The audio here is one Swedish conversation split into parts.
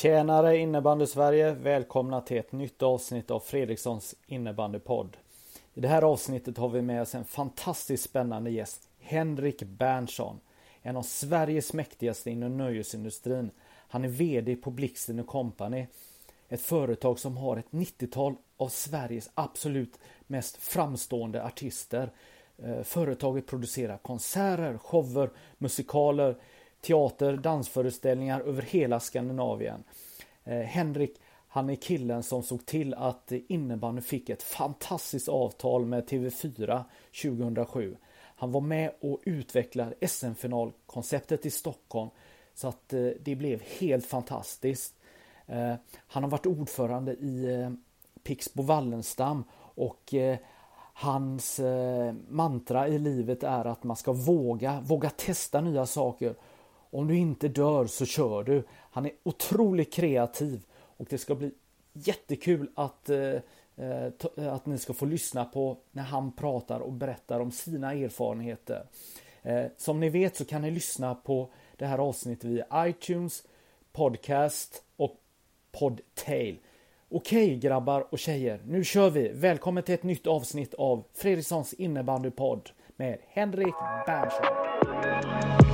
Tjänare innebandy Sverige! Välkomna till ett nytt avsnitt av Fredrikssons innebandypodd. I det här avsnittet har vi med oss en fantastiskt spännande gäst, Henrik Berntsson. En av Sveriges mäktigaste inom nöjesindustrin. Han är VD på Blixten Company. Ett företag som har ett 90-tal av Sveriges absolut mest framstående artister. Eh, företaget producerar konserter, shower, musikaler, teater, dansföreställningar över hela Skandinavien. Eh, Henrik, han är killen som såg till att innebandyn fick ett fantastiskt avtal med TV4 2007. Han var med och utvecklade SM-finalkonceptet i Stockholm så att eh, det blev helt fantastiskt. Eh, Han har varit ordförande i eh, Pixbo Wallenstam och eh, hans eh, mantra i livet är att man ska våga, våga testa nya saker. Om du inte dör så kör du. Han är otroligt kreativ och det ska bli jättekul att, eh, eh, eh, att ni ska få lyssna på när han pratar och berättar om sina erfarenheter. Eh, Som ni vet så kan ni lyssna på det här avsnittet via iTunes, Podcast och Podtail. Okej grabbar och tjejer, nu kör vi! Välkommen till ett nytt avsnitt av Fredrikssons innebandypodd med Henrik Berntsson.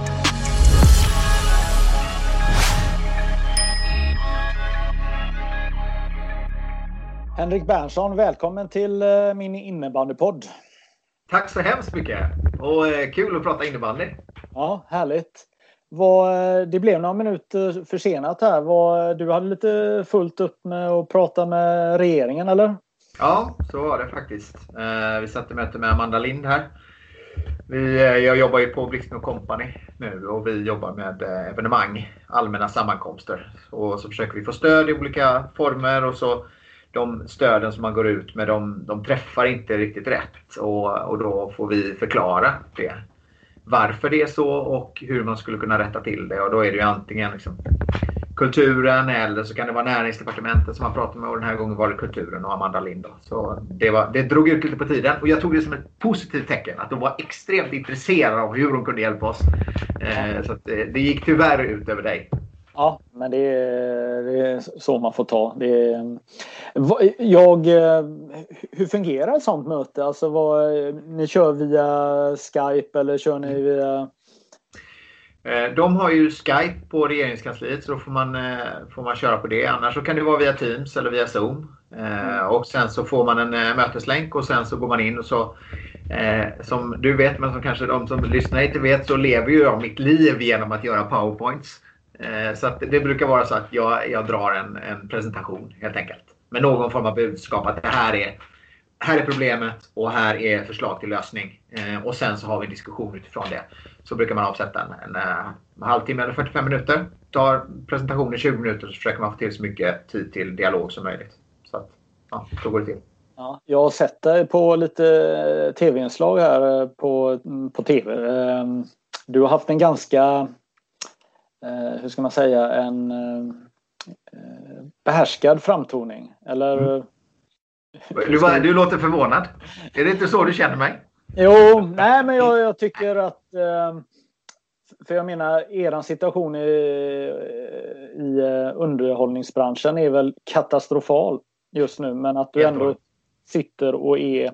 Henrik Berntsson, välkommen till eh, min innebandypodd. Tack så hemskt mycket! Och eh, kul att prata innebandy. Ja, härligt. Eh, det blev några minuter försenat här. Du hade lite fullt upp med att prata med regeringen, eller? Ja, så var det faktiskt. Vi satt i möte med Amanda Lind här. Vi, jag jobbar ju på Blixten Company nu och vi jobbar med evenemang, allmänna sammankomster. Och så försöker vi få stöd i olika former och så de stöden som man går ut med de, de träffar inte riktigt rätt och, och då får vi förklara det. Varför det är så och hur man skulle kunna rätta till det och då är det ju antingen liksom kulturen eller så kan det vara näringsdepartementet som man pratar med och den här gången var det kulturen och Amanda Lind. Så det, var, det drog ut lite på tiden och jag tog det som ett positivt tecken att de var extremt intresserade av hur de kunde hjälpa oss. Eh, så att det, det gick tyvärr ut över dig. Ja, men det är, det är så man får ta. Det är, jag, eh, hur fungerar ett sånt möte? Alltså vad, ni kör via Skype eller kör ni via... Eh, De har ju Skype på regeringskansliet så då får man, eh, får man köra på det. Annars så kan det vara via Teams eller via Zoom. Eh, Och sen så får man en möteslänk och sen så går man in och så eh, som du vet men som kanske de som lyssnar inte vet så lever ju jag mitt liv genom att göra powerpoints. Eh, så att det brukar vara så att jag, jag drar en, en presentation helt enkelt. Med någon form av budskap att det här är, här är problemet och här är förslag till lösning. Eh, och sen så har vi en diskussion utifrån det. Så brukar man avsätta en, en, eh, en halvtimme eller 45 minuter. Tar presentationen 20 minuter så försöker man få till så mycket tid till dialog som möjligt. Så att, ja, så går det till. Ja, jag har sett dig på lite tv-inslag här på, på tv. Du har haft en ganska, hur ska man säga, en eh, behärskad framtoning. Eller? Du, var- du låter förvånad. Är det inte så du känner mig? Jo, nej men jag, jag tycker att eh, för jag menar eran situation i, i eh, underhållningsbranschen är väl katastrofal just nu men att du ändå sitter och är eh,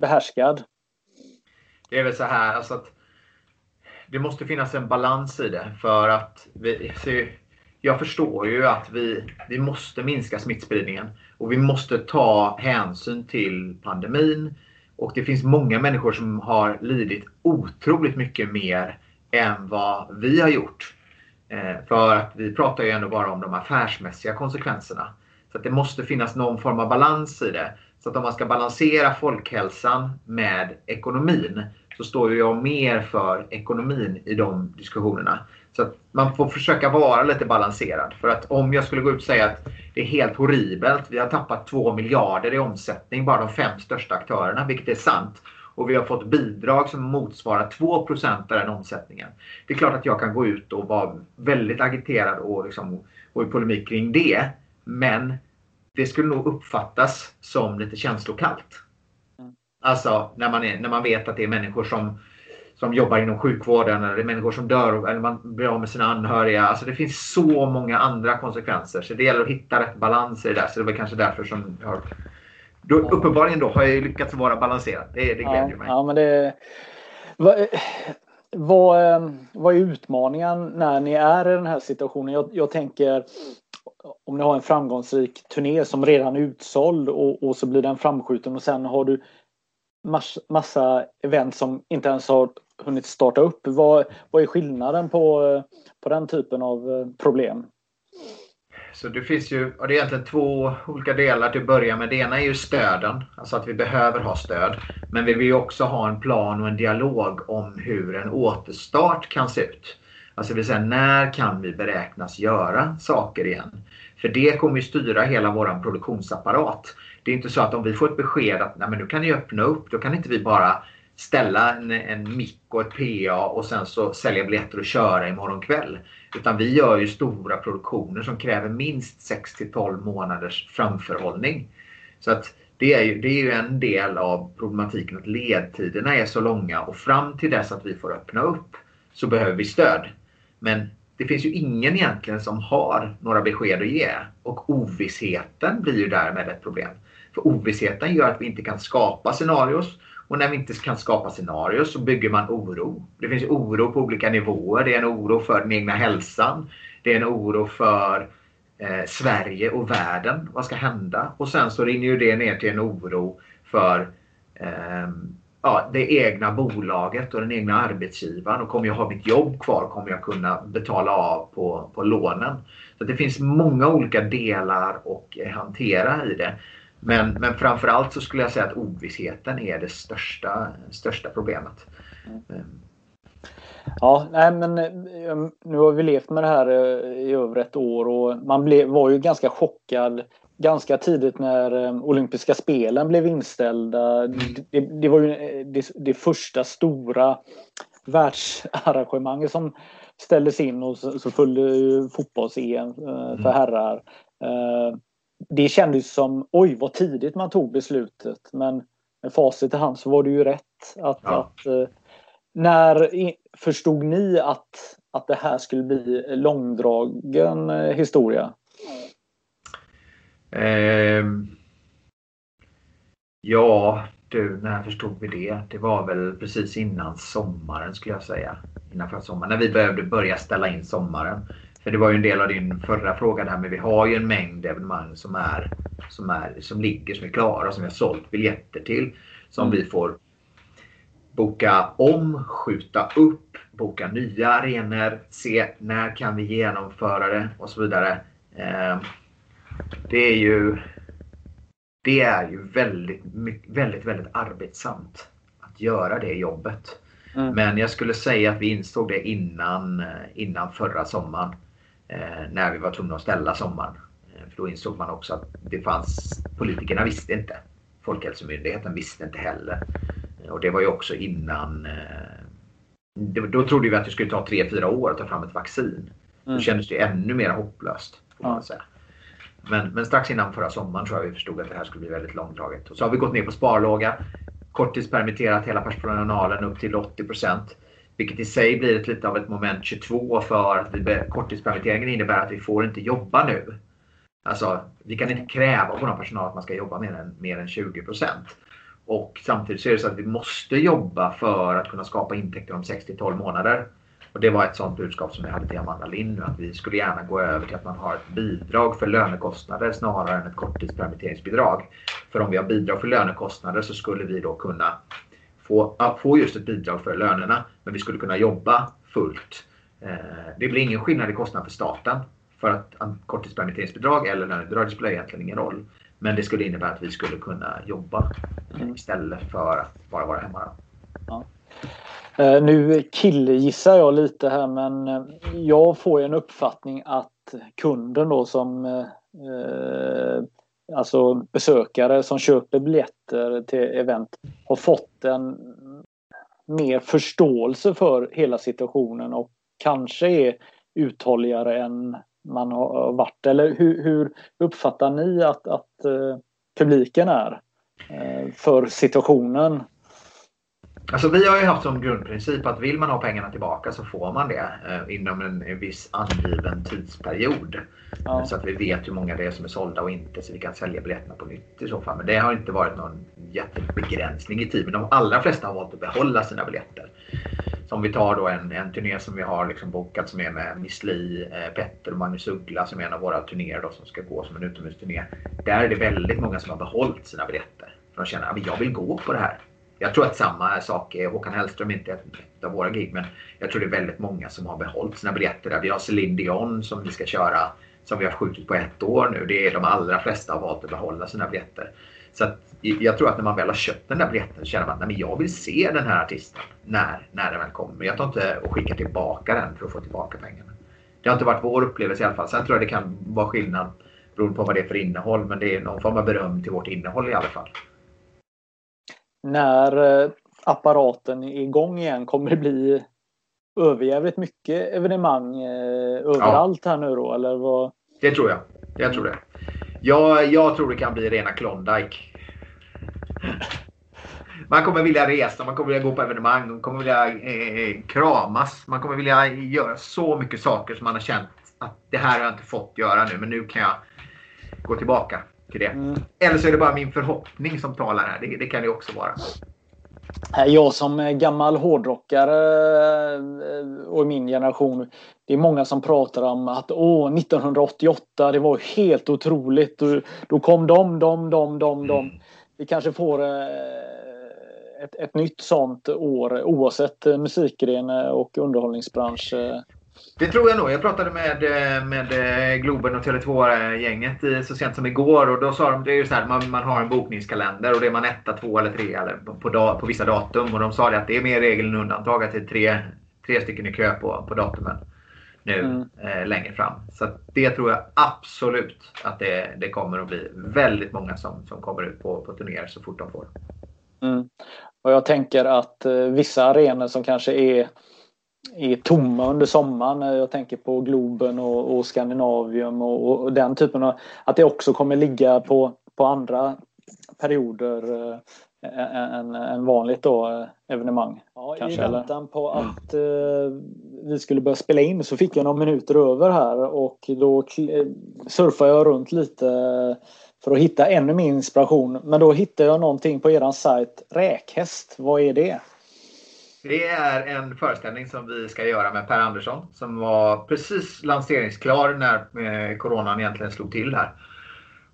behärskad. Det är väl så här alltså att det måste finnas en balans i det för att vi, jag förstår ju att vi, vi måste minska smittspridningen och vi måste ta hänsyn till pandemin. Och det finns många människor som har lidit otroligt mycket mer än vad vi har gjort. Eh, för att vi pratar ju ändå bara om de affärsmässiga konsekvenserna. Så att det måste finnas någon form av balans i det. Så att om man ska balansera folkhälsan med ekonomin så står jag mer för ekonomin i de diskussionerna. Så att man får försöka vara lite balanserad. För att om jag skulle gå ut och säga att det är helt horribelt. Vi har tappat 2 miljarder i omsättning, bara de fem största aktörerna, vilket är sant. Och vi har fått bidrag som motsvarar 2 procent av den omsättningen. Det är klart att jag kan gå ut och vara väldigt agiterad och, liksom, och i polemik kring det. Men det skulle nog uppfattas som lite känslokallt. Alltså när man, är, när man vet att det är människor som som jobbar inom sjukvården eller människor som dör eller man blir av med sina anhöriga. Alltså det finns så många andra konsekvenser. Så det gäller att hitta rätt balans i det där. Så det var kanske därför som jag har... Då, uppenbarligen då har jag lyckats vara balanserad. Det, det glädjer ja, mig. Ja, men det... Vad, vad, ehm, vad är utmaningen när ni är i den här situationen? Jag, jag tänker om ni har en framgångsrik turné som redan är utsåld och, och så blir den framskjuten och sen har du mass, massa event som inte ens har hunnit starta upp. Vad, vad är skillnaden på, på den typen av eh, problem? Så det finns ju, och det är egentligen två olika delar till att börja med. Det ena är ju stöden, alltså att vi behöver ha stöd. Men vi vill också ha en plan och en dialog om hur en återstart kan se ut. Alltså det vill säga när kan vi beräknas göra saker igen? För det kommer ju styra hela vår produktionsapparat. Det är inte så att om vi får ett besked att Nej, men nu kan ni öppna upp, då kan inte vi bara ställa en, en mick och ett PA och sen så sälja biljetter och köra imorgon kväll. Utan vi gör ju stora produktioner som kräver minst 6 till 12 månaders framförhållning. Så att det är, ju, det är ju en del av problematiken att ledtiderna är så långa och fram till dess att vi får öppna upp så behöver vi stöd. Men det finns ju ingen egentligen som har några besked att ge och ovissheten blir ju därmed ett problem. För ovissheten gör att vi inte kan skapa scenarios och när vi inte kan skapa scenarios så bygger man oro. Det finns oro på olika nivåer. Det är en oro för den egna hälsan. Det är en oro för eh, Sverige och världen. Vad ska hända? Och sen så rinner ju det ner till en oro för eh, ja, det egna bolaget och den egna arbetsgivaren. Och kommer jag ha mitt jobb kvar? Kommer jag kunna betala av på, på lånen? Så Det finns många olika delar att hantera i det. Men, men framförallt så skulle jag säga att ovissheten är det största, största problemet. Mm. Ja, nej men eh, nu har vi levt med det här eh, i över ett år och man blev, var ju ganska chockad ganska tidigt när eh, olympiska spelen blev inställda. Mm. Det, det var ju det, det, första stora världsarrangemanget som ställdes in och så, så följde fotbolls-EM för mm. Det kändes som oj vad tidigt man tog beslutet men med facit i hand så var det ju rätt. Att, ja. att eh, när förstod ni att, att det här skulle bli långdragen eh, historia? Eh, ja, du, när förstod vi det? Det var väl precis innan sommaren skulle jag säga. Innan förra sommaren, när vi behövde börja ställa in sommaren. För det var ju en del av din förra fråga där, men vi har ju en mängd evenemang som, är, som, är, som ligger, som är klara, som vi har sålt biljetter till. Som mm. vi får boka om, skjuta upp, boka nya arenor, se när kan vi genomföra det och så vidare. Eh, det är ju det är ju väldigt, väldigt, väldigt arbetsamt att göra det jobbet. Mm. Men jag skulle säga att vi insåg det innan, innan förra sommaren. Eh, när vi var tvungna att ställa sommaren. Eh, för då insåg man också att det fanns, politikerna visste inte. Folkhälsomyndigheten visste inte heller. Eh, och det var ju också innan då trodde vi att det skulle ta 3-4 år att ta fram ett vaccin. Då mm. kändes det ännu mer hopplöst. Får man säga. Men, men strax innan förra sommaren tror jag vi förstod att det här skulle bli väldigt långdraget. Och så har vi gått ner på sparlåga. Korttidspermitterat hela personalen upp till 80 vilket i sig blir ett, lite av ett moment 22 för att vi, korttidspermitteringen innebär att vi får inte jobba nu. Alltså, vi kan inte kräva på någon personal att man ska jobba mer än, mer än 20% Och samtidigt så är det så att vi måste jobba för att kunna skapa intäkter om 6 12 månader. Och det var ett sånt budskap som jag hade till Amanda Lind nu, att vi skulle gärna gå över till att man har ett bidrag för lönekostnader snarare än ett korttidspermitteringsbidrag. För om vi har bidrag för lönekostnader så skulle vi då kunna få, få just ett bidrag för lönerna. Men vi skulle kunna jobba fullt. Eh, det blir ingen skillnad i kostnad för staten. För att korttidspermitteringsbidrag eller lönebidrag spelar egentligen ingen roll. Men det skulle innebära att vi skulle kunna jobba mm. istället för att bara vara hemma. Ja. Eh, nu killgissar jag lite här men eh, jag får en uppfattning att kunden då som eh, alltså besökare som köper biljetter till event har fått en mer förståelse för hela situationen och kanske är uthålligare än man har varit. Eller hur, hur uppfattar ni att, att eh, publiken är eh, för situationen? Alltså vi har ju haft som grundprincip att vill man ha pengarna tillbaka så får man det eh, inom en, en viss angiven tidsperiod. Ja. Så att vi vet hur många det är som är sålda och inte så vi kan sälja biljetterna på nytt i så fall. Men det har inte varit någon jättebegränsning i tid. Men de allra flesta har valt att behålla sina biljetter. Så om vi tar då en, en turné som vi har liksom bokat som är med Miss Li, eh, Petter och Magnus Uggla som är en av våra turnéer då, som ska gå som en utomhusturné. Där är det väldigt många som har behållit sina biljetter. För de känner att jag vill gå på det här. Jag tror att samma sak är Håkan Hellström, inte ett av våra gig, men jag tror det är väldigt många som har behållit sina biljetter. Där. Vi har Céline Dion som vi ska köra, som vi har skjutit på ett år nu. Det är de allra flesta har valt att behålla sina biljetter. Så att, jag tror att när man väl har köpt den där biljetten så känner man att jag vill se den här artisten när, när den väl kommer. Jag tar inte och skickar tillbaka den för att få tillbaka pengarna. Det har inte varit vår upplevelse i alla fall. Sen tror jag det kan vara skillnad beroende på vad det är för innehåll. Men det är någon form av beröm till vårt innehåll i alla fall när eh, apparaten är igång igen kommer det bli överjävligt mycket evenemang eh, överallt ja. här nu då? Eller vad? Det tror jag. Jag tror det. Jag, jag tror det kan bli rena Klondike. Man kommer vilja resa, man kommer vilja gå på evenemang, man kommer vilja eh, kramas. Man kommer vilja göra så mycket saker som man har känt att det här har jag inte fått göra nu, men nu kan jag gå tillbaka till det. Mm. Eller så är det bara min förhoppning som talar här. Det, det kan det också vara. Jag som gammal hårdrockare eh, och min generation. Det är många som pratar om att åh, 1988 det var helt otroligt. Då, kom de, de, de, de, de. Mm. Vi kanske får eh, ett, ett nytt sånt år oavsett musikgren och underhållningsbransch. Det tror jag nog. Jag pratade med, eh, med eh, Globen och Tele2-gänget så sent som igår och då sa de det är ju så här, man, man har en bokningskalender och det är man etta, två eller tre eller på, dag, på vissa datum. Och de sa det att det är mer regel än undantag att det är tre, tre stycken i kö på, på datumen nu mm. eh, längre fram. Så det tror jag absolut att det, det kommer att bli väldigt många som, som kommer ut på, på turnéer så fort de får. Mm. Och jag tänker att eh, vissa arenor som kanske är är tomma under sommaren. Jag tänker på Globen och, och Skandinavium och, och, den typen av... Att det också kommer ligga på, på andra perioder äh, än, än vanligt då, äh, evenemang. Ja, kanske, I väntan på att äh, vi skulle börja spela in så fick jag några minuter över här och då surfade jag runt lite för att hitta ännu mer inspiration. Men då hittade jag någonting på er sajt. Räkhäst, vad är det? Det är en föreställning som vi ska göra med Per Andersson som var precis lanseringsklar när eh, coronan egentligen slog till här.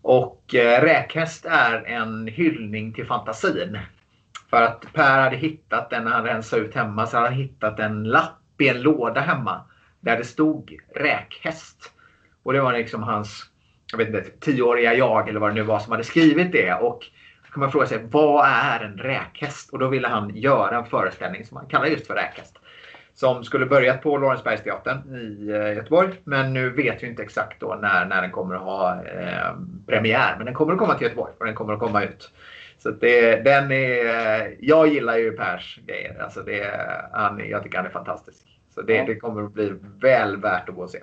Och eh, Räkhäst är en hyllning till fantasin. För att Per hade hittat den när han rensade ut hemma så hade han hittat en lapp i en låda hemma där det stod räkhäst. Och det var liksom hans jag vet inte, tioåriga jag eller vad det nu var som hade skrivit det. Och kan man fråga sig vad är en räkhäst? Och då ville han göra en föreställning som han kallar just för räkhäst. Som skulle börjat på Lorensbergsteatern i eh, Göteborg. Men nu vet vi inte exakt då när, när den kommer att ha eh, premiär. Men den kommer att komma till Göteborg och den kommer att komma ut. Så det, den är, jag gillar ju Pers grejer. Alltså det, han, jag tycker han är fantastisk. Så det, det kommer att bli väl värt att gå och se.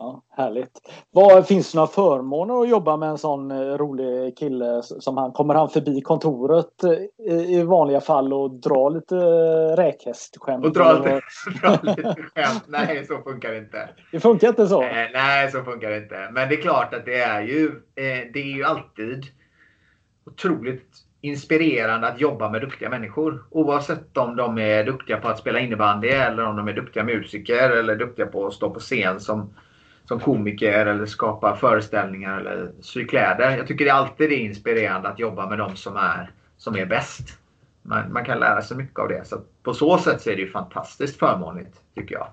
Ja, härligt. Vad, finns det några förmåner att jobba med en sån eh, rolig kille som han? Kommer han förbi kontoret eh, i, i vanliga fall och dra lite eh, räkhästskämt? Och dra lite, dra lite skämt? Nej, så funkar det inte. Det funkar inte så? nej, så funkar det inte. Men det är klart att det är ju, det är ju alltid otroligt inspirerande att jobba med duktiga människor. Oavsett om de är duktiga på att spela innebandy eller om de är duktiga musiker eller duktiga på att stå på scen som som komiker eller skapa föreställningar eller sy kläder. Jag tycker det alltid är inspirerande att jobba med de som är, som är bäst. Man, man kan lära sig mycket av det. Så på så sätt så är det ju fantastiskt förmånligt tycker jag.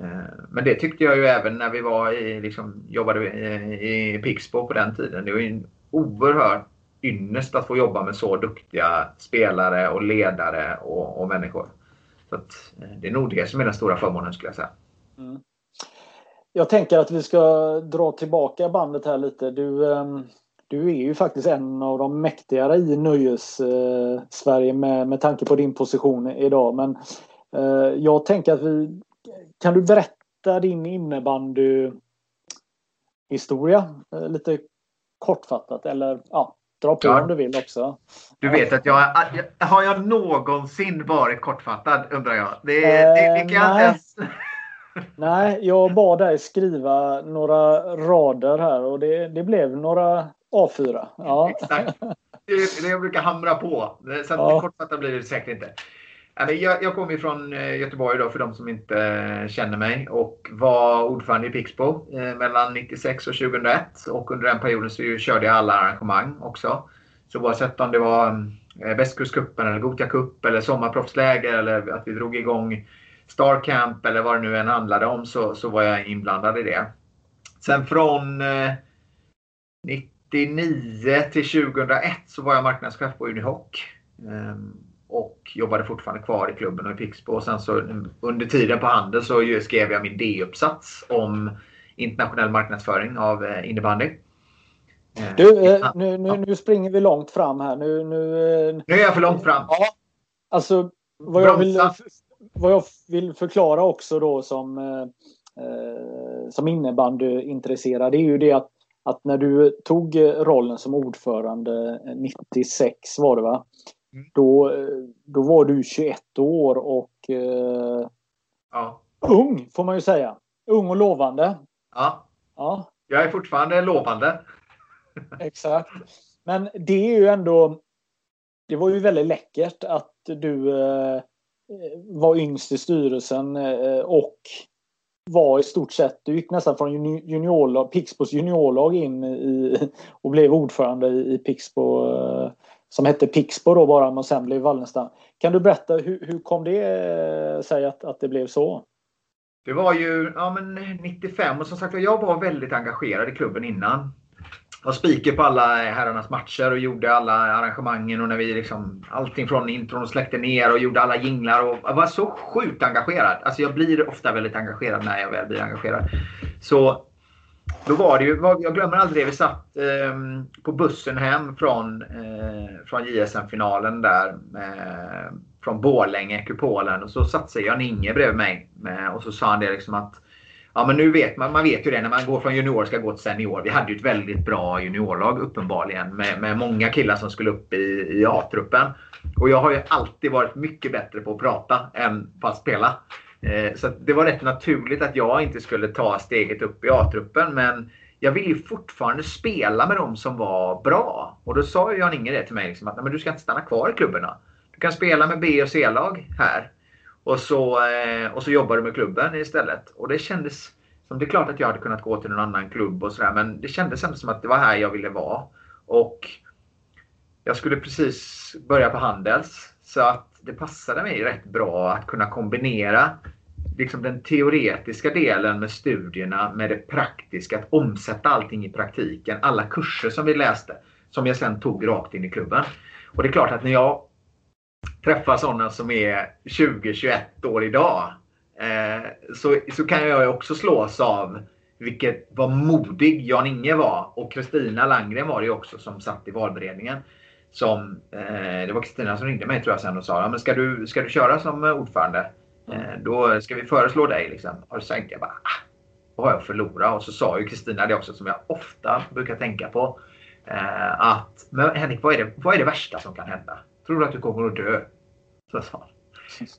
Eh, men det tyckte jag ju även när vi var i, liksom, jobbade i, i Pixbo på den tiden. Det var ju en oerhörd ynnest att få jobba med så duktiga spelare och ledare och, och människor. Så att, eh, det är nog det som är den stora förmånen skulle jag säga. Mm. Jag tänker att vi ska dra tillbaka bandet här lite. Du, ehm, du är ju faktiskt en av de mäktigare i nöjes-Sverige med, med tanke på din position idag. Men eh, jag tänker att vi... Kan du berätta din innebandy historia eh, lite kortfattat eller ja, dra på ja. om du vill också. Du vet att jag, har jag någonsin varit kortfattad undrar jag? Det, eh, det, det kan jag ens... Nej, jag bad dig skriva några rader här och det, det blev några A4. Ja. Exakt. Det är det jag brukar hamra på. Så att ja. kortfattat blir det säkert inte. Jag, jag kommer från eh, Göteborg då för de som inte eh, känner mig och var ordförande i Pixbo eh, mellan 96 och 2001. Och under den perioden så körde jag alla arrangemang också. Så oavsett om det var Västkustcupen eller Gotia Cup eller sommarproffsläger eller att vi drog igång Star Camp eller vad det nu än handlade om så, så var jag inblandad i det. Sen från eh, 99 till 2001 så var jag marknadschef på Unihoc. Eh, och jobbade fortfarande kvar i klubben och i Pixbo. Och sen så under tiden på Handel så skrev jag min D-uppsats om internationell marknadsföring av eh, innebandy. Eh, du, eh, nu, nu, nu springer vi långt fram här. Nu, nu, nu är jag för långt fram. Ja, alltså vad jag, vill, vad jag vill förklara också då som, eh, som innebandyintresserad är ju det att, att när du tog rollen som ordförande 96 var det va? Mm. Då, då var du 21 år och eh, ja. ung får man ju säga. Ung och lovande. Ja. ja. Jag är fortfarande lovande. Exakt. Men det är ju ändå Det var ju väldigt läckert att du eh, Eh, var yngst i styrelsen eh, och var i stort sett, du gick nästan från juniorlag, Pixbos juniorlag in i, och blev ordförande i Pixbo eh, som hette Pixbo då bara men sen blev Wallenstam. Kan du berätta hur, hur kom det sig att, att det blev så? Det var ju ja, men 95 och som sagt jag var väldigt engagerad i klubben innan. Var speaker på alla herrarnas matcher och gjorde alla arrangemangen och när vi liksom allting från intron och släckte ner och gjorde alla jinglar och jag var så sjukt engagerad. Alltså jag blir ofta väldigt engagerad när jag väl blir engagerad. Så då var det ju, jag glömmer aldrig det, vi satt eh, på bussen hem från, eh, från JSM-finalen där. Eh, från Borlänge, Kupolen. Och så satte sig Jan-Inge bredvid mig. Med, och så sa han det liksom att Ja men nu vet man, man vet ju det när man går från junior ska gå till senior. Vi hade ju ett väldigt bra juniorlag uppenbarligen med, med många killar som skulle upp i, i A-truppen. Och jag har ju alltid varit mycket bättre på att prata än på att spela. Eh, så det var rätt naturligt att jag inte skulle ta steget upp i A-truppen. Men jag ville ju fortfarande spela med de som var bra. Och då sa Jan-Inge det till mig. Liksom, att men du ska inte stanna kvar i klubborna. Du kan spela med B och C-lag här. Och så, eh, och så jobbar du med klubben istället. Och det kändes som det är klart att jag hade kunnat gå till någon annan klubb och sådär. Men det kändes ändå som att det var här jag ville vara. Och jag skulle precis börja på Handels. Så att det passade mig rätt bra att kunna kombinera liksom den teoretiska delen med studierna med det praktiska. Att omsätta allting i praktiken. Alla kurser som vi läste. Som jag sen tog rakt in i klubben. Och det är klart att när jag träffa sådana som är 20-21 år idag. Eh, så, så kan jag också slås av vilket, vad modig Jan-Inge var. Och Kristina Langgren var det också som satt i valberedningen som, eh, det var Kristina som ringde mig tror jag sen och sa men ska, du, ska du köra som eh, ordförande? Eh, då ska vi föreslå dig. Liksom. Och så tänkte jag bara, ah, vad har jag att förlora? Och så sa ju Kristina det också som jag ofta brukar tänka på. Eh, att, men Henrik, vad är, det, vad är det värsta som kan hända? Tror du att du kommer att dö? Så sa han.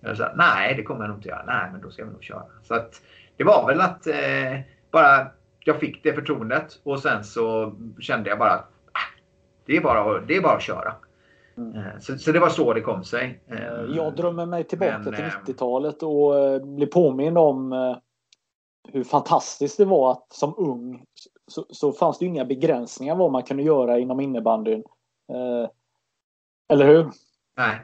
Jag sa, nej, det kommer jag nog inte göra. Nej, men då ska vi nog köra. Så att, det var väl att eh, bara jag fick det förtroendet och sen så kände jag bara att det är bara, det är bara att köra. Mm. Eh, så, så, det var så det kom sig. Eh, jag drömmer mig tillbaka Men, till 90-talet eh, och blir påmind om hur fantastiskt det var att som ung så, så fanns det inga begränsningar vad man kunde göra inom innebandyn. Eller hur? Nej.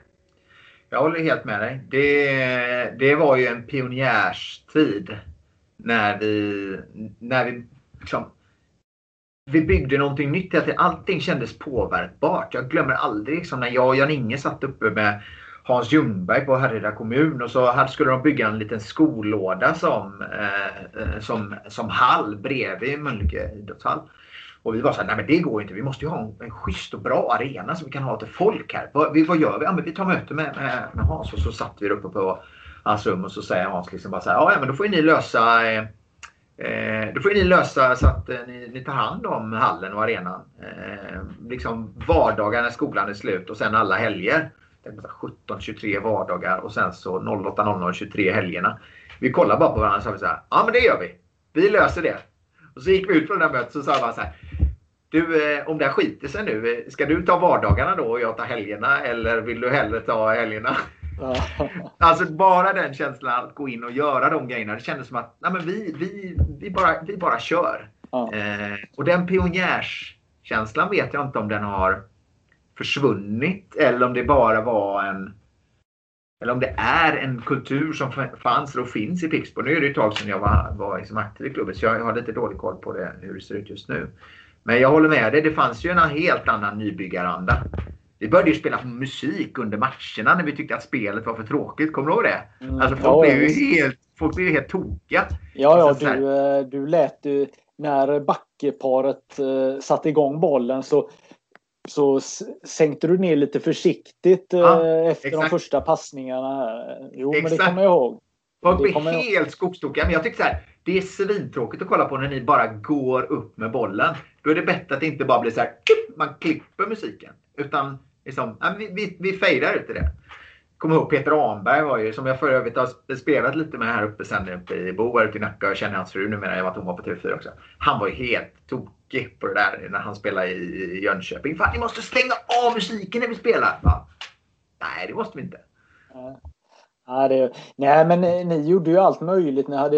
Jag håller helt med dig. Det, det var ju en pionjärstid när vi, när vi liksom vi byggde någonting nytt. Att allting kändes påverkbart. Jag glömmer aldrig liksom, när jag och Jan-Inge satt uppe med Hans Ljungberg på Härryda kommun och så här skulle de bygga en liten skollåda som, eh, eh som, som hall bredvid Mölnlycke idrottshall. Och vi var så här, nej men det går inte. Vi måste ju ha en, en schysst och bra arena som vi kan ha till folk här. Vad, vi, vad gör vi? Ja, men vi tar möte med, med, med Hans och så satt vi uppe på hans rum och så säger Hans liksom bara så här, ja men då får ni lösa eh, Eh, då får ni lösa så att eh, ni, ni, tar hand om hallen och arenan. Eh, liksom vardagar när skolan är slut och sen alla helger. 17-23 vardagar och sen så 08.00-23 helgerna. Vi kollar bara på varandra och sa så här, ja men det gör vi. Vi löser det. Och så gick vi ut från det där mötet och sa bara så här. Du, eh, om det här skiter sig nu, eh, ska du ta vardagarna då och jag tar helgerna eller vill du hellre ta helgerna? alltså bara den känslan att gå in och göra de grejerna. Det kändes som att nej, men vi, vi, vi, bara, vi bara kör. Ja. Eh, och den pionjärskänslan vet jag inte om den har försvunnit eller om det bara var en eller om det är en kultur som fanns och finns i Pixbo. Nu är det ett tag sedan jag var, var liksom aktiv i klubben så jag har lite dålig koll på det, hur det ser ut just nu. Men jag håller med dig, det fanns ju en helt annan nybyggaranda. Vi började ju spela musik under matcherna när vi tyckte att spelet var för tråkigt. Kommer du ihåg det? Mm. Alltså folk ja, blev ju helt, folk blev helt tokiga. Ja, ja alltså, du, eh, du lät ju när backparet uh, satte igång bollen så så sänkte du ner lite försiktigt ja, uh, efter exakt. de första passningarna. Jo, exakt. men det kommer jag ihåg. Folk blev helt jag... skogstokiga. Men jag tycker så här, det är svintråkigt att kolla på när ni bara går upp med bollen. Då är det bättre att det inte bara blir så här, man klipper musiken. Utan liksom, vi, vi, vi fejdar ut i det. Kommer ihåg Peter Anberg var ju, som jag för övrigt har spelat lite med här uppe sen uppe i Bo, ute i Nacka. Jag känner hans fru numera, jag var att hon var på TV4 också. Han var ju helt tokig på det där när han spelade i Jönköping. Fan, ni måste stänga av musiken när vi spelar! Va? Nej, det måste vi inte. Ja, det, nej, men ni, ni, gjorde ju allt möjligt. Ni hade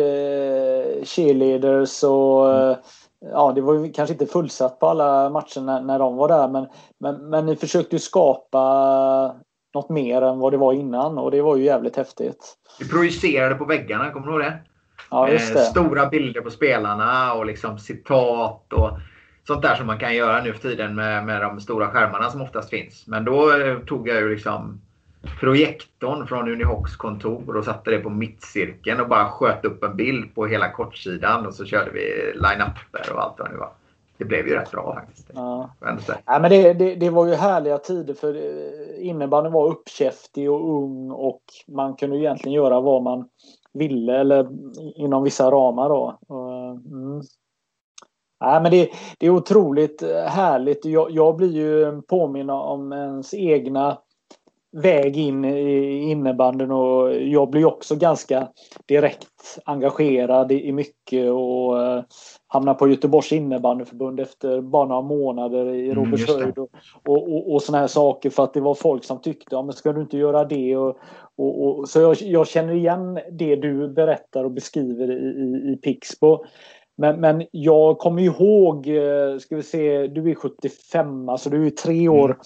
cheerleaders och mm ja, det var ju kanske inte fullsatt på alla matcher när, när de var där, men, men, men ni försökte ju skapa något mer än vad det var innan och det var ju jävligt häftigt. Vi projicerade på väggarna, kommer du ihåg det? Ja. Eh, stora bilder på spelarna och liksom citat och sånt där som man kan göra nu för tiden med, med de stora skärmarna som oftast finns. Men då eh, tog jag ju liksom projektorn från Unihocs kontor och satte det på mittcirkeln och bara sköt upp en bild på hela kortsidan och så körde vi line-upper och allt vad det var. Det blev ju rätt bra faktiskt. Ja. ja men det, det, det, var ju härliga tider för eh, innebandyn var uppkäftig och ung och man kunde egentligen göra vad man ville eller inom vissa ramar då. Mm. Ja, men det, det är otroligt eh, härligt. Jag, jag blir ju påminna om ens egna väg in i innebanden och jag blir också ganska direkt engagerad i mycket och uh, hamnar på Göteborgs innebandyförbund efter bara några månader i mm, Robertshöjd och, och, och, och såna här saker för att det var folk som tyckte ja, men ska du inte göra det och, och, och så jag, jag, känner igen det du berättar och beskriver i, i, i Pixbo. Men, men jag kommer ihåg, eh, ska vi se, du är 75, alltså du är tre år mm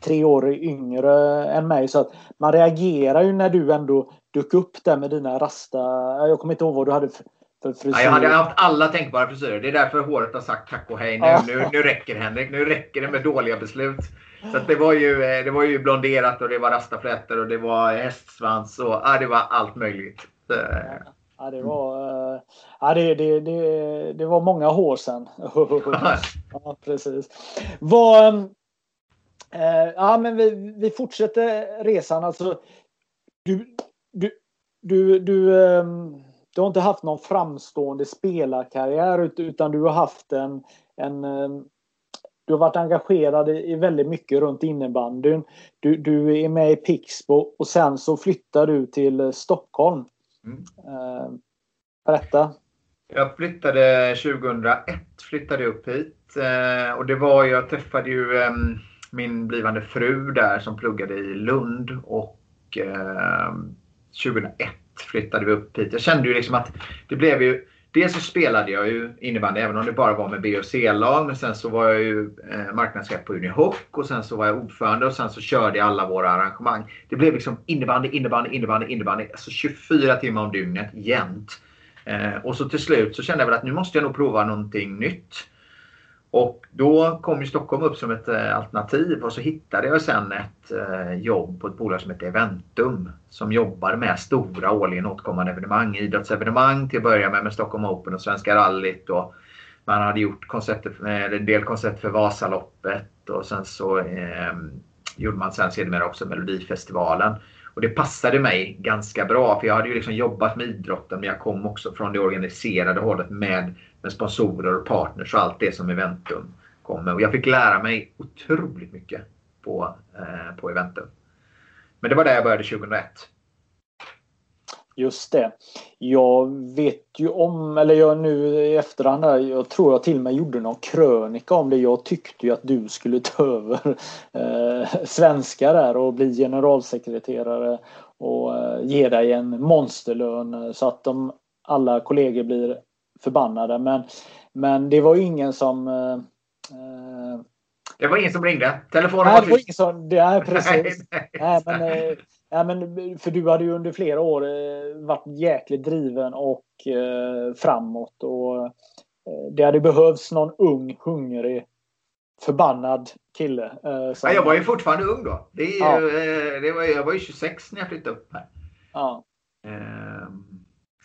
tre år yngre än mig. Så att man reagerar ju när du ändå dök upp där med dina rasta... Jag kommer inte ihåg vad du hade för frisyr. Ja, jag hade haft alla tänkbara frisyrer. Det är därför håret har sagt tack och hej. Nu, ja. nu, nu räcker Henrik. Nu räcker det med dåliga beslut. Så det, var ju, eh, det var ju blonderat och det var rastaflätor och det var hästsvans och ja, det var allt möjligt. Eh, ja, det var, eh, ja, det, det, det, det var många hår sen. ja, precis. Var, ja, men vi, vi fortsätter resan. Alltså, du, du, du, du, ehm, du har inte haft någon framstående spelarkarriär utan du har haft en, en ehm, du har varit engagerad i väldigt mycket runt innebandyn. Du, du är med i Pixbo och sen så flyttar du till Stockholm. Mm. Eh, berätta. Jag flyttade 2001 flyttade upp hit eh, och det var jag träffade ju ehm, min blivande fru där som pluggade i Lund och eh, 2001 flyttade vi upp hit. Jag kände ju liksom att det blev ju Dels så spelade jag ju innebandy även om det bara var med B och C-lag. Men sen så var jag ju eh, marknadschef på Unihoc och sen så var jag ordförande och sen så körde jag alla våra arrangemang. Det blev liksom innebandy, innebandy, innebandy, innebandy. Alltså 24 timmar om dygnet jämt. Eh, och så till slut så kände jag väl att nu måste jag nog prova någonting nytt. Och då kom ju Stockholm upp som ett eh, alternativ och så hittade jag sen ett eh, jobb på ett bolag som heter Eventum som jobbar med stora årligen återkommande evenemang. Idrottsevenemang till att börja med med Stockholm Open och Svenska rallyt. Och man hade gjort koncept, eh, en del koncept för Vasaloppet och sen så eh, gjorde man sen sedermera också Melodifestivalen. Och det passade mig ganska bra för jag hade ju liksom jobbat med idrotten men jag kom också från det organiserade hållet med, med sponsorer och partners och allt det som Eventum kom med. Och jag fick lära mig otroligt mycket på, eh, på Eventum. Men det var där jag började 2001. Just det. Jag vet ju om, eller jag nu i efterhand här, jag tror jag till och med gjorde någon krönika om det. Jag tyckte ju att du skulle ta över eh, svenska där och bli generalsekreterare och eh, ge dig en monsterlön så att de, alla kollegor blir förbannade. Men, men det var ju ingen som eh, eh det var ingen som ringde. Telefonen nej, var det var ingen som... Nej, precis. nej, nej, men, eh, Ja, men, för du hade ju under flera år eh, varit jäkligt driven och eh, framåt. Och, det hade behövts någon ung, hungrig, förbannad kille. Eh, som... ja, jag var ju fortfarande ung då. Det är ja. Eh, det var, jag var ju 26 när jag flyttade upp här. Ja. Ehm,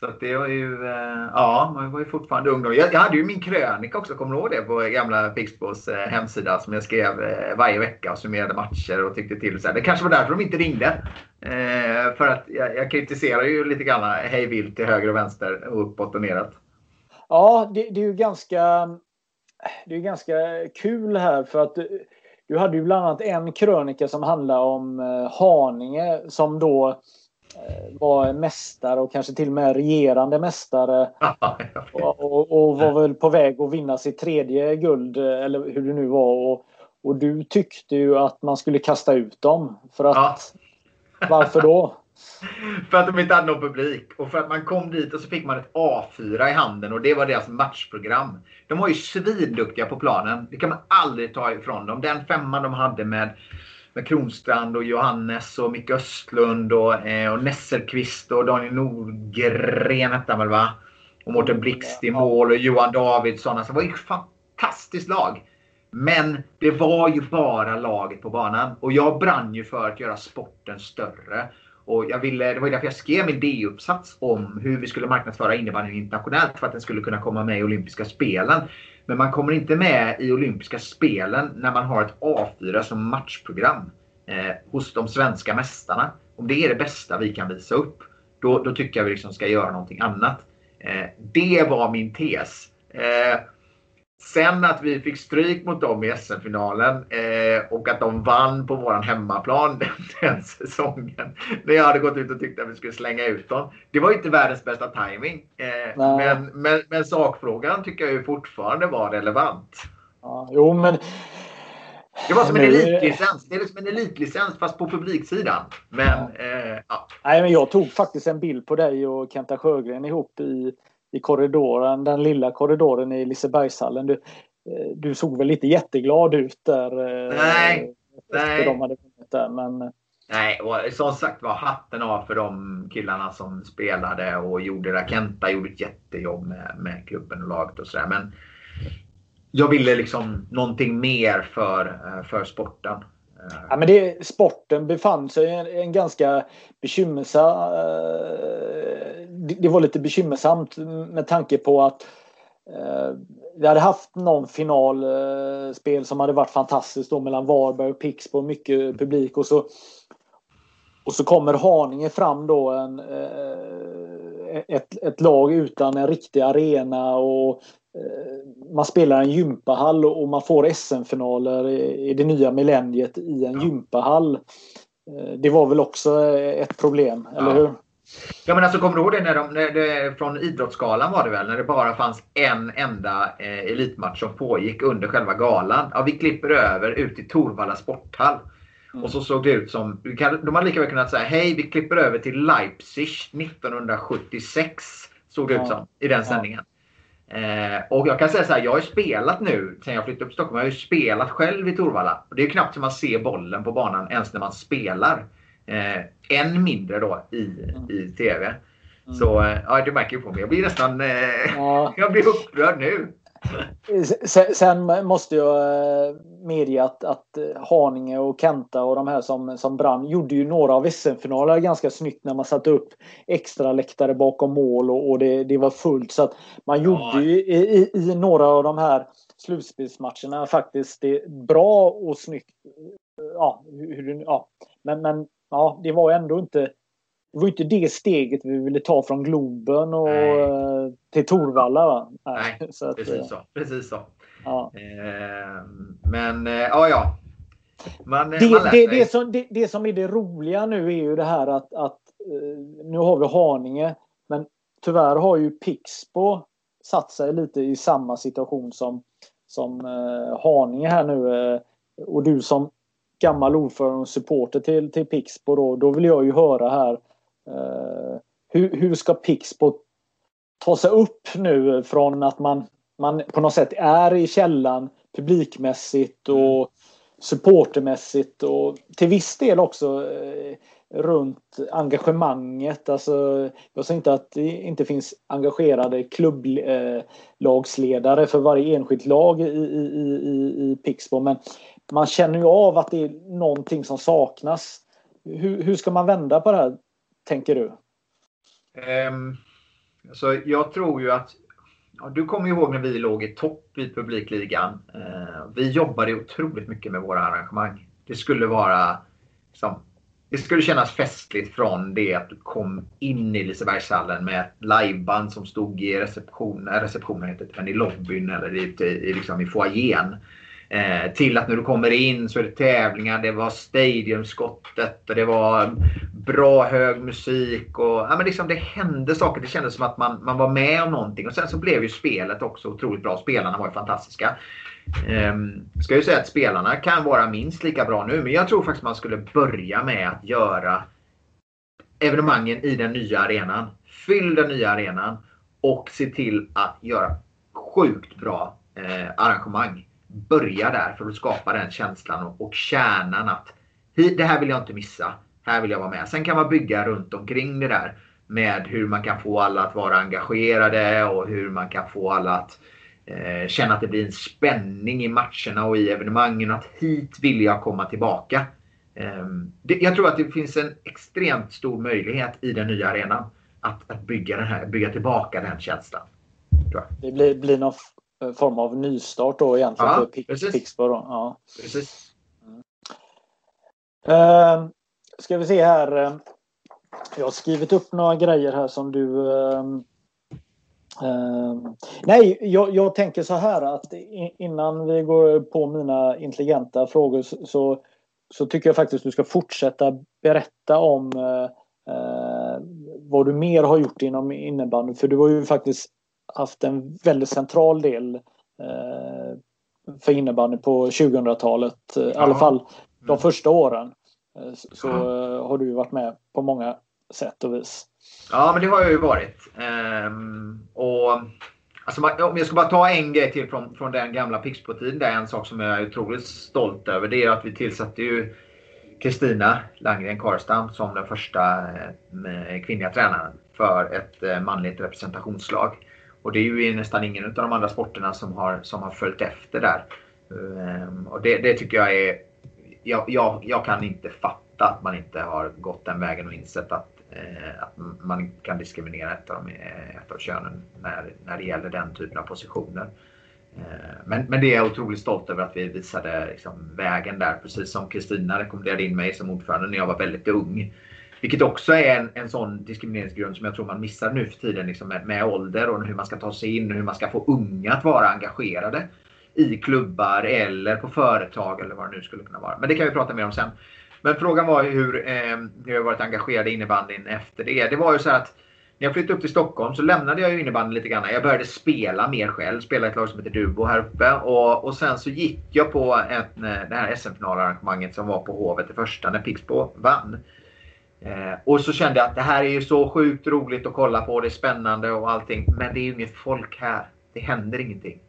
så att det var ju, eh, ja, man var ju fortfarande ung då. Jag, jag hade ju min krönika också, kommer du ihåg det? På gamla Pixbos eh, hemsida som jag skrev eh, varje vecka och summerade matcher och tyckte till. Så här. Det kanske var därför de inte ringde. för att jag, jag kritiserar ju lite grann hej vilt till höger och vänster och uppåt och neråt. Ja, det, det är ju ganska, det är ganska kul här för att du hade ju bland annat en krönika som handlade om Haninge som då var mästare och kanske till och med regerande mästare. och, och, och, var väl på väg att vinna sitt tredje guld eller hur det nu var. Och, och du tyckte ju att man skulle kasta ut dem. För att, ja. Varför då? för att de inte hade någon publik och för att man kom dit och så fick man ett A4 i handen och det var deras matchprogram. De var ju svinduktiga på planen. Det kan man aldrig ta ifrån dem. Den femman de hade med med Kronstrand och Johannes och Micke Östlund och, eh, och Nesselqvist och Daniel Nordgren hette han väl va? Och Mårten Blixt i mål och Johan Davidsson. Alltså, det var ju ett fantastiskt lag. Men det var ju bara laget på banan. Och jag brann ju för att göra sporten större. Och jag ville, det var ju därför jag skrev min D-uppsats om hur vi skulle marknadsföra innebandyn internationellt för att den skulle kunna komma med i olympiska spelen. Men man kommer inte med i olympiska spelen när man har ett A4 som matchprogram eh, hos de svenska mästarna. Om det är det bästa vi kan visa upp, då, då tycker jag vi liksom ska göra någonting annat. Eh, det var min tes. Eh, Sen att vi fick stryk mot dem i SM-finalen eh, och att de vann på våran hemmaplan den, den, säsongen. När jag hade gått ut och tyckte att vi skulle slänga ut dem. Det var inte världens bästa timing. Eh, men, men, men, sakfrågan tycker jag ju fortfarande var relevant. Ja, jo, men... Det var som en elitlicens. Det är liksom en elitlicens fast på publiksidan. Men, ja. Eh, ja. Nej, men jag tog faktiskt en bild på dig och Kenta Sjögren ihop i i korridoren, den lilla korridoren i Lisebergshallen. Du, eh, du såg väl lite jätteglad ut där? Eh, nej. Nej. de hade vunnit där, men... Nej, och som sagt var hatten av för de killarna som spelade och gjorde det. Kenta gjorde ett jättejobb med, med klubben och laget och sådär. Men jag ville liksom någonting mer för, eh, för sporten. Ja, men det, sporten befann sig i en, en ganska bekymmersam... Det, det var lite bekymmersamt med tanke på att eh, vi hade haft någon finalspel eh, som hade varit fantastiskt då mellan Varberg och Pixbo, mycket publik och så och så kommer Haninge fram då en, eh, ett, ett lag utan en riktig arena och Eh, man spelar en gympahall och man får SM-finaler i det nya millenniet i en ja. gympahall. Eh, det var väl också ett problem, eller ja. hur? Ja men alltså kommer du ihåg det, när de, när det från Idrottsgalan var det väl, när det bara fanns en enda eh, elitmatch som pågick under själva galan. Ja, vi klipper över ut i Torvalla sporthall. Mm. Och så såg det ut som, de hade lika väl kunnat säga hej vi klipper över till Leipzig 1976. Såg det ja. ut som i den sändningen. Eh, och jag kan säga så här, jag har ju spelat nu sen jag flyttade upp till Stockholm. Jag har ju spelat själv i Torvalla. Och det är knappt som man ser bollen på banan ens när man spelar. Eh, än mindre då i, mm. i TV. Mm. Så eh, ja, det märker ju på mig. Jag blir nästan... Eh, ja. jag blir upprörd nu. Sen måste jag eh, medge att, att eh, Haninge och Kenta och de här som, som brann gjorde ju några av SM-finaler ganska snyggt när man satte upp extra läktare bakom mål och, och det, det, var fullt. Så att man gjorde ju i, i, i, några av de här slutspelsmatcherna faktiskt det bra och snyggt. Ja, hur, ja. Men, men ja, det var ändå inte det var inte det steget vi ville ta från Globen och Nej. Eh, till Torvalla. Va? Nej, Nej så att, precis eh, så. Precis så. Ja. Eh, men eh, ja, ja. Man, det, man det, det, som, det, det, som är det roliga nu är ju det här att, att nu har vi Haninge. Men tyvärr har ju Pixbo satt sig lite i samma situation som, som Haninge här nu. Och du som gammal ordförande och supporter till, till Pixbo då, då vill jag ju höra här hur, hur ska Pixbo ta sig upp nu från att man, man på något sätt är i källan publikmässigt och supportermässigt och till viss del också eh, runt engagemanget. Alltså, jag säger inte att det inte finns engagerade klubblagsledare för varje enskilt lag i, i, i, i Pixbo men man känner ju av att det är någonting som saknas. Hur, hur ska man vända på det här tänker du? Um, alltså jag tror ju att ja, du kommer ihåg när vi låg i topp i publikligan. Uh, vi jobbade otroligt mycket med våra arrangemang. Det skulle vara liksom, det skulle kännas festligt från det att du kom in i Lisebergshallen med ett liveband som stod i receptionen, receptionen heter det, men i lobbyn eller i, i, liksom i foajén. Eh, till att när du kommer in så är det tävlingar, det var stadiumskottet och det var bra hög musik. Och, ja, men liksom det hände saker. Det kändes som att man, man var med om någonting. Och sen så blev ju spelet också otroligt bra. Spelarna var ju fantastiska. Um, ska ju säga att spelarna kan vara minst lika bra nu, men jag tror faktiskt man skulle börja med att göra evenemangen i den nya arenan. Fyll den nya arenan och se till att göra sjukt bra eh, arrangemang börja där för att skapa den känslan och, och kärnan att det här vill jag inte missa. Här vill jag vara med. Sen kan man bygga runt omkring det där med hur man kan få alla att vara engagerade och hur man kan få alla att eh, känna att det blir en spänning i matcherna och i evenemangen. Att hit vill jag komma tillbaka. Eh, det, jag tror att det finns en extremt stor möjlighet i den nya arenan att, att bygga, den här, bygga tillbaka den känslan. Det blir, blir någon form av nystart då egentligen ja, för Pixbo. Då. Ja. Precis. Mm. Ska vi se här. Eh, jag har skrivit upp några grejer här som du nej, jag, jag, tänker så här att innan vi går på mina intelligenta frågor så, så tycker jag faktiskt du ska fortsätta berätta om vad du mer har gjort inom innebandy. För du har ju faktiskt haft en väldigt central del eh, för innebandy på 2000-talet. Ja. I alla fall de mm. första åren. Eh, så ja. har du varit med på många sätt och vis. Ja, men det har jag ju varit. Ehm, och Alltså, om jag ska bara ta en grej till från, från den gamla Pixbo-tiden. Det är en sak som jag är otroligt stolt över. Det är att vi tillsatte ju Kristina Landgren Karstam som den första eh, kvinnliga tränaren för ett eh, manligt representationslag. Och det är ju nästan ingen av de andra sporterna som har, som har följt efter där. Ehm, och det, det, tycker jag är... Jag, jag, jag, kan inte fatta att man inte har gått den vägen och insett att, eh, att man kan diskriminera ett av, de, eh, ett av könen när, när det gäller den typen av positioner. Ehm, men, men det är jag otroligt stolt över att vi visade liksom, vägen där. Precis som Kristina rekommenderade in mig som ordförande när jag var väldigt ung. Vilket också är en, en sån diskrimineringsgrund som jag tror man missar nu för tiden liksom med, med ålder och hur man ska ta sig in och hur man ska få unga att vara engagerade i klubbar eller på företag eller vad det nu skulle kunna vara. Men det kan vi prata mer om sen. Men frågan var hur, eh, jag har varit engagerad i innebandyn efter det. Det var ju så att när jag flyttade upp till Stockholm så lämnade jag ju innebandyn lite grann. Jag började spela mer själv. Spela ett lag som heter Dubo här uppe. Och, och sen så gick jag på ett, eh, det här SM-finalarrangemanget som var på Hovet, det första, när Pixbo vann. Eh, och så kände jag att det här är ju så sjukt roligt att kolla på. Det är spännande och allting. Men det är ju inget folk här. Det händer ingenting.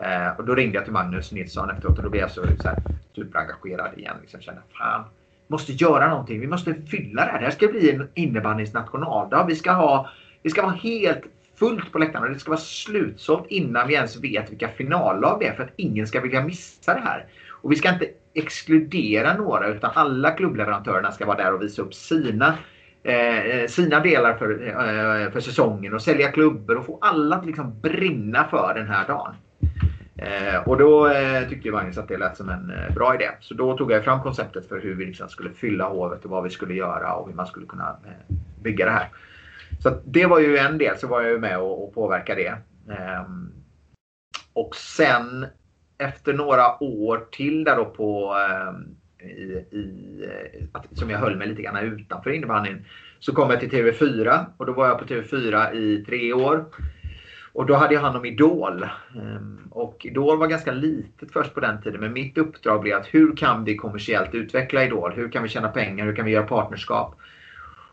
Eh, och då ringde jag till Magnus Nilsson efteråt och då blev jag så, så här, superengagerad igen. Liksom kände fan, måste göra någonting. Vi måste fylla det här. Det här ska bli en innebandyns nationaldag. Vi ska, ha, vi ska vara helt fullt på läktarna. Det ska vara slutsålt innan vi ens vet vilka finallag det är för att ingen ska vilja missa det här. Och vi ska inte exkludera några utan alla klubbleverantörerna ska vara där och visa upp sina eh, sina delar för, eh, för säsongen och sälja klubbor och få alla att liksom brinna för den här dagen. Eh, och då eh, tyckte Magnus att det lät som en eh, bra idé. Så då tog jag fram konceptet för hur vi liksom skulle fylla hovet och vad vi skulle göra och hur man skulle kunna eh, bygga det här. Så det var ju en del, så var jag ju med och, och påverka det. Ehm, och sen efter några år till där då på ehm, i, i, som jag höll mig lite grann utanför innebandyn. Så kom jag till TV4 och då var jag på TV4 i tre år. Och då hade jag hand om Idol. Ehm, och Idol var ganska litet först på den tiden. Men mitt uppdrag blev att hur kan vi kommersiellt utveckla Idol? Hur kan vi tjäna pengar? Hur kan vi göra partnerskap?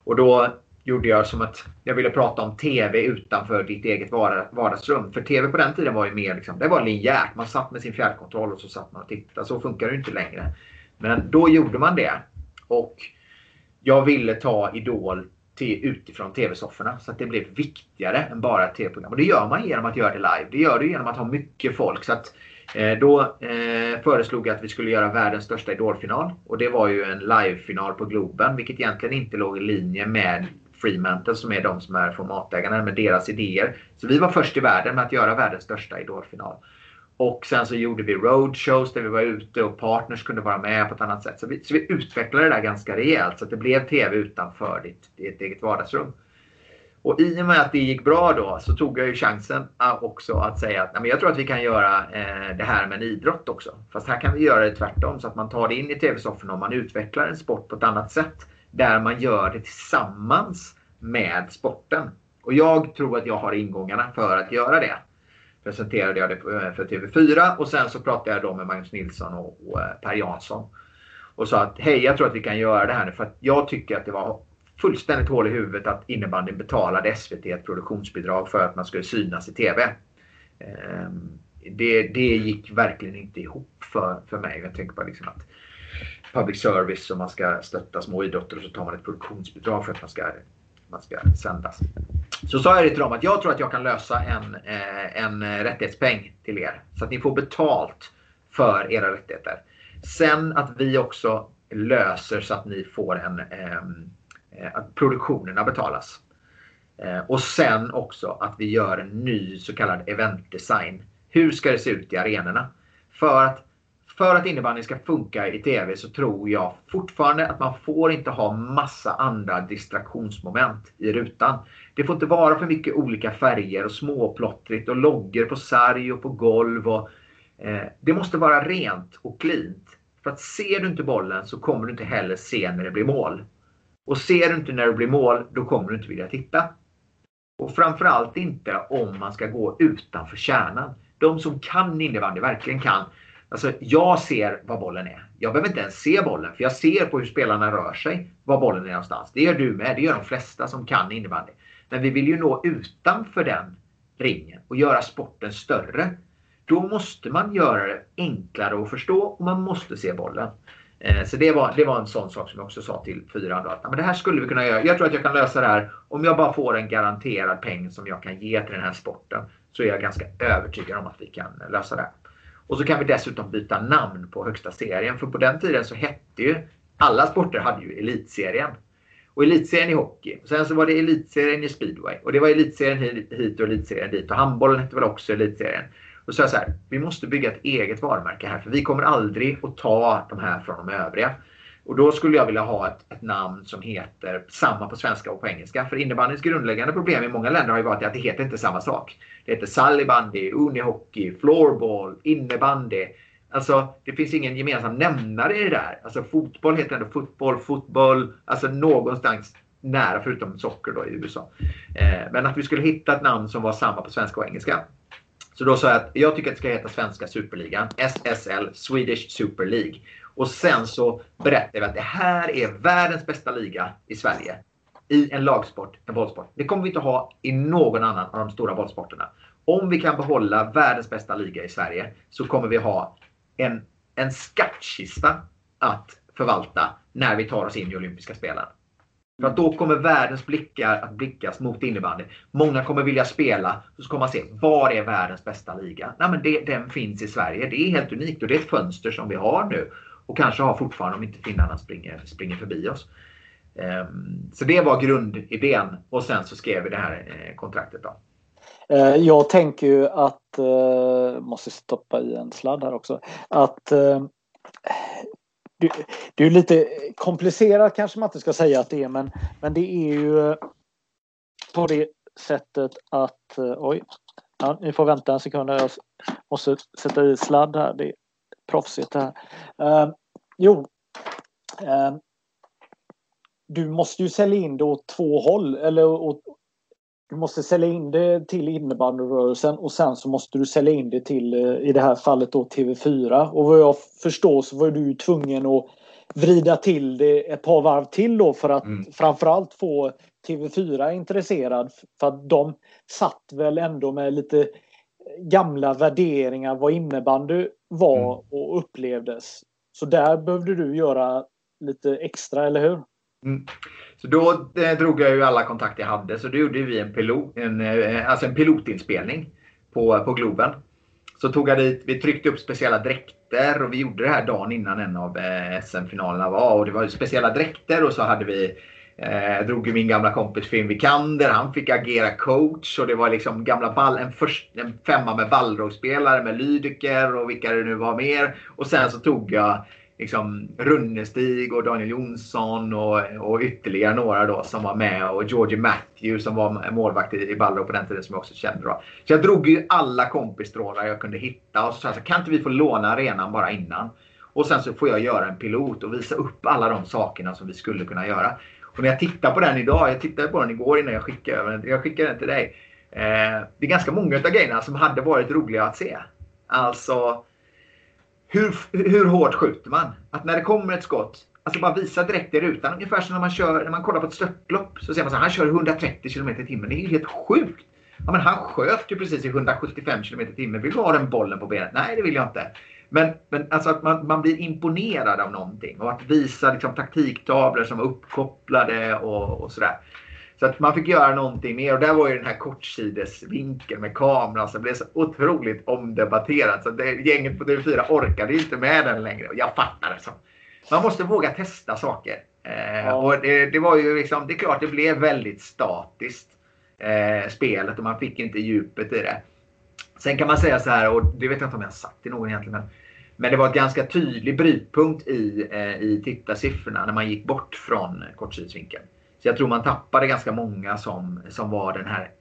Och då gjorde jag som att jag ville prata om TV utanför ditt eget vardagsrum. För TV på den tiden var ju mer liksom, det var linjärt. Man satt med sin fjärrkontroll och så satt man och tittade. Så funkar det inte längre. Men då gjorde man det. Och jag ville ta Idol till, utifrån tv-sofforna. Så att det blev viktigare än bara ett tv-program. Och det gör man genom att göra det live. Det gör du genom att ha mycket folk. Så att, eh, då eh, föreslog jag att vi skulle göra världens största Idol-final. Och det var ju en live-final på Globen. Vilket egentligen inte låg i linje med Fremantle som är de som är formatägarna med deras idéer. Så vi var först i världen med att göra världens största Idol-final. Och sen så gjorde vi roadshows där vi var ute och partners kunde vara med på ett annat sätt. Så vi, så vi utvecklade det där ganska rejält så att det blev TV utanför ditt, ditt eget vardagsrum. Och i och med att det gick bra då så tog jag ju chansen ah, också att säga att men jag tror att vi kan göra eh, det här med en idrott också. Fast här kan vi göra det tvärtom så att man tar det in i TV-sofforna och man utvecklar en sport på ett annat sätt. Där man gör det tillsammans med sporten. Och jag tror att jag har ingångarna för att göra det presenterade jag det eh, för TV4 och sen så pratade jag då med Magnus Nilsson och, eh, Per Jansson. Och sa att hej, jag tror att vi kan göra det här nu för att jag tycker att det var fullständigt hål i huvudet att innebandyn betalade SVT ett produktionsbidrag för att man skulle synas i TV. Ehm, det, det gick verkligen inte ihop för, för mig. Jag tänker bara liksom att public service och man ska stötta små idrotter och så tar man ett produktionsbidrag för att man ska man ska sändas. Så sa jag det till dem att jag tror att jag kan lösa en, eh, en eh, rättighetspeng till er. Så att ni får betalt för era rättigheter. Sen att vi också löser så att ni får en... Ehm, eh, att produktionerna betalas. Och sen också att vi gör en ny så kallad eventdesign. Hur ska det se ut i arenorna? För att för att innebandyn ska funka i TV så tror jag fortfarande att man får inte ha massa andra distraktionsmoment i rutan. Det får inte vara för mycket olika färger och småplottrigt och loggor på sarg och på golv. Och, eh, det måste vara rent och cleant. För att ser du inte bollen så kommer du inte heller se när det blir mål. Och ser du inte när det blir mål, då kommer du inte vilja titta. Och framförallt inte om man ska gå utanför kärnan. De som kan innebandy, verkligen kan, Alltså, jag ser var bollen är. Jag behöver inte ens se bollen, för jag ser på hur spelarna rör sig var bollen är någonstans. Det gör du med. Det gör de flesta som kan innebandy. Men vi vill ju nå utanför den ringen och göra sporten större. Då måste man göra det enklare att förstå och man måste se bollen. Eh, så det var, det var en sån sak som jag också sa till fyran. Då, att, men det här skulle vi kunna göra. Jag tror att jag kan lösa det här om jag bara får en garanterad peng som jag kan ge till den här sporten. Så är jag ganska övertygad om att vi kan lösa det. Och så kan vi dessutom byta namn på högsta serien. För på den tiden så hette ju alla sporter hade ju elitserien. Och elitserien i hockey. Sen så var det elitserien i speedway. Och det var elitserien hit och elitserien dit. Och handbollen hette väl också elitserien. Och så sa jag så här, vi måste bygga ett eget varumärke här. För vi kommer aldrig att ta de här från de övriga. Och då skulle jag vilja ha ett, ett, namn som heter samma på svenska och på engelska. För innebandyns grundläggande problem i många länder har ju varit att det heter inte samma sak. Det heter sallibandy, unihockey, floorball, innebandy. Alltså det finns ingen gemensam nämnare i det där. Alltså fotboll heter ändå fotboll, fotboll, alltså någonstans nära förutom socker då i USA. Eh, men att vi skulle hitta ett namn som var samma på svenska och engelska. Så då sa jag att jag tycker att det ska heta Svenska Superligan, SSL, Swedish Super League. Och sen så berättar vi att det här är världens bästa liga i Sverige. I en lagsport, en bollsport. Det kommer vi inte ha i någon annan av de stora bollsporterna. Om vi kan behålla världens bästa liga i Sverige så kommer vi ha en, en skattkista att förvalta när vi tar oss in i olympiska spelen. För att då kommer världens blickar att blickas mot innebandy. Många kommer vilja spela. Så kommer man se, var är världens bästa liga? Nej, men det, den finns i Sverige. Det är helt unikt och det är ett fönster som vi har nu. Och kanske har fortfarande om inte finnarna springer, springer förbi oss. Ehm, så det var grundidén och sen så skrev vi det här eh, kontraktet. Då. Eh, jag tänker ju att, eh, måste stoppa i en sladd här också, att det är lite komplicerat kanske man inte ska säga att det är men, men det är ju på det sättet att oj, ja, ni får vänta en sekund jag måste sätta i sladd här. Det är proffsigt här. Uh, jo, uh, du måste ju sälja in det åt två håll eller åt, du måste sälja in det till innebandyrörelsen och sen så måste du sälja in det till, i det här fallet då TV4. Och vad jag förstår så var du tvungen att vrida till det ett par varv till då för att mm. framförallt få TV4 intresserad. För att de satt väl ändå med lite gamla värderingar vad innebandy var mm. och upplevdes. Så där behövde du göra lite extra, eller hur? Mm. Så då eh, drog jag ju alla kontakter jag hade. Så då gjorde vi en, pilot, en, eh, alltså en pilotinspelning på, på Globen. Så tog jag dit, vi tryckte upp speciella dräkter och vi gjorde det här dagen innan en av eh, SM-finalerna var. Och det var speciella dräkter och så hade vi Eh, drog ju min gamla kompis Finn Vikander. Han fick agera coach och det var liksom gamla ball, en, först, en femma med Wallrock-spelare med Lydeker och vilka det nu var mer. Och sen så tog jag liksom Runnestig och Daniel Jonsson och, och ytterligare några då som var med och Georgie Matthews som var målvakt i, i Balrog på den tiden som jag också kände. Då. Så jag drog ju alla kompisstrålar jag kunde hitta och så sa jag kan inte vi få låna arenan bara innan? Och sen så får jag göra en pilot och visa upp alla de sakerna som vi skulle kunna göra. För när jag tittar på den idag, jag tittade på den igår innan jag skickade över den. Jag skickade den till dig. Eh, det är ganska många av grejerna som hade varit roliga att se. Alltså, hur, hur hårt skjuter man? Att när det kommer ett skott, alltså bara visa direkt i rutan. Ungefär som när man, kör, när man kollar på ett störtlopp. Så ser man att han kör 130 km i timmen. Det är ju helt sjukt. Ja, men han sköt ju precis i 175 km i timmen. Vill du ha den bollen på benet? Nej, det vill jag inte. Men, men alltså att man, man blir imponerad av någonting och att visa liksom, taktiktavlor som är uppkopplade och, och sådär. Så att man fick göra någonting mer och där var ju den här kortsidesvinkeln med kameran som blev så otroligt omdebatterat. Så det, gänget på TV4 orkade inte med den längre och jag fattar det. Så. Man måste våga testa saker. Eh, ja. och det, det, var ju liksom, det är klart det blev väldigt statiskt eh, spelet och man fick inte djupet i det. Sen kan man säga så här, och det vet jag inte om jag har sagt till någon egentligen, men, men det var ett ganska tydlig brytpunkt i, eh, i tittarsiffrorna när man gick bort från kortsidesvinkeln. Så jag tror man tappade ganska många som, som var den här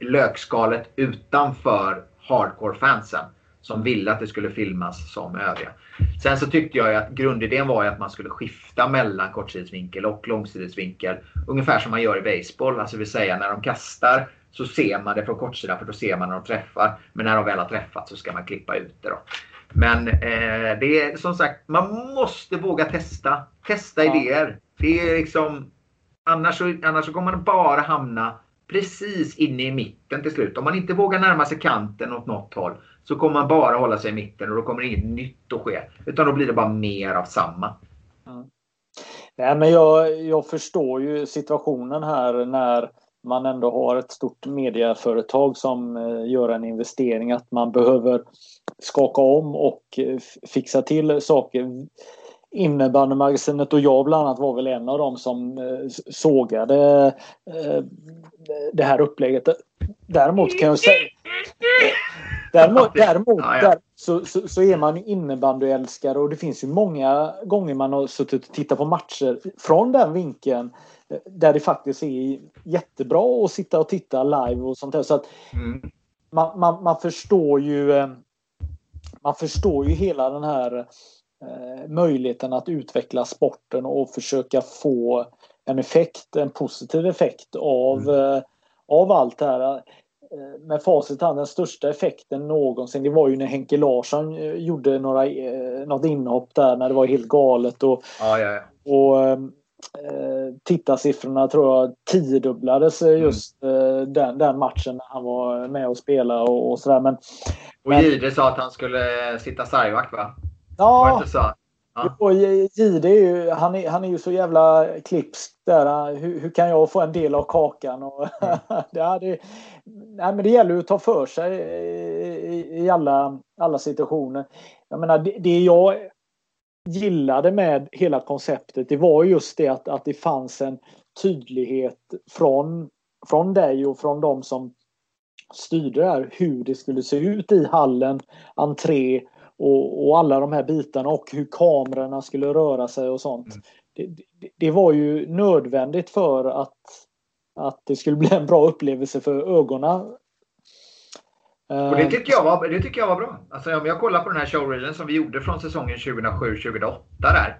lökskalet utanför hardcore-fansen. Som ville att det skulle filmas som övriga. Sen så tyckte jag att grundidén var att man skulle skifta mellan kortsidesvinkel och långsidesvinkel. Ungefär som man gör i baseball. Alltså vill säga när de kastar så ser man det från kortsidan för då ser man när de träffar. Men när de väl har träffat så ska man klippa ut det. Då. Men eh, det är som sagt, man måste våga testa. Testa ja. idéer. Det är liksom, annars, så, annars så kommer man bara hamna precis inne i mitten till slut. Om man inte vågar närma sig kanten åt något håll så kommer man bara hålla sig i mitten och då kommer inget nytt att ske. Utan då blir det bara mer av samma. Mm. Nej, men jag, jag förstår ju situationen här när man ändå har ett stort mediaföretag som eh, gör en investering att man behöver skaka om och eh, fixa till saker. Innebandymagasinet och jag bland annat var väl en av dem som eh, sågade det här upplägget. Däremot kan jag säga Däremot, däremot där, så, så, så, är man innebandyälskare och det finns ju många gånger man har suttit och tittat på matcher från den vinkeln där det faktiskt är jättebra att sitta och titta live och sånt där. Så att mm. man, man, man, förstår ju eh, man förstår ju hela den här eh, möjligheten att utveckla sporten och försöka få en effekt, en positiv effekt av, mm. eh, av allt det här. Eh, med facit hand, den största effekten någonsin, det var ju när Henke Larsson eh, gjorde några, något inhopp där när det var helt galet. Och, ja, ja, ja. och Eh, tittarsiffrorna tror jag tiodubblades mm. just mm. den, den matchen när han var med och spelade och, och sådär. Men, och Jihde sa att han skulle sitta sargvakt va? Ja, det? Ja. Och Gide är ju, han är, han är ju så jävla klipsk där. Hur, hur kan jag få en del av kakan? Och, mm. ja, det, nej, men det gäller ju att ta för sig i, i alla, alla situationer. Jag menar, det, det jag gillade med hela konceptet det var just det att, att det fanns en tydlighet från, från dig och från de som styrde där hur det skulle se ut i hallen, entré och, och alla de här bitarna och hur kamerorna skulle röra sig och sånt. Mm. Det, det, det, var ju nödvändigt för att, att det skulle bli en bra upplevelse för ögonen. Och det tycker jag var, det tycker jag var bra. Alltså om jag kollar på den här showreelen som vi gjorde från säsongen 2007-2008 där.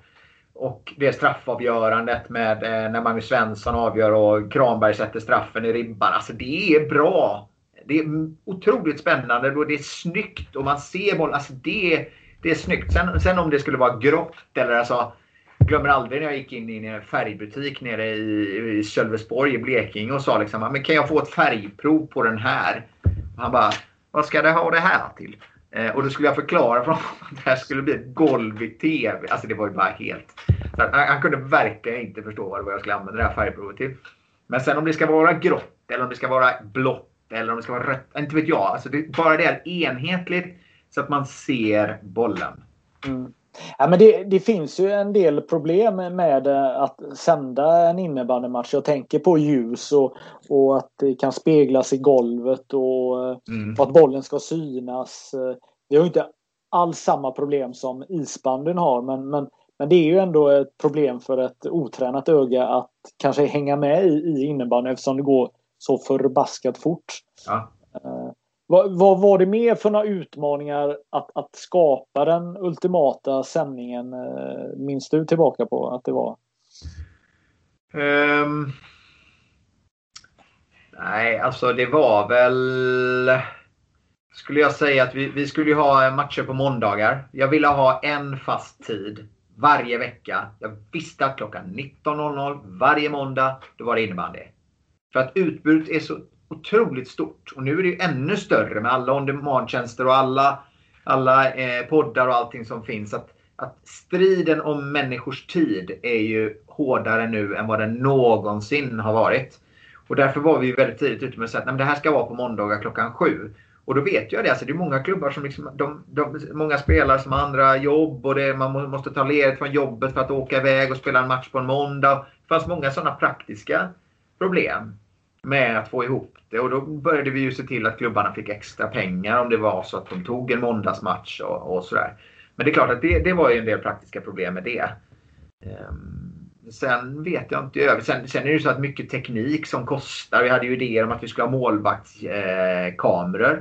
Och det straffavgörandet med eh, när Magnus Svensson avgör och Kranberg sätter straffen i ribban. Alltså det är bra. Det är otroligt spännande och det är snyggt och man ser bollen. Alltså det, det är snyggt. Sen, sen om det skulle vara grått eller alltså glömmer aldrig när jag gick in i en färgbutik nere i, i Sölvesborg i Blekinge och sa liksom men kan jag få ett färgprov på den här? Och han bara vad ska det ha det här till? Eh, och då skulle jag förklara för honom att det här skulle bli ett golv i TV. Alltså det var ju bara helt... Han, han, kunde verkligen inte förstå vad jag skulle använda det här färgprovet till. Men sen om det ska vara grått eller om det ska vara blått eller om det ska vara rött. Inte vet jag. Alltså det, bara det är enhetligt så att man ser bollen. Mm. Ja, men det, det, finns ju en del problem med eh, att sända en innebandymatch. Jag tänker på ljus och, och att det kan speglas i golvet och, eh, mm. och att bollen ska synas. Vi har inte alls samma problem som isbandyn har men, men, men det är ju ändå ett problem för ett otränat öga att kanske hänga med i, i innebandyn eftersom det går så förbaskat fort. Ja. Vad, vad, var det mer för några utmaningar att, att skapa den ultimata sändningen? Eh, minns du tillbaka på att det var? Um, nej, alltså det var väl skulle jag säga att vi, vi skulle ha matcher på måndagar. Jag ville ha en fast tid varje vecka. Jag visste att klockan 19.00 varje måndag, då var det innebandy. För att utbudet är så otroligt stort. Och nu är det ju ännu större med alla on demand-tjänster och alla, alla eh, poddar och allting som finns. Att, att striden om människors tid är ju hårdare nu än vad den någonsin har varit. Och därför var vi väldigt tidigt ute med att säga att det här ska vara på måndagar klockan sju. Och då vet jag det. Alltså det är många klubbar som liksom, de, de, många spelare som har andra jobb och det, man måste ta ledigt från jobbet för att åka iväg och spela en match på en måndag. Det fanns många sådana praktiska problem med att få ihop det. Och då började vi ju se till att klubbarna fick extra pengar om det var så att de tog en måndagsmatch och, och sådär. Men det är klart att det, det var ju en del praktiska problem med det. Um, sen vet jag inte. Sen, sen, är det ju så att mycket teknik som kostar. Vi hade ju idéer om att vi skulle ha målvaktskameror. Eh,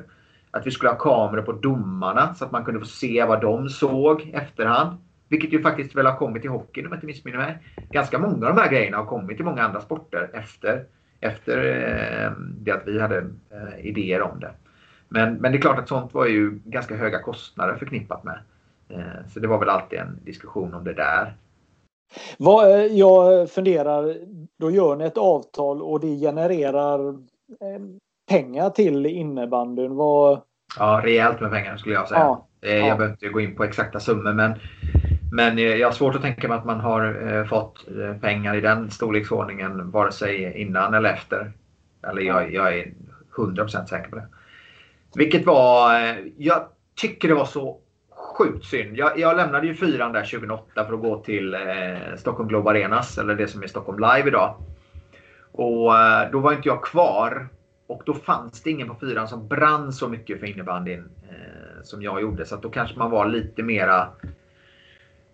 att vi skulle ha kameror på domarna så att man kunde få se vad de såg efterhand. Vilket ju faktiskt väl har kommit i hockeyn om jag inte missminner mig. Ganska många av de här grejerna har kommit i många andra sporter efter, efter eh, det att vi hade eh, idéer om det. Men, men det är klart att sånt var ju ganska höga kostnader förknippat med. Eh, så det var väl alltid en diskussion om det där. Vad, jag funderar, då gör ni ett avtal och det genererar pengar till innebandyn? Vad... Ja, rejält med pengar skulle jag säga. Ja, jag ja. behöver inte gå in på exakta summor men men eh, jag har svårt att tänka mig att man har eh, fått eh, pengar i den storleksordningen vare sig innan eller efter. Eller jag, jag är 100% säker på det. Vilket var... Jag tycker det var så sjukt synd. Jag, jag lämnade ju fyran där 2008 för att gå till eh, Stockholm Globe Arenas, eller det som är Stockholm Live idag. Och eh, då var inte jag kvar. Och då fanns det ingen på fyran som brann så mycket för innebandyn eh, som jag gjorde. Så då kanske man var lite mera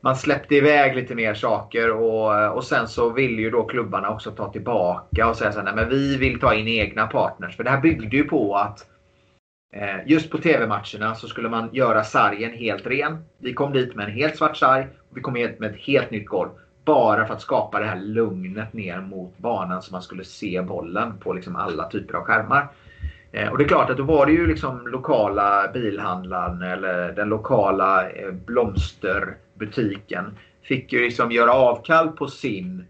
man släppte iväg lite mer saker och, och sen så vill ju då klubbarna också ta tillbaka och säga så här, nej men vi vill ta in egna partners. För det här byggde ju på att eh, just på TV-matcherna så skulle man göra sargen helt ren. Vi kom dit med en helt svart sarg och vi kom hit med ett helt nytt golv. Bara för att skapa det här lugnet ner mot banan så man skulle se bollen på liksom alla typer av skärmar. Eh, och det är klart att då var det ju liksom lokala bilhandlaren eller den lokala eh, blomster butiken fick ju liksom göra avkall på sin,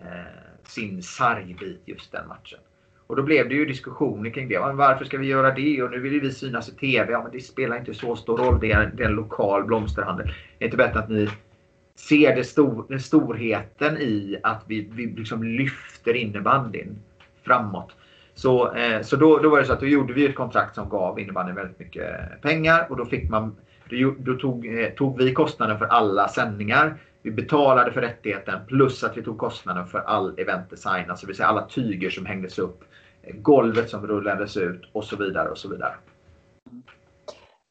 eh, sin sargbit just den matchen. Och då blev det ju diskussioner kring det. Varför ska vi göra det? Och nu vill ju vi synas i TV. Ja, men det spelar inte så stor roll. Det är, det är en lokal blomsterhandel. Det är inte bättre att ni ser det stor, den storheten i att vi, vi liksom lyfter innebandyn framåt. Så, eh, så då, då var det så att då gjorde vi ett kontrakt som gav innebandyn väldigt mycket pengar och då fick man då, då tog, eh, tog vi kostnaden för alla sändningar. Vi betalade för rättigheten plus att vi tog kostnaden för all eventdesign, alltså vill säga alla tyger som hängdes upp, eh, golvet som rullades ut och så vidare och så vidare.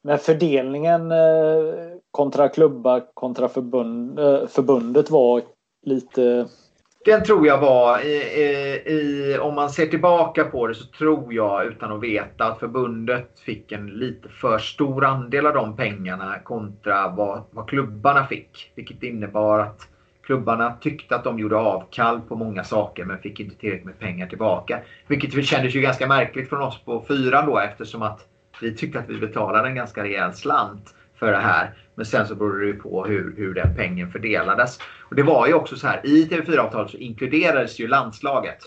Men fördelningen eh, kontra klubbar kontra förbund, eh, förbundet var lite den tror jag var, i, i, om man ser tillbaka på det så tror jag utan att veta att förbundet fick en lite för stor andel av de pengarna kontra vad, vad klubbarna fick. Vilket innebar att klubbarna tyckte att de gjorde avkall på många saker men fick inte tillräckligt med pengar tillbaka. Vilket kändes ju ganska märkligt från oss på fyran då eftersom att vi tyckte att vi betalade en ganska rejäl slant för det här. Men sen så beror det ju på hur, hur den pengen fördelades. Och det var ju också så här, i TV4-avtalet så inkluderades ju landslaget.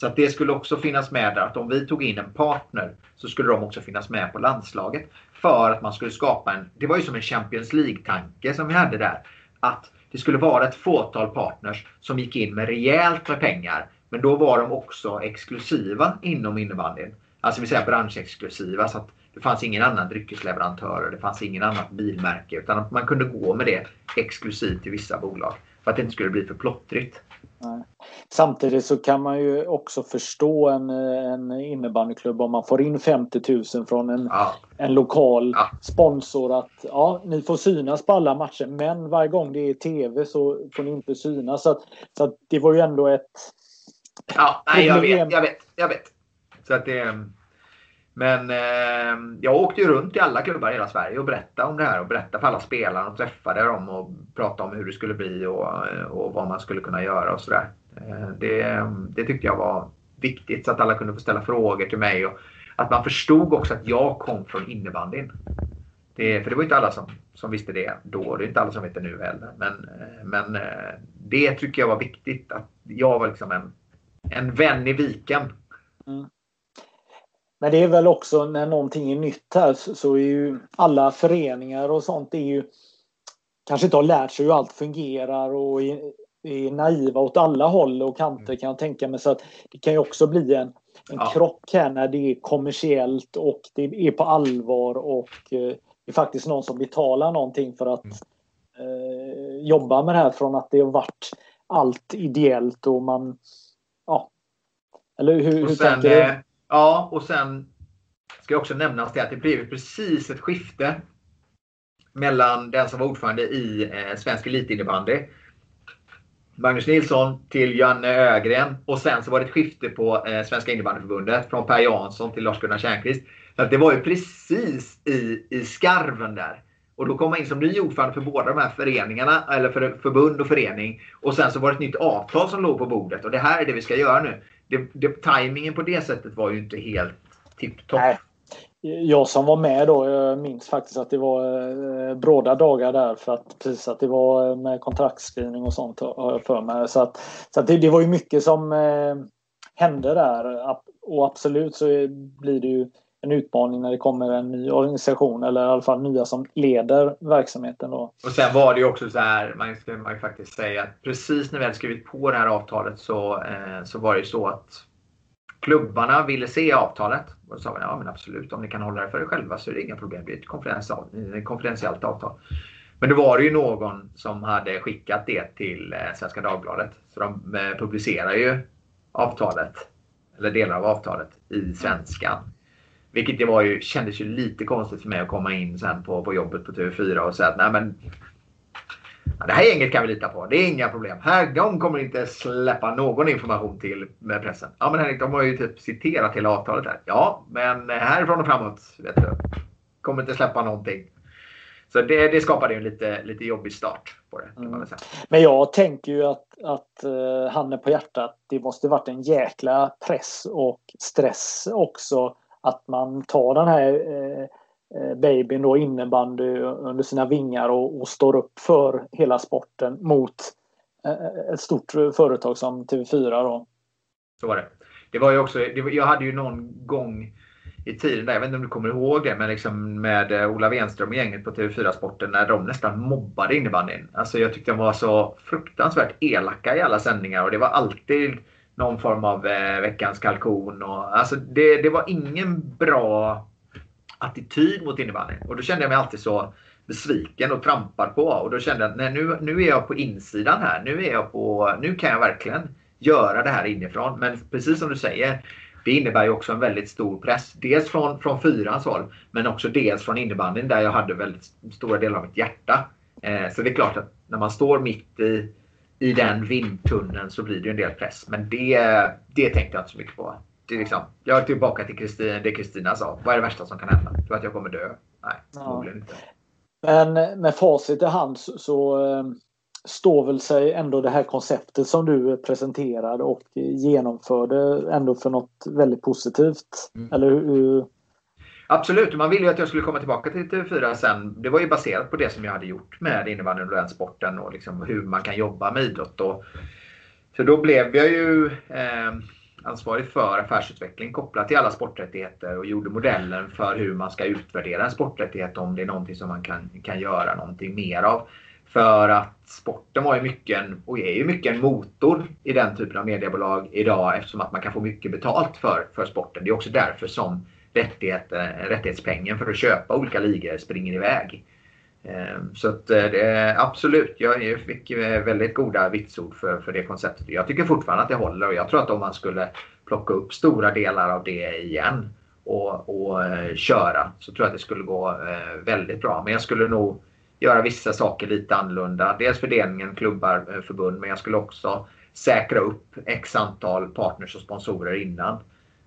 Så att det skulle också finnas med där att om vi tog in en partner så skulle de också finnas med på landslaget. För att man skulle skapa en, det var ju som en Champions League-tanke som vi hade där. Att det skulle vara ett fåtal partners som gick in med rejält med pengar. Men då var de också exklusiva inom innebandyn. Alltså vi säger branschexklusiva. Så att det fanns ingen annan dryckesleverantör och det fanns ingen annat bilmärke. Utan man kunde gå med det exklusivt till vissa bolag. För att det inte skulle bli för plottrigt. Samtidigt så kan man ju också förstå en, en innebandyklubb om man får in 50 000 från en, ja. en lokal ja. sponsor att ja, ni får synas på alla matcher men varje gång det är tv så får ni inte synas. Så, att, så att det var ju ändå ett... Ja, nej, jag vet, jag vet, jag vet. Så att det... Men eh, jag åkte ju runt i alla klubbar i hela Sverige och berättade om det här och berättade för alla spelare och träffade dem och pratade om hur det skulle bli och, och vad man skulle kunna göra och sådär. Eh, det, det tyckte jag var viktigt så att alla kunde få ställa frågor till mig och att man förstod också att jag kom från innebandyn. Det, för det var inte alla som, som visste det då. Det är inte alla som vet det nu heller. Men, eh, men eh, det tycker jag var viktigt. Att jag var liksom en, en vän i viken. Mm. Men det är väl också när någonting är nytt här så är ju alla föreningar och sånt är ju kanske inte har lärt sig hur allt fungerar och är, är naiva åt alla håll och kanter kan jag tänka mig. Så att det kan ju också bli en, en ja. krock här när det är kommersiellt och det är på allvar och eh, det är faktiskt någon som betalar någonting för att mm. eh, jobba med det här från att det har varit allt ideellt och man ja. Eller hur, hur sen, tänker du? Ja, och sen ska jag också nämnas det att det blev precis ett skifte mellan den som var ordförande i eh, Svensk Elitinnebandy, Magnus Nilsson till Janne Ögren och sen så var det ett skifte på eh, Svenska innebandyförbundet från Per Jansson till Lars-Gunnar Tjärnqvist. Så det var ju precis i, i skarven där. Och då kom man in som ny ordförande för båda de här föreningarna, eller för förbund och förening. Och sen så var det ett nytt avtal som låg på bordet och det här är det vi ska göra nu det, det, tajmingen på det sättet var ju inte helt tipptopp. Jag som var med då, jag minns faktiskt att det var eh, bråda dagar där för att precis att det var eh, med kontraktskrivning och sånt har jag för mig. Så, att, så att det, det, var ju mycket som eh, hände där och absolut så blir det ju en utmaning när det kommer en ny organisation eller i alla fall nya som leder verksamheten. Då. Och sen var det ju också så här, man ska man ju faktiskt säga att precis när vi hade skrivit på det här avtalet så, eh, så var det ju så att klubbarna ville se avtalet. Och då sa vi, ja men absolut, om ni kan hålla det för er själva så är det inga problem. Det är ett konfidentiellt, avtal. Men då var det ju någon som hade skickat det till eh, Svenska Dagbladet. Så de eh, publicerar ju avtalet, eller delar av avtalet, i svenskan. Vilket det var ju, kändes ju lite konstigt för mig att komma in sen på, på jobbet på TV4 och säga att nej men det här gänget kan vi lita på. Det är inga problem. Här, de kommer inte släppa någon information till med pressen. Ja men Henrik, de har ju typ citerat hela avtalet här. Ja, men härifrån och framåt vet du, kommer inte släppa någonting. Så det, det skapade ju en lite, lite jobbig start på det. Säga. Men jag tänker ju att, att uh, handen på hjärtat, det måste varit en jäkla press och stress också att man tar den här eh, eh, babyn då innebandy under sina vingar och, och, står upp för hela sporten mot eh, ett stort företag som TV4 då. Så var det. Det var ju också, det, jag hade ju någon gång i tiden där, jag vet inte om du kommer ihåg det, men liksom med eh, Ola Wenström och gänget på TV4 Sporten när de nästan mobbade innebandyn. Alltså jag tyckte de var så fruktansvärt elaka i alla sändningar och det var alltid någon form av eh, veckans kalkon. Och, alltså det, det var ingen bra attityd mot innebandyn. Och då kände jag mig alltid så besviken och trampad på. Och då kände jag att nej, nu, nu är jag på insidan här. Nu, är jag på, nu kan jag verkligen göra det här inifrån. Men precis som du säger, det innebär ju också en väldigt stor press. Dels från, från fyrans håll, men också dels från innebandyn där jag hade väldigt stora delar av mitt hjärta. Eh, så det är klart att när man står mitt i, i den vindtunneln så blir det en del press. Men det, det tänkte jag inte så mycket på. Det är liksom, jag är tillbaka till Kristin, det Kristina sa. Vad är det värsta som kan hända? Tror att jag kommer dö? Nej, förmodligen ja. inte. Men med facit i hand så, så eh, står väl sig ändå det här konceptet som du presenterade och genomförde ändå för något väldigt positivt. Mm. Eller hur? Absolut, man ville ju att jag skulle komma tillbaka till TV4 sen. Det var ju baserat på det som jag hade gjort med innebandyn och sporten och liksom hur man kan jobba med idrott. Och, så då blev jag ju eh, ansvarig för affärsutveckling kopplat till alla sporträttigheter och gjorde modellen för hur man ska utvärdera en sporträttighet om det är någonting som man kan, kan göra någonting mer av. För att sporten var ju mycket en, och är ju mycket en motor i den typen av mediebolag idag eftersom att man kan få mycket betalt för, för sporten. Det är också därför som rättighet, eh, rättighetspengen för att köpa olika ligor springer iväg. Ehm, så att eh, det, absolut, jag fick eh, väldigt goda vitsord för, för det konceptet. Jag tycker fortfarande att det håller och jag tror att om man skulle plocka upp stora delar av det igen och, och köra så tror jag att det skulle gå väldigt bra. Men jag skulle nog göra vissa saker lite annorlunda. Dels fördelningen klubbar, förbund, men jag skulle också säkra upp x antal partners och sponsorer innan.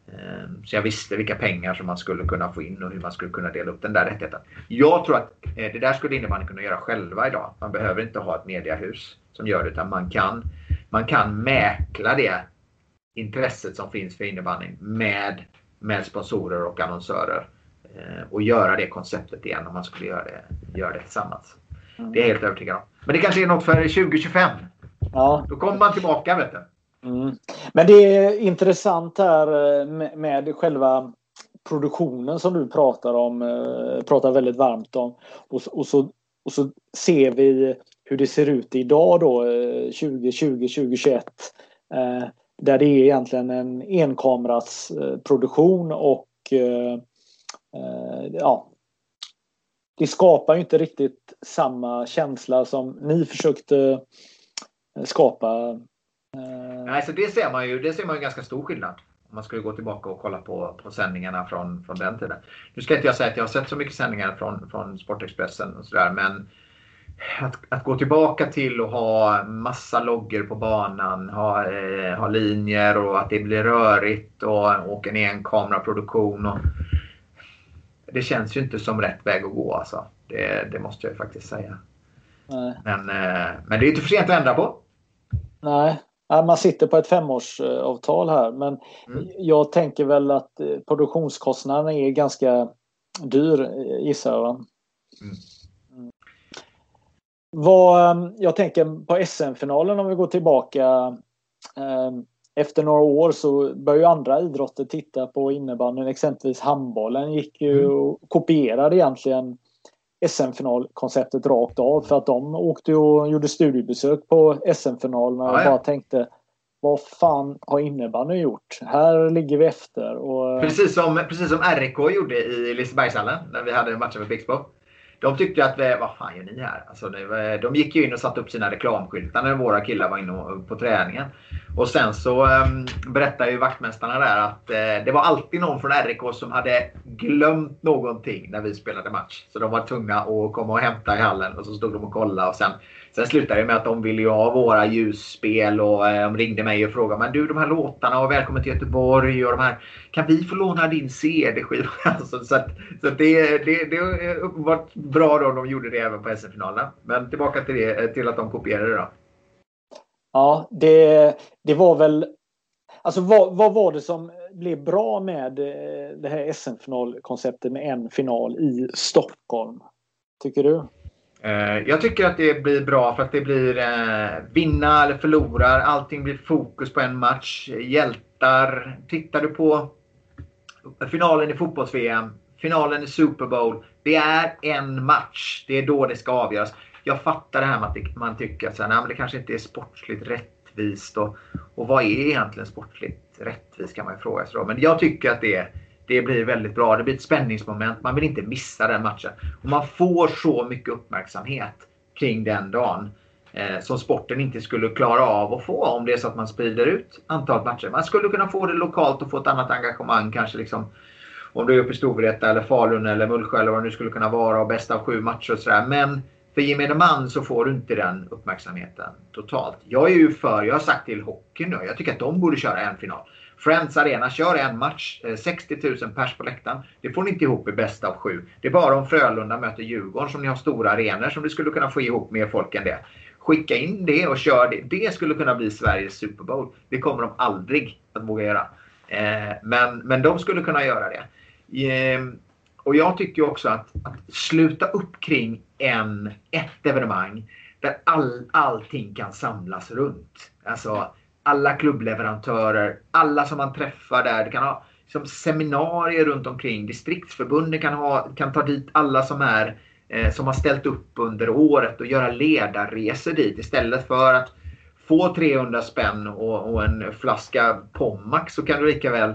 Ehm, så jag visste vilka pengar som man skulle kunna få in och hur man skulle kunna dela upp den där rättigheten. Jag tror att eh, det där skulle innebandyn kunna göra själva idag. Man behöver inte ha ett mediehus som gör det utan man kan, man kan mäkla det intresset som finns för innebandyn med, med sponsorer och annonsörer. Ehm, och göra det konceptet igen om man skulle göra det, göra det tillsammans. Mm. Det är jag helt övertygad om. Men det kanske är något för 2025. Ja. Då kommer man tillbaka vet du. Mm. Men det är intressant här eh, med, själva produktionen som du pratar om, eh, pratar väldigt varmt om. Och, och, så, och så ser vi hur det ser ut idag då, eh, 2020, 2021. Där det är egentligen en enkamras produktion och ja, det skapar ju inte riktigt samma känsla som ni försökte skapa Nej, så det ser man ju. Det ser man ju ganska stor skillnad. Om man skulle gå tillbaka och kolla på, på sändningarna från, från den tiden. Nu ska inte jag säga att jag har sett så mycket sändningar från, från Sportexpressen och sådär, men att, att, gå tillbaka till att ha massa loggor på banan, ha, eh, ha linjer och att det blir rörigt och, och en enkameraproduktion. Och, det känns ju inte som rätt väg att gå alltså. Det, det måste jag ju faktiskt säga. Nej. Men, eh, men det är inte för sent att ändra på. Nej, man sitter på ett femårsavtal här men mm. jag tänker väl att eh, produktionskostnaden är ganska dyr eh, gissar jag. Mm. Mm. Vad, ehm, jag tänker på SM-finalen om vi går tillbaka. Ehm, efter några år så börjar ju andra idrotter titta på innebandyn. Exempelvis handbollen gick ju mm. och kopierade egentligen SM-finalkonceptet rakt av för att de åkte och gjorde studiebesök på SM-finalerna och ja, bara tänkte vad fan har innebandyn gjort? Här ligger vi efter. Och... Precis, som, precis som RIK gjorde i Lisebergshallen när vi hade matchen med Pixbo. De tyckte att, vad fan gör ni här? Alltså, de gick ju in och satte upp sina reklamskyltar när våra killar var inne på träningen. Och sen så ehm, um, berättade ju vaktmästarna där att uh, det var alltid någon från RIK som hade glömt någonting när vi spelade match. Så de var tvungna att komma och hämta i hallen och så stod de och kollade och sen Sen slutade det med att de ville ju ha våra ljusspel och eh, de ringde mig och frågade men du de här låtarna och välkommen till Göteborg och de här kan vi få låna din CD-skiva? Alltså, så att, så att det, det, det är uppenbart bra då de gjorde det även på SM-finalerna. Men tillbaka till, det, till att de kopierade då. Ja, det, det var väl Alltså vad, vad var det som blev bra med eh, det här SM-finalkonceptet med en final i Stockholm? Tycker du? Eh, jag tycker att det blir bra för att det blir eh, vinna eller förlora. Allting blir fokus på en match. Hjältar. Tittar du på finalen i fotbolls-VM, finalen i Super Bowl. Det är en match. Det är då det ska avgöras. Jag fattar det här med att man tycker att så här, nej, men det kanske inte är sportsligt rättvist. Och, och vad är egentligen sportsligt rättvist kan man ju fråga sig då. Men jag tycker att det, är det blir väldigt bra. Det blir ett spänningsmoment. Man vill inte missa den matchen. Och man får så mycket uppmärksamhet kring den dagen eh, som sporten inte skulle klara av att få om det är så att man sprider ut antalet matcher. Man skulle kunna få det lokalt och få ett annat engagemang kanske liksom om du är uppe i Storvreta eller Falun eller Mullsjö eller vad det nu skulle kunna vara och bästa av sju matcher och sådär. Men för gemene man så får du inte den uppmärksamheten totalt. Jag är ju för, jag har sagt till hockeyn nu, jag tycker att de borde köra en final. Friends Arena, kör en match, eh, 60 000 pers på läktaren. Det får ni inte ihop i bästa av sju. Det är bara om Frölunda möter Djurgården som ni har stora arenor som du skulle kunna få ihop mer folk än det. Skicka in det och kör det. Det skulle kunna bli Sveriges Super Bowl. Det kommer de aldrig att våga göra. Eh, men, men de skulle kunna göra det. Ehm, och jag tycker också att, att sluta upp kring en, ett evenemang där all, allting kan samlas runt. Alltså alla klubbleverantörer, alla som man träffar där. Det kan ha liksom, seminarier runt omkring. Distriktsförbunden kan, ha, kan ta dit alla som är eh, som har ställt upp under året och göra ledarresor dit istället för att få 300 spänn och, och en flaska Pommac så kan du lika väl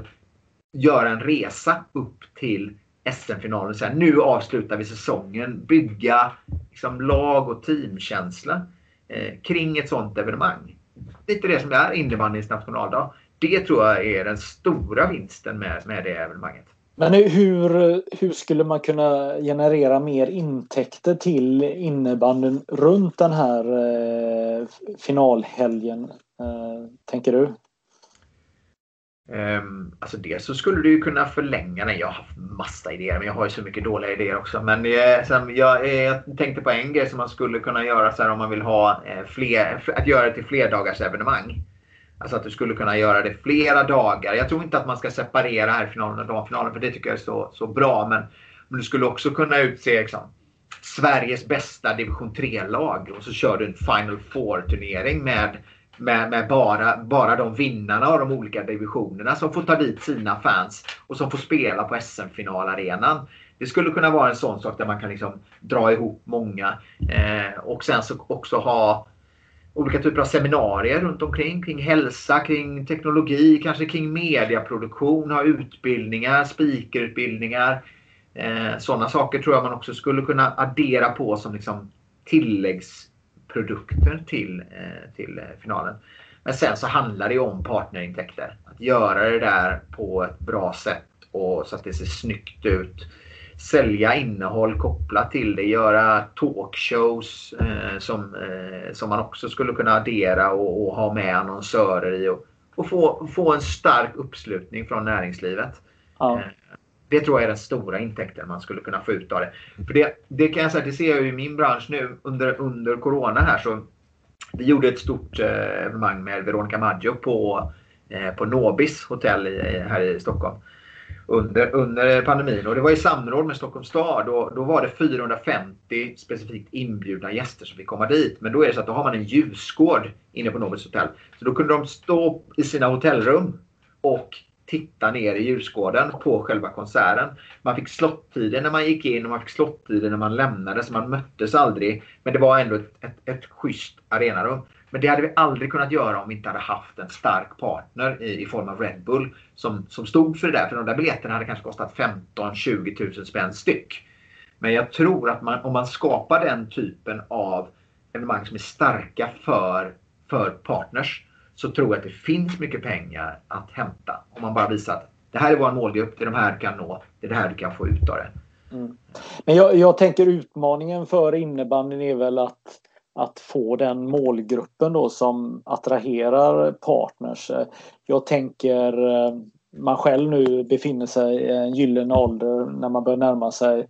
göra en resa upp till SM-finalen. Så här, nu avslutar vi säsongen. Bygga liksom, lag och teamkänsla eh, kring ett sånt evenemang. Lite det som är innebandyns nationaldag. Det tror jag är den stora vinsten med, med det evenemanget. Men hur, hur skulle man kunna generera mer intäkter till innebandyn runt den här eh, finalhelgen? Eh, tänker du? Um, alltså dels så skulle du ju kunna förlänga den. Jag har haft massa idéer men jag har ju så mycket dåliga idéer också. Men eh, sen, jag, eh, jag, tänkte på en grej som man skulle kunna göra så här, om man vill ha eh, fler, att göra det till flerdagars evenemang. Alltså att du skulle kunna göra det flera dagar. Jag tror inte att man ska separera här finalen och damfinalen för det tycker jag är så, så bra. Men, men du skulle också kunna utse liksom, Sveriges bästa division 3-lag och så kör du en Final Four-turnering med med, med, bara, bara de vinnarna av de olika divisionerna som får ta dit sina fans och som får spela på SM-finalarenan. Det skulle kunna vara en sån sak där man kan liksom dra ihop många eh, och sen så också ha olika typer av seminarier runt omkring. Kring hälsa, kring teknologi, kanske kring mediaproduktion, ha utbildningar, speakerutbildningar. Eh, sådana saker tror jag man också skulle kunna addera på som liksom tilläggs produkter till, eh, till eh, finalen. Men sen så handlar det om partnerintäkter. Att göra det där på ett bra sätt och så att det ser snyggt ut. Sälja innehåll kopplat till det. Göra talkshows eh, som, eh, som man också skulle kunna addera och, och ha med annonsörer i. Och, och, få, få en stark uppslutning från näringslivet. Ja. Eh, det tror jag är den stora intäkten man skulle kunna få ut av det. För det, det kan jag säga, det ser jag i min bransch nu under, under Corona här. så Vi gjorde ett stort eh, evenemang med Veronica Maggio på, eh, på Nobis hotell i, här i Stockholm. Under, under pandemin och det var i samråd med Stockholms stad. Då, då var det 450 specifikt inbjudna gäster som fick komma dit. Men då är det så att då har man en ljusgård inne på Nobis hotell. Så då kunde de stå i sina hotellrum och titta ner i ljusgården på själva konserten. Man fick slottider när man gick in och man fick slottider när man lämnade så man möttes aldrig. Men det var ändå ett, ett, ett schysst arenarum. Men det hade vi aldrig kunnat göra om vi inte hade haft en stark partner i, i form av Red Bull som, som stod för det där. För de där biljetterna hade kanske kostat 15-20 000 spänn styck. Men jag tror att man, om man skapar den typen av evenemang som är starka för, för partners så tror jag att det finns mycket pengar att hämta. Om man bara visar att det här är vår målgrupp, det är de här du kan nå, det är det här du kan få ut av det. Mm. Men jag, jag, tänker utmaningen för innebandyn är väl att, att få den målgruppen då som attraherar partners. Jag tänker eh, man själv nu befinner sig i en gyllene ålder när man börjar närma sig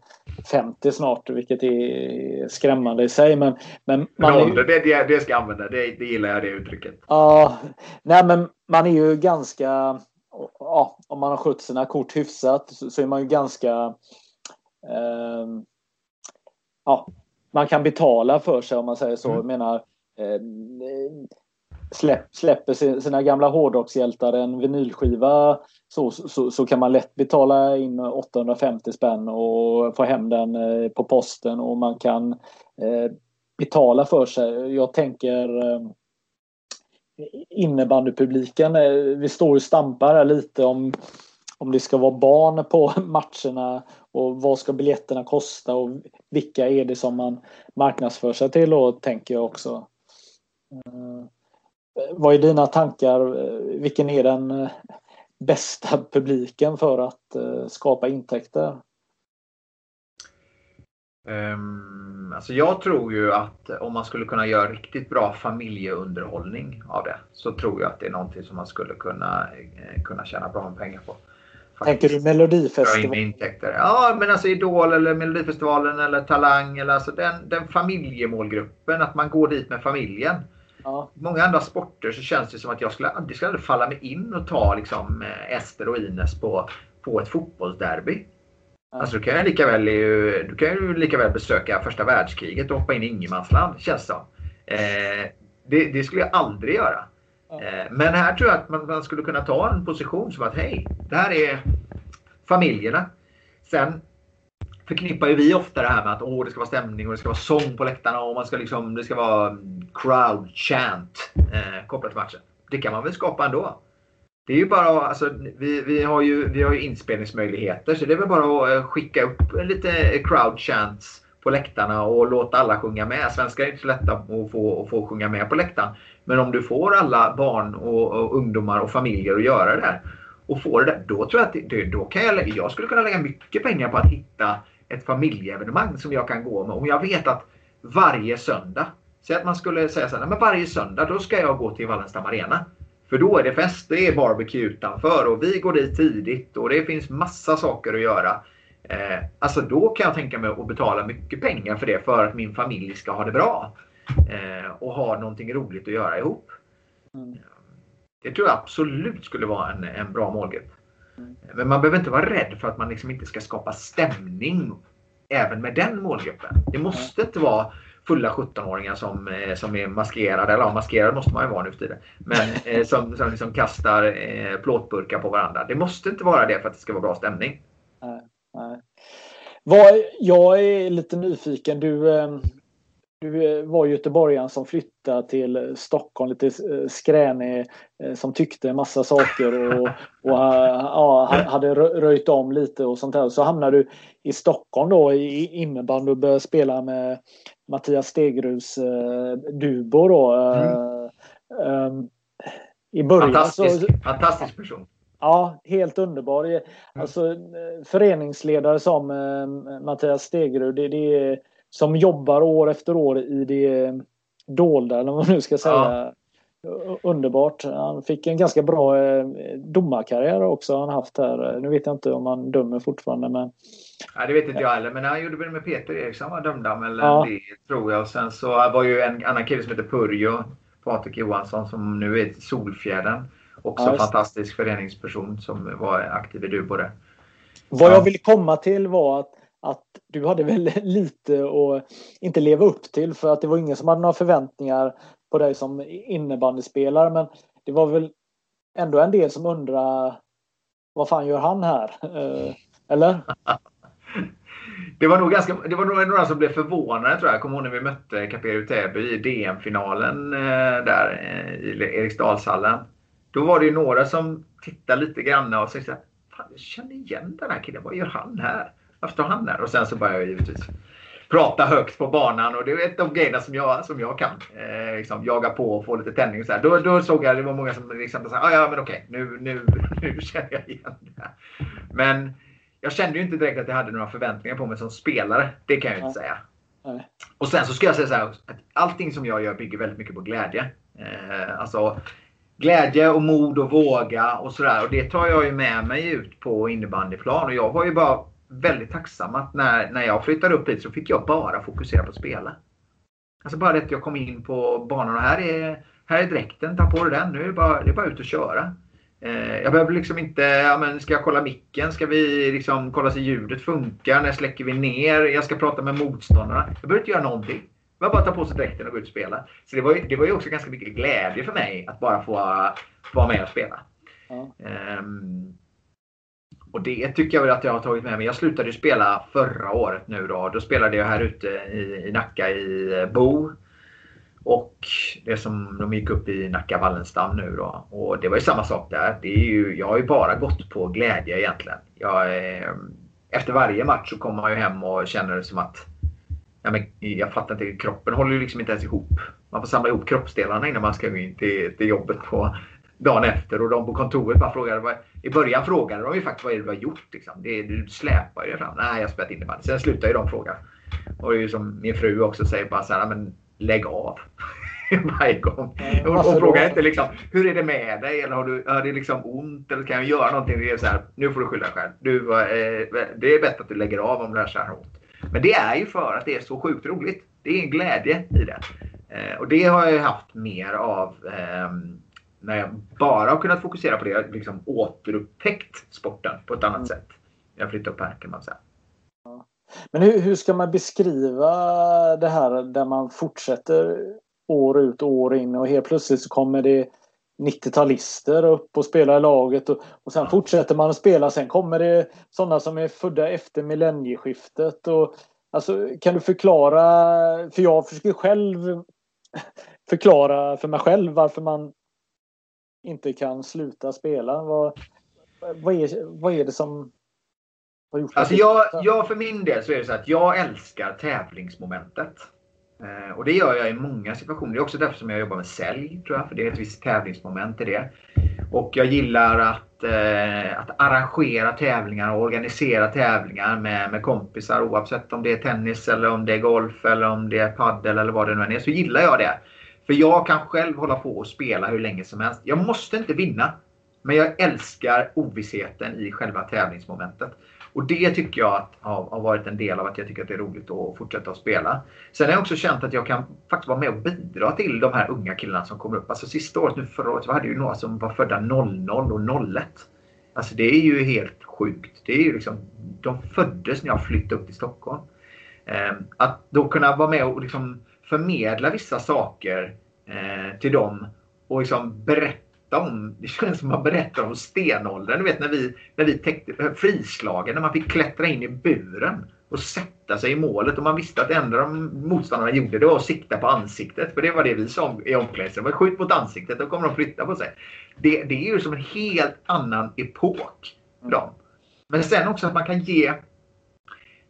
50 snart, vilket är skrämmande i sig. Men, men man men ålder, är, det, det ska jag använda. Det, det gillar jag, det uttrycket. Ja, nej men man är ju ganska... Ja, om man har skött sina kort hyfsat så, så är man ju ganska... Eh, ja, man kan betala för sig om man säger så. Mm. Jag menar, eh, släpp, släpper sina gamla hårdrockshjältar en vinylskiva så, så, så, kan man lätt betala in 850 spänn och få hem den eh, på posten och man kan eh, betala för sig. Jag tänker eh, innebandypubliken, eh, vi står och stampar här lite om om det ska vara barn på matcherna och vad ska biljetterna kosta och vilka är det som man marknadsför sig till då, tänker jag också. Eh, vad är dina tankar? Vilken är den bästa publiken för att uh, skapa intäkter? Um, alltså jag tror ju att om man skulle kunna göra riktigt bra familjeunderhållning av det så tror jag att det är någonting som man skulle kunna, eh, kunna tjäna bra med pengar på. Tänker du Melodifestivalen? Ja, men alltså Idol eller Melodifestivalen eller Talang eller alltså den, den familjemålgruppen. Att man går dit med familjen. Ja. många andra sporter så känns det som att jag skulle aldrig, skulle aldrig falla mig in och ta liksom eh, Ester och Ines på, på ett fotbollsderby. Ja. Alltså du kan ju lika väl, du kan ju lika väl besöka första världskriget och hoppa in i ingenmansland känns det som. Eh, det, det, skulle jag aldrig göra. Eh, men här tror jag att man, man, skulle kunna ta en position som att hej, det här är familjerna. Sen förknippar ju vi ofta det här med att åh, det ska vara stämning och det ska vara sång på läktarna och man ska liksom, det ska vara mm, crowd chant eh, kopplat till matchen. Det kan man väl skapa ändå. Det är ju bara alltså, vi, vi, har ju, vi har ju inspelningsmöjligheter så det är väl bara att eh, skicka upp lite crowd chants på läktarna och låta alla sjunga med. Svenskar är inte så lätta att få, att få sjunga med på läktaren. Men om du får alla barn och, och ungdomar och familjer att göra det där och får det där, då tror jag att det, då kan jag, jag skulle kunna lägga mycket pengar på att hitta ett familjeevenemang som jag kan gå med. Om jag vet att varje söndag, säg att man skulle säga så här, men varje söndag då ska jag gå till Wallenstam Arena. För då är det fest, det är barbecue utanför och vi går dit tidigt och det finns massa saker att göra. Eh, alltså då kan jag tänka mig att betala mycket pengar för det för att min familj ska ha det bra. Eh, och ha någonting roligt att göra ihop. Mm. Det tror jag absolut skulle vara en, en bra målgrupp. Men man behöver inte vara rädd för att man liksom inte ska skapa stämning även med den målgruppen. Det måste inte vara fulla 17-åringar som, eh, som är maskerade, eller ja, maskerade måste man ju vara nu för tiden. Men eh, som, som liksom kastar eh, plåtburkar på varandra. Det måste inte vara det för att det ska vara bra stämning. Nej, nej. Vad, jag är lite nyfiken. Du, du eh, var göteborgaren som flyttade till Stockholm, lite eh, skränig, eh, som tyckte en massa saker och, och ja, hade röjt om lite och sånt där. Så hamnade du i Stockholm då i innebandy och började spela med Mattias Stegrus Dubo då. Mm. I början fantastisk, så, fantastisk person. Ja, helt underbar. Mm. Alltså, föreningsledare som Mattias Stegrud, det, det är som jobbar år efter år i det dolda, eller vad man nu ska säga. Ja. Underbart. Han fick en ganska bra eh, domarkarriär också han haft här. Nu vet jag inte om han dömer fortfarande men... Ja, det vet inte jag heller, men han gjorde väl med Peter Eriksson var dömda eller ja. det tror jag. Och sen så var ju en annan kille som heter Purjo, Patrik Johansson, som nu är Solfjärden. Också ja, fantastisk föreningsperson som var aktiv i Dubo Vad jag ville komma till var att att du hade väl lite att inte leva upp till för att det var ingen som hade några förväntningar på dig som innebandyspelare men det var väl ändå en del som undrar vad fan gör han här? Eh, eller? Det var nog ganska, det var nog några som blev förvånade tror jag. Jag kommer ihåg när vi mötte Kaperi Täby i DM-finalen eh, där eh, i Eriksdalshallen. Då var det ju några som tittade lite grann och sa Fan, jag känner igen den här killen. Vad gör han här? Varför står han där? Och sen så börjar jag givetvis prata högt på banan och det är ett av grejerna som jag, som jag kan. Eh, liksom, jaga på och få lite tändning. Så här. Då, då såg jag det var många som liksom sa ah, ja men okej nu, nu, nu känner jag igen det här. Men jag kände ju inte direkt att jag hade några förväntningar på mig som spelare. Det kan jag ju inte säga. Nej. Och sen så ska jag säga så här, att allting som jag gör bygger väldigt mycket på glädje. Eh, alltså glädje och mod och våga och sådär. Och det tar jag ju med mig ut på innebandyplan. Och jag var ju bara väldigt tacksam att när, när jag flyttade upp hit så fick jag bara fokusera på att spela. Alltså bara det att jag kom in på och här är, här är dräkten, ta på dig den. Nu är det bara, det är bara ut och köra. Eh, jag behöver liksom inte, ja men ska jag kolla micken? Ska vi liksom kolla så ljudet funkar? När släcker vi ner? Jag ska prata med motståndarna. Jag behöver inte göra någonting. Det var bara att ta på sig dräkten och gå ut och spela. Så det var, ju, det var ju också ganska mycket glädje för mig att bara få vara med och spela. Ja. Um, och det tycker jag väl att jag har tagit med mig. Jag slutade ju spela förra året nu då. Då spelade jag här ute i, i Nacka i eh, Bo. Och det som de gick upp i Nacka Wallenstam nu då. Och det var ju samma sak där. Det är ju, jag har ju bara gått på glädje egentligen. Jag, eh, efter varje match så kommer man ju hem och känner det som att ja, men, jag fattar inte, kroppen håller ju liksom inte ens ihop. Man får samla ihop kroppsdelarna innan man ska gå in till, till jobbet på dagen efter. Och de på kontoret bara frågade, i början frågade de ju faktiskt vad är det du har gjort. Liksom. Det, du släpar ju fram. Nej, jag har spelat innebandy. Sen slutar ju de fråga. Och det är ju som min fru också säger, bara så här, men lägg av. Varje gång. Ja, och, frågar inte liksom, hur är det med dig? Eller har du har det liksom ont? Eller kan jag göra någonting? Det är så här, nu får du skylla dig själv. Du, eh, det är bättre att du lägger av om det är så här ont. Men det är ju för att det är så sjukt roligt. Det är en glädje i det. Eh, och det har jag haft mer av eh, när jag bara har kunnat fokusera på det. Liksom återupptäckt sporten på ett annat mm. sätt. Jag flyttade upp här kan man säga. Men hur, hur ska man beskriva det här där man fortsätter år ut och år in och helt plötsligt så kommer det 90-talister upp och spelar i laget och, och sen fortsätter man att spela. Sen kommer det sådana som är födda efter millennieskiftet. Och, alltså, kan du förklara, för jag försöker själv förklara för mig själv varför man inte kan sluta spela. Vad, vad, är, vad är det som har gjort alltså jag, jag för min del så är det så att jag älskar tävlingsmomentet. Eh, och det gör jag i många situationer. Det är också därför som jag jobbar med sälj, tror jag. För det är ett visst tävlingsmoment i det. Och jag gillar att, eh, att arrangera tävlingar och organisera tävlingar med, med kompisar. Oavsett om det är tennis eller om det är golf eller om det är paddel eller vad det nu än är. Så gillar jag det. För jag kan själv hålla på och spela hur länge som helst. Jag måste inte vinna. Men jag älskar ovissheten i själva tävlingsmomentet. Och det tycker jag att har, har, varit en del av att jag tycker att det är roligt att fortsätta att spela. Sen har jag också känt att jag kan faktiskt vara med och bidra till de här unga killarna som kommer upp. Alltså sista året, nu förra året, så hade ju några som var födda 00 och 01. Alltså det är ju helt sjukt. Det är ju liksom, de föddes när jag flyttade upp till Stockholm. Ehm, att då kunna vara med och liksom förmedla vissa saker eh, till dem och liksom berätta om, det känns som man berättar om stenåldern. Du vet när vi, när vi täckte eh, frislagen, när man fick klättra in i buren och sätta sig i målet och man visste att det enda de motståndarna gjorde det var att sikta på ansiktet. För det var det vi sa i omklädningsrummet. Skjut mot ansiktet, då kommer de flytta på sig. Det, det är ju som en helt annan epok för dem. Men sen också att man kan ge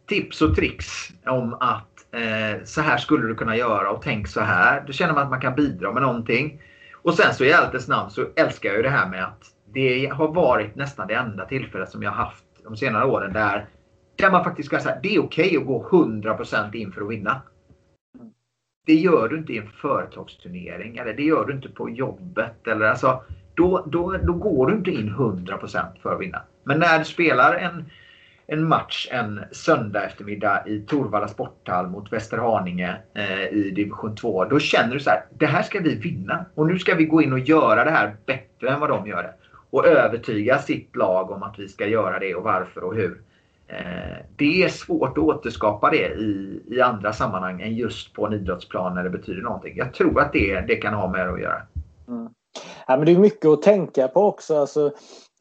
tips och tricks om att eh, så här skulle du kunna göra och tänk så här. Då känner man att man kan bidra med någonting. Och sen så i ärlighetens namn så älskar jag ju det här med att det har varit nästan det enda tillfället som jag haft de senare åren där, där man faktiskt ska säga det är okej okay att gå 100% in för att vinna. Det gör du inte i en företagsturnering eller det gör du inte på jobbet. Eller alltså, då, då, då går du inte in 100% för att vinna. Men när du spelar en en match en söndag eftermiddag i Torvalla sporthall mot Västerhaninge eh, i division 2. Då känner du så här, det här ska vi vinna. Och nu ska vi gå in och göra det här bättre än vad de gör det. Och övertyga sitt lag om att vi ska göra det och varför och hur. Eh, det är svårt att återskapa det i, i andra sammanhang än just på en idrottsplan när det betyder någonting. Jag tror att det, det kan ha med det att göra. Mm. Ja, men det är mycket att tänka på också. Alltså,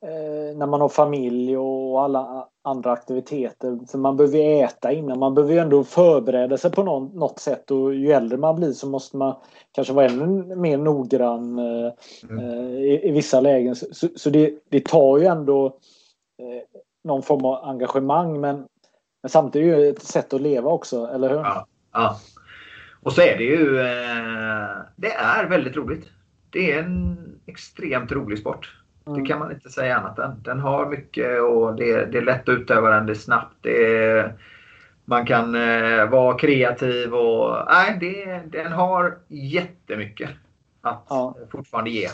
eh, när man har familj och alla andra aktiviteter. För man behöver äta innan. Man behöver ju ändå förbereda sig på någon, något sätt och ju äldre man blir så måste man kanske vara ännu mer noggrann eh, mm. Eh, i, i, vissa lägen. Så, så det, det, tar ju ändå eh, någon form av engagemang men, men samtidigt är det ett sätt att leva också, eller hur? Ja, ja. Och så är det ju, eh, det är väldigt roligt. Det är en extremt rolig sport. Mm. Det kan man inte säga annat än. Den har mycket och det är, det är lätt att utöva den. Det är snabbt. Det är, man kan eh, vara kreativ och nej, det, den har jättemycket att ja. fortfarande ge.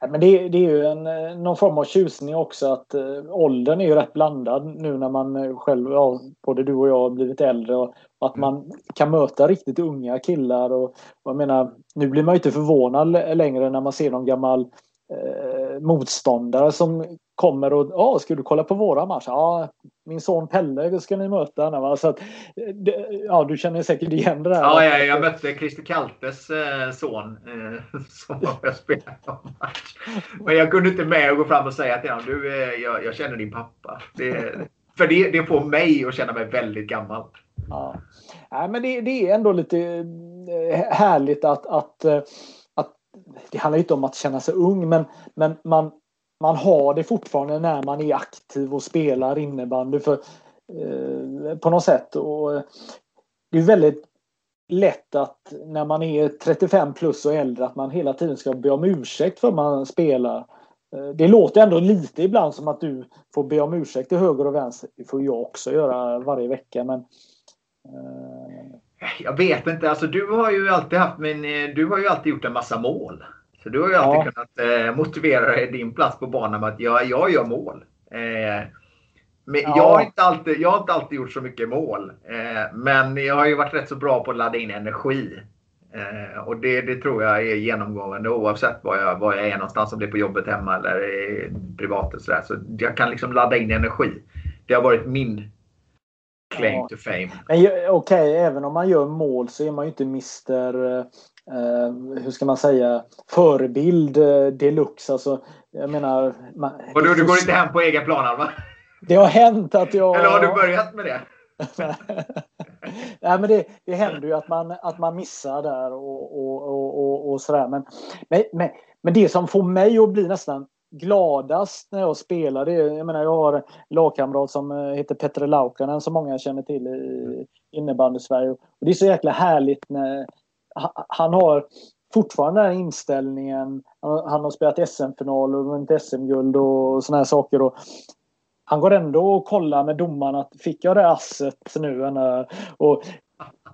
men det, det, är ju en, eh, någon form av tjusning också att eh, åldern är ju rätt blandad nu när man eh, själv, ja, både du och jag har blivit äldre och, och att mm. man kan möta riktigt unga killar och, och jag menar, nu blir man ju inte förvånad längre när man ser någon gammal motståndare som kommer och ja, ska du kolla på våra match? Ja, min son Pelle ska ni möta. Va? Så att, ja, du känner säkert igen det där. Ja, ja jag mötte Christer Kaltes eh, son eh, som jag spelade match. Men jag kunde inte med och gå fram och säga till honom, du, eh, jag, jag känner din pappa. Det, för det, det får mig att känna mig väldigt gammal. Ja. Nej, men det, det är ändå lite härligt att, att det handlar inte om att känna sig ung men, men man, man har det fortfarande när man är aktiv och spelar innebandy för, eh, på något sätt. Och eh, det är väldigt lätt att när man är 35 plus och äldre att man hela tiden ska be om ursäkt för att man spelar. Eh, det låter ändå lite ibland som att du får be om ursäkt till höger och vänster. Det får jag också göra varje vecka men eh... Jag vet inte. Alltså, du har ju alltid haft men du har ju alltid gjort en massa mål. Så du har ju alltid ja. kunnat eh, motivera dig din plats på banan med att jag, jag gör mål. Eh, men ja. jag, har inte alltid, jag har inte alltid gjort så mycket mål. Eh, men jag har ju varit rätt så bra på att ladda in energi. Eh, och det, det, tror jag är genomgående oavsett var jag, var jag är någonstans. Om det är på jobbet hemma eller privat. Och så, där. så jag kan liksom ladda in energi. Det har varit min claim ja. to fame. Okej, okay, även om man gör mål så är man ju inte Mr eh, hur ska man säga, förebild eh, deluxe. Alltså, jag menar... Man, och du, du går inte hem på egen plan va? Det har hänt att jag... Eller har du börjat med det? Nej, men det, det händer ju att man, att man missar där och, och, och, och, och sådär. Men, men, men, men det som får mig att bli nästan gladast när jag spelar, det jag menar jag har en lagkamrat som eh, heter Petter Laukanen som många känner till i innebandy-Sverige. Och det är så jäkla härligt när han har fortfarande den inställningen. Han har spelat SM-final och vunnit SM-guld och såna här saker. Och han går ändå och kollar med domaren att fick jag det asset nu? Och,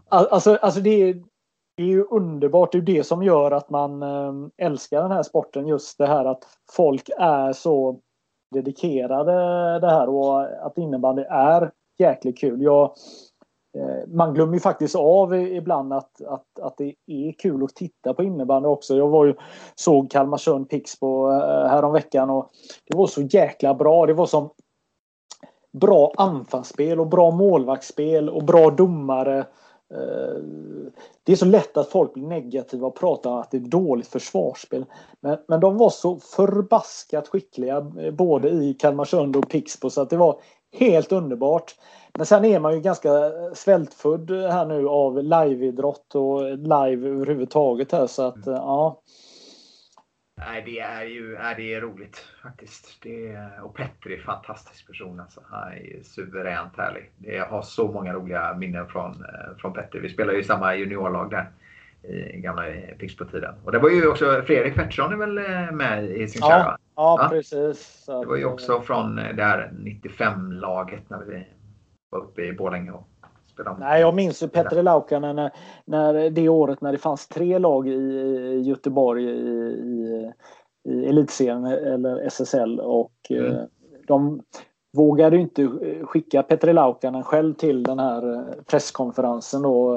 alltså, alltså det, är, det är ju underbart. Det är det som gör att man ehm, älskar den här sporten. Just det här att folk är så dedikerade det här och att innebandy är jäkligt kul. Jag, eh, man glömmer ju faktiskt av ibland att, att, att det är kul att titta på innebandy också. Jag var ju, såg Kalmarsund Pixbo eh, häromveckan och det var så jäkla bra. Det var som bra anfallsspel och bra målvaktsspel och bra domare. Eh, det är så lätt att folk blir negativa och pratar om att det är dåligt försvarsspel. Men, men de var så förbaskat skickliga både i Kalmarsund och Pixbo så att det var helt underbart. Men sen är man ju ganska svältfödd här nu av liveidrott och live överhuvudtaget här så att mm. ja. Nej, det är ju är det är roligt faktiskt. Det är, och Petter är en fantastisk person. Alltså. Han är suveränt härlig. Jag har så många roliga minnen från, eh, från Petter. Vi spelade ju i samma juniorlag där i gamla Pixbo-tiden. Och det var ju också Fredrik Pettersson är väl eh, med i sin ja, ja, ja, precis. Det var ju också från det här 95-laget när vi var uppe i Borlänge och spelade. Nej, jag minns ju Petter Laukanen när, när det året när det fanns tre lag i Göteborg i, i, i elitserien eller SSL och mm. Eh, de vågade inte skicka Petri Laukanen själv till den här eh, presskonferensen då.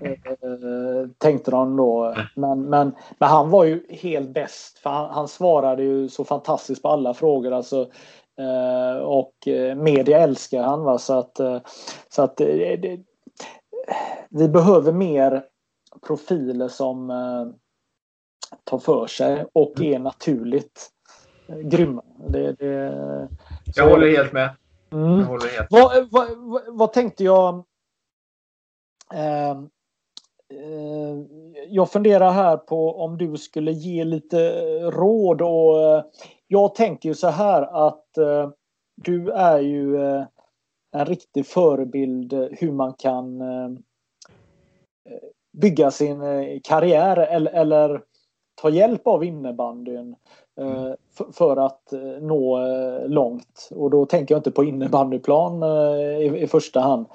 Eh, tänkte de då. Men, men, men han var ju helt bäst för han, han, svarade ju så fantastiskt på alla frågor. Alltså, och eh, media älskar han. Va? Så att, eh, så att det, vi behöver mer profiler som tar för sig och är naturligt grymma. Det, det, jag håller helt med. Mm. Håller helt med. Vad, vad, vad, vad tänkte jag? Eh, jag funderar här på om du skulle ge lite råd och jag tänker ju så här att eh, du är ju eh, en riktig förebild hur man kan eh, bygga sin eh, karriär eller, eller, ta hjälp av innebandyn mm. för, för, att eh, nå eh, långt. Och då tänker jag inte på innebandyplan i, i första hand.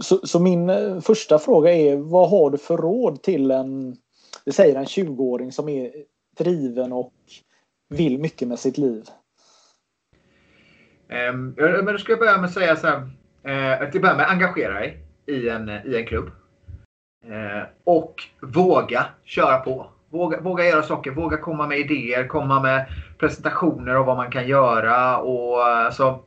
Så, så, min första fråga är vad har du för råd till en, det säger en 20-åring som är driven och vill mycket med sitt liv? Um, men då ska jag börja med att säga så här. Uh, att till börja med engagera dig i en, i en klubb. Uh, och våga köra på. Våga, våga göra saker, våga komma med idéer, komma med presentationer av vad man kan göra. Och, eh, alltså,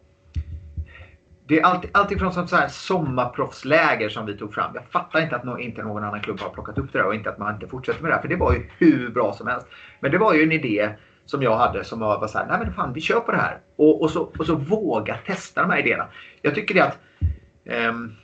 det är allt, allt ifrån som så här sommarproffsläger som vi tog fram. Jag fattar inte att no, inte någon annan klubb har plockat upp det där och inte att man inte fortsätter med det här. För det var ju hur bra som helst. Men det var ju en idé som jag hade som var så här, nej men fan vi kör på det här. Och, och, så, och så våga testa de här idéerna. Jag tycker det att um,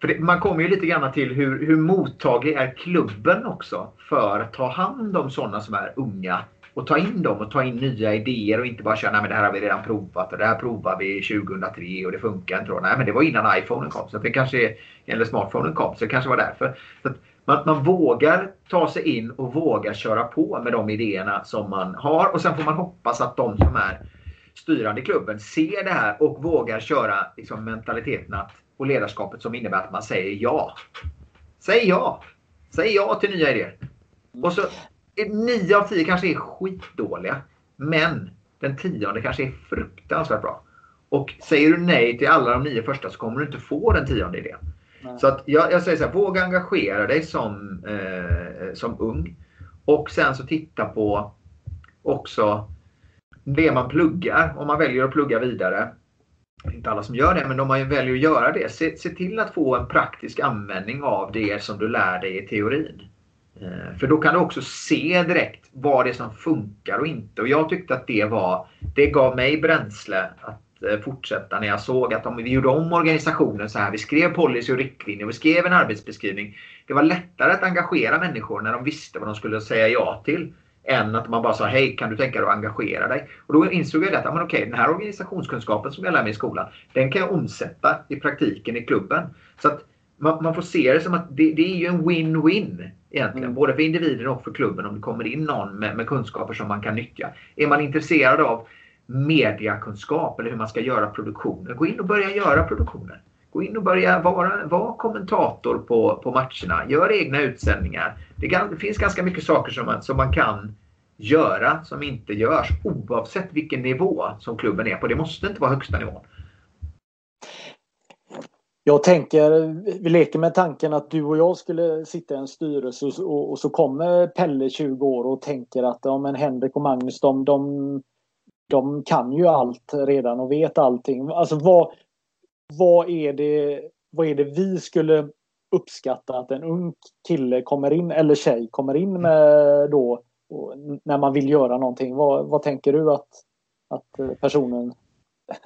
för det, man kommer ju lite grann till hur, hur mottaglig är klubben också för att ta hand om sådana som är unga och ta in dem och ta in nya idéer och inte bara köra nej men det här har vi redan provat och det här provar vi 2003 och det funkar inte. Nej men det var innan iPhonen kom så det kanske eller smartphonen kom så det kanske var därför. Så man, man vågar ta sig in och vågar köra på med de idéerna som man har och sen får man hoppas att de som är styrande i klubben ser det här och vågar köra liksom, mentaliteten att, och ledarskapet som innebär att man säger ja. Säg ja! Säg ja till nya idéer. Och så nio av tio kanske är skitdåliga. Men den tionde kanske är fruktansvärt bra. Och säger du nej till alla de nio första så kommer du inte få den tionde idén. Nej. Så att jag, jag, säger så här, våga engagera dig som, eh, som ung. Och sen så titta på också det man pluggar. Om man väljer att plugga vidare. Inte alla som gör det, men om man väljer att göra det. Se, se till att få en praktisk användning av det som du lär dig i teorin. Eh, för då kan du också se direkt vad det är som funkar och inte. Och jag tyckte att det var, det gav mig bränsle att fortsätta när jag såg att om vi gjorde om organisationen så här. Vi skrev policy och riktlinjer, vi skrev en arbetsbeskrivning. Det var lättare att engagera människor när de visste vad de skulle säga ja till. Än att man bara sa hej kan du tänka dig att engagera dig? Och då insåg jag att men okej, den här organisationskunskapen som jag lär mig i skolan den kan jag omsätta i praktiken i klubben. Så att man, man får se det som att det, det är ju en win-win egentligen. Mm. Både för individen och för klubben om det kommer in någon med, med, kunskaper som man kan nyttja. Är man intresserad av mediakunskap eller hur man ska göra produktioner, gå in och börja göra produktioner. Gå in och börja vara, vara kommentator på, på matcherna. Gör egna utsändningar. Det, det finns ganska mycket saker som man, som man kan göra som inte görs oavsett vilken nivå som klubben är på. Det måste inte vara högsta nivån. Jag tänker, vi leker med tanken att du och jag skulle sitta i en styrelse och, och så kommer Pelle 20 år och tänker att ja, men Henrik och Magnus de, de, de kan ju allt redan och vet allting. Alltså vad, vad, är det, vad är det vi skulle uppskatta att en ung kille kommer in eller tjej kommer in med då när man vill göra någonting? Vad, vad tänker du att, att personen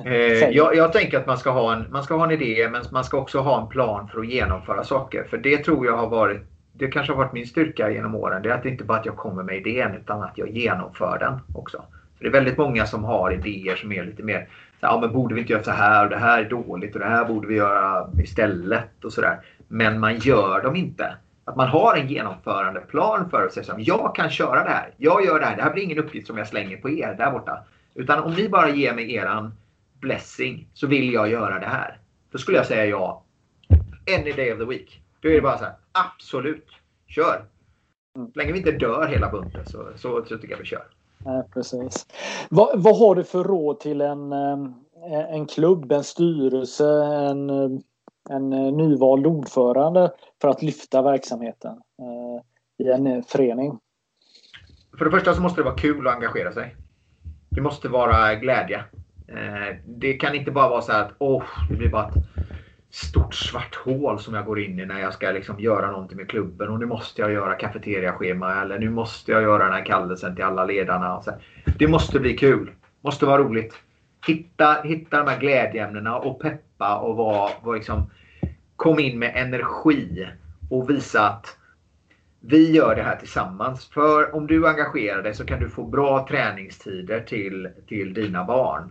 Eh, jag, jag, tänker att man ska, ha en, man ska ha en idé men man ska också ha en plan för att genomföra saker. För det tror jag har varit, det kanske har varit min styrka genom åren. Det är att inte bara att jag kommer med idén utan att jag genomför den också. För det är väldigt många som har idéer som är lite mer ja men borde vi inte göra så här och det här är dåligt och det här borde vi göra istället och sådär. Men man gör dem inte. Att man har en genomförandeplan för att säga att jag kan köra det här. Jag gör det här. Det här blir ingen uppgift som jag slänger på er där borta. Utan om ni bara ger mig eran blessing så vill jag göra det här. Då skulle jag säga ja. Any day of the week. Då är det bara så här, absolut, kör. Mm. Så länge vi inte dör hela bunten så, så, så tycker jag vi kör. Nej, precis. Vad, vad har du för råd till en, eh, en klubb, en styrelse, en, en eh, nyvald ordförande för att lyfta verksamheten eh, i en förening? För det första så måste det vara kul att engagera sig. Det måste vara glädje. Det kan inte bara vara så att oh, det blir bara ett stort svart hål som jag går in i när jag ska liksom göra någonting med klubben och nu måste jag göra kafeteriaschema eller nu måste jag göra den här kallelsen till alla ledarna. Och så. Det måste bli kul. Måste vara roligt. Hitta, hitta de här glädjeämnena och peppa och var, var liksom, kom in med energi och visa att vi gör det här tillsammans. För om du engagerar dig så kan du få bra träningstider till, till dina barn.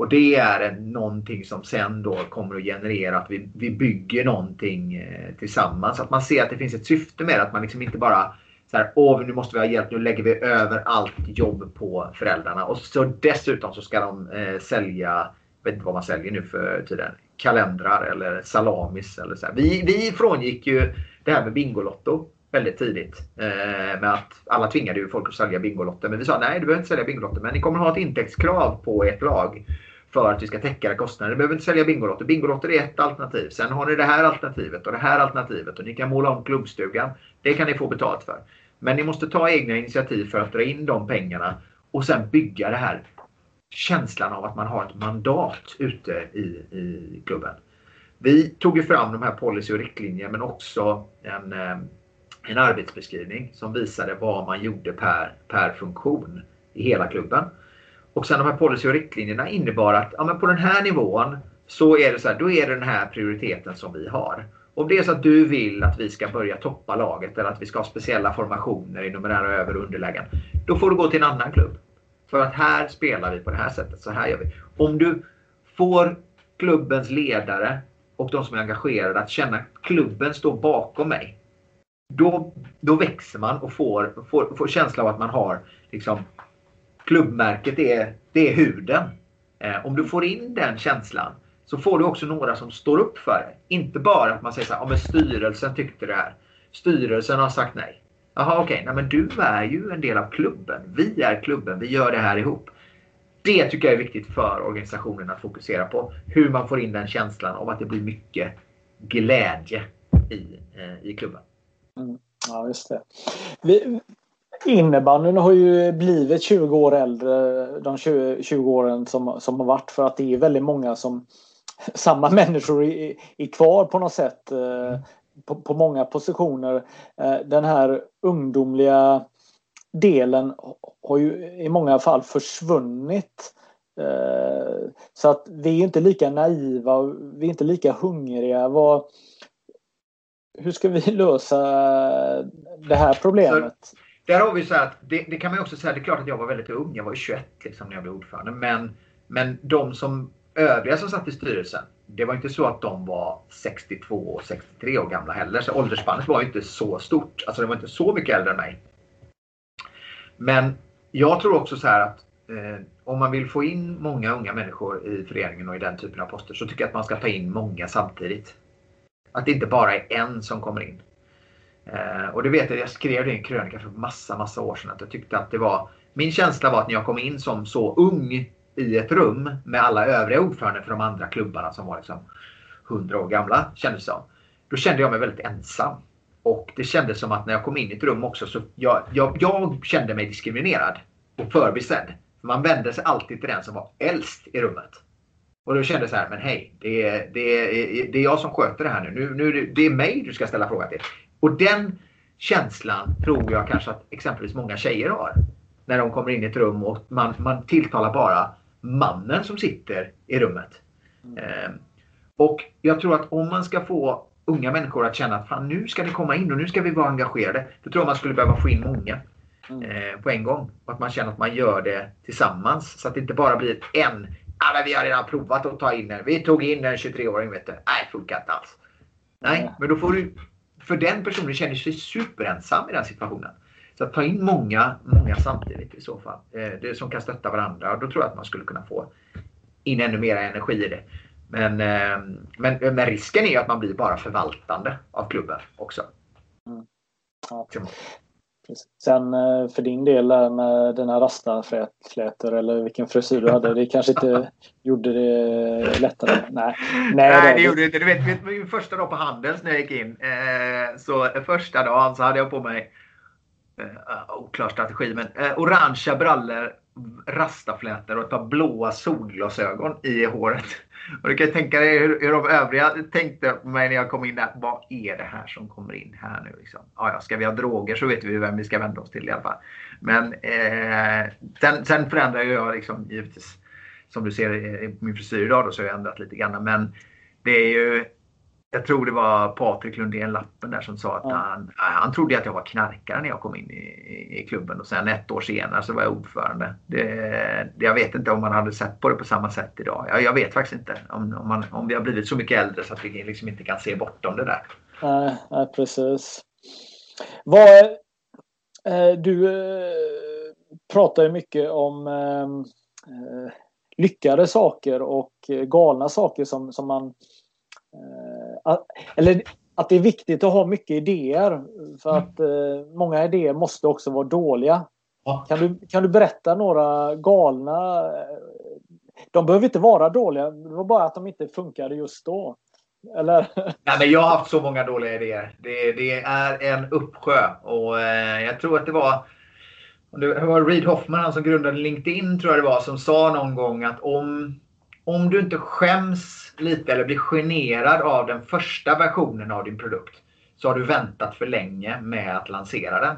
Och det är någonting som sen då kommer att generera att vi, vi bygger någonting eh, tillsammans. Att man ser att det finns ett syfte med det. Att man liksom inte bara så här, åh nu måste vi ha hjälp, nu lägger vi över allt jobb på föräldrarna. Och så dessutom så ska de eh, sälja, jag vet inte vad man säljer nu för tiden, kalendrar eller salamis eller så här. Vi, vi frångick ju det här med Bingolotto väldigt tidigt. Eh, med att alla tvingade ju folk att sälja Bingolotter. Men vi sa nej, du behöver inte sälja Bingolotter. Men ni kommer ha ett intäktskrav på ert lag för att vi ska täcka era kostnader. Ni behöver inte sälja Bingolotter. Bingolotter är ett alternativ. Sen har ni det här alternativet och det här alternativet och ni kan måla om klubbstugan. Det kan ni få betalt för. Men ni måste ta egna initiativ för att dra in de pengarna och sen bygga det här känslan av att man har ett mandat ute i, i klubben. Vi tog ju fram de här policy och riktlinjer men också en, eh, en arbetsbeskrivning som visade vad man gjorde per, per funktion i hela klubben. Och sen de här policy och riktlinjerna innebar att ja, men på den här nivån så är det så här, då är det den här prioriteten som vi har. Om det är så att du vill att vi ska börja toppa laget eller att vi ska ha speciella formationer i numerära över och underlägen. Då får du gå till en annan klubb. För att här spelar vi på det här sättet. Så här gör vi. Om du får klubbens ledare och de som är engagerade att känna att klubben står bakom mig. Då, då växer man och får, får, får känsla av att man har liksom, klubbmärket är, det är huden. Eh, om du får in den känslan så får du också några som står upp för det. Inte bara att man säger så här, ja men styrelsen tyckte det här. Styrelsen har sagt nej. Jaha okej, okay. men du är ju en del av klubben. Vi är klubben, vi gör det här ihop. Det tycker jag är viktigt för organisationen att fokusera på. Hur man får in den känslan av att det blir mycket glädje i, eh, i klubben. Mm. Ja, just det. Vi, innebandyn har ju blivit 20 år äldre de 20, 20 åren som, som har varit för att det är väldigt många som samma människor är, är kvar på något sätt mm. på, på, många positioner. Eh, den här ungdomliga delen har ju i många fall försvunnit. Eh, så att vi är inte lika naiva, vi är inte lika hungriga. Vad, hur ska vi lösa det här problemet? Där har vi så att det, det, kan man också säga, det är klart att jag var väldigt ung, jag var 21 liksom, när jag blev ordförande. Men, men de som övriga som satt i styrelsen, det var inte så att de var 62 och 63 år gamla heller. Så åldersspannet var inte så stort. Alltså det var inte så mycket äldre än mig. Men jag tror också så här att eh, om man vill få in många unga människor i föreningen och i den typen av poster så tycker jag att man ska ta in många samtidigt. Att det inte bara är en som kommer in. Eh, och det vet jag, jag skrev det i en krönika för massa, massa år sedan att jag tyckte att det var min känsla var att när jag kom in som så ung i ett rum med alla övriga ordförande för de andra klubbarna som var liksom 100 år gamla kändes det som. Då kände jag mig väldigt ensam. Och det kändes som att när jag kom in i ett rum också så jag, jag, jag kände mig diskriminerad och förbisedd. Man vände sig alltid till den som var äldst i rummet. Och då kände jag så här, men hej, det är, det, är, det är jag som sköter det här nu. nu, nu det är mig du ska ställa frågan till. Och den känslan tror jag kanske att exempelvis många tjejer har. När de kommer in i ett rum och man, man tilltalar bara mannen som sitter i rummet. Mm. Eh, och jag tror att om man ska få unga människor att känna att fan, nu ska ni komma in och nu ska vi vara engagerade. Då tror jag man skulle behöva få in många mm. eh, på en gång. Och att man känner att man gör det tillsammans. Så att det inte bara blir en. Ah, men vi har redan provat att ta in en. Vi tog in en 23-åring vet du. Nej, funkar inte alls. Nej, men då får du. För den personen känner sig superensam i den situationen. Så att ta in många, många samtidigt i så fall. Eh, det som kan stötta varandra. Då tror jag att man skulle kunna få in ännu mer energi i det. Men, eh, men, men risken är att man blir bara förvaltande av klubben också. Mm. Ja. Sen eh, för din del med dina rastaflätor eller vilken frisyr du hade, det kanske inte gjorde det lättare? Nej, Nej, Nej det, gjorde det inte. Du vet, min första dag på Handels när jag gick in, så första dagen så hade jag på mig uh, oklar strategi, men orangea brallor, rastaflätor och ett par blåa solglasögon i håret. Och du kan tänka dig hur, hur de övriga tänkte på mig när jag kom in där. Vad är det här som kommer in här nu? Liksom? Ja, ja, ska vi ha droger så vet vi vem vi ska vända oss till i alla fall. Men eh, sen, sen förändrar jag liksom givetvis. Som du ser i min frisyr idag då, så har jag ändrat lite grann. Men det är ju jag tror det var Patrik Lundén Lappen där som sa att han, han trodde att jag var knarkare när jag kom in i, i klubben och sen ett år senare så var jag ordförande. Det, jag vet inte om man hade sett på det på samma sätt idag. Jag, jag vet faktiskt inte om, om, man, om vi har blivit så mycket äldre så att vi liksom inte kan se bortom det där. Nej, nej precis. Vad, eh, du eh, pratar ju mycket om eh, eh lyckade saker och galna saker som, som man Eh, eller att det är viktigt att ha mycket idéer. För mm. att eh, många idéer måste också vara dåliga. Ja. Kan, du, kan du berätta några galna... Eh, de behöver inte vara dåliga, det var bara att de inte funkade just då. Eller? Nej, men jag har haft så många dåliga idéer. Det, det är en uppsjö. Och eh, jag tror att det var det var Reid Hoffman, han som grundade LinkedIn, tror jag det var, som sa någon gång att om, om du inte skäms lite eller blir generad av den första versionen av din produkt så har du väntat för länge med att lansera den.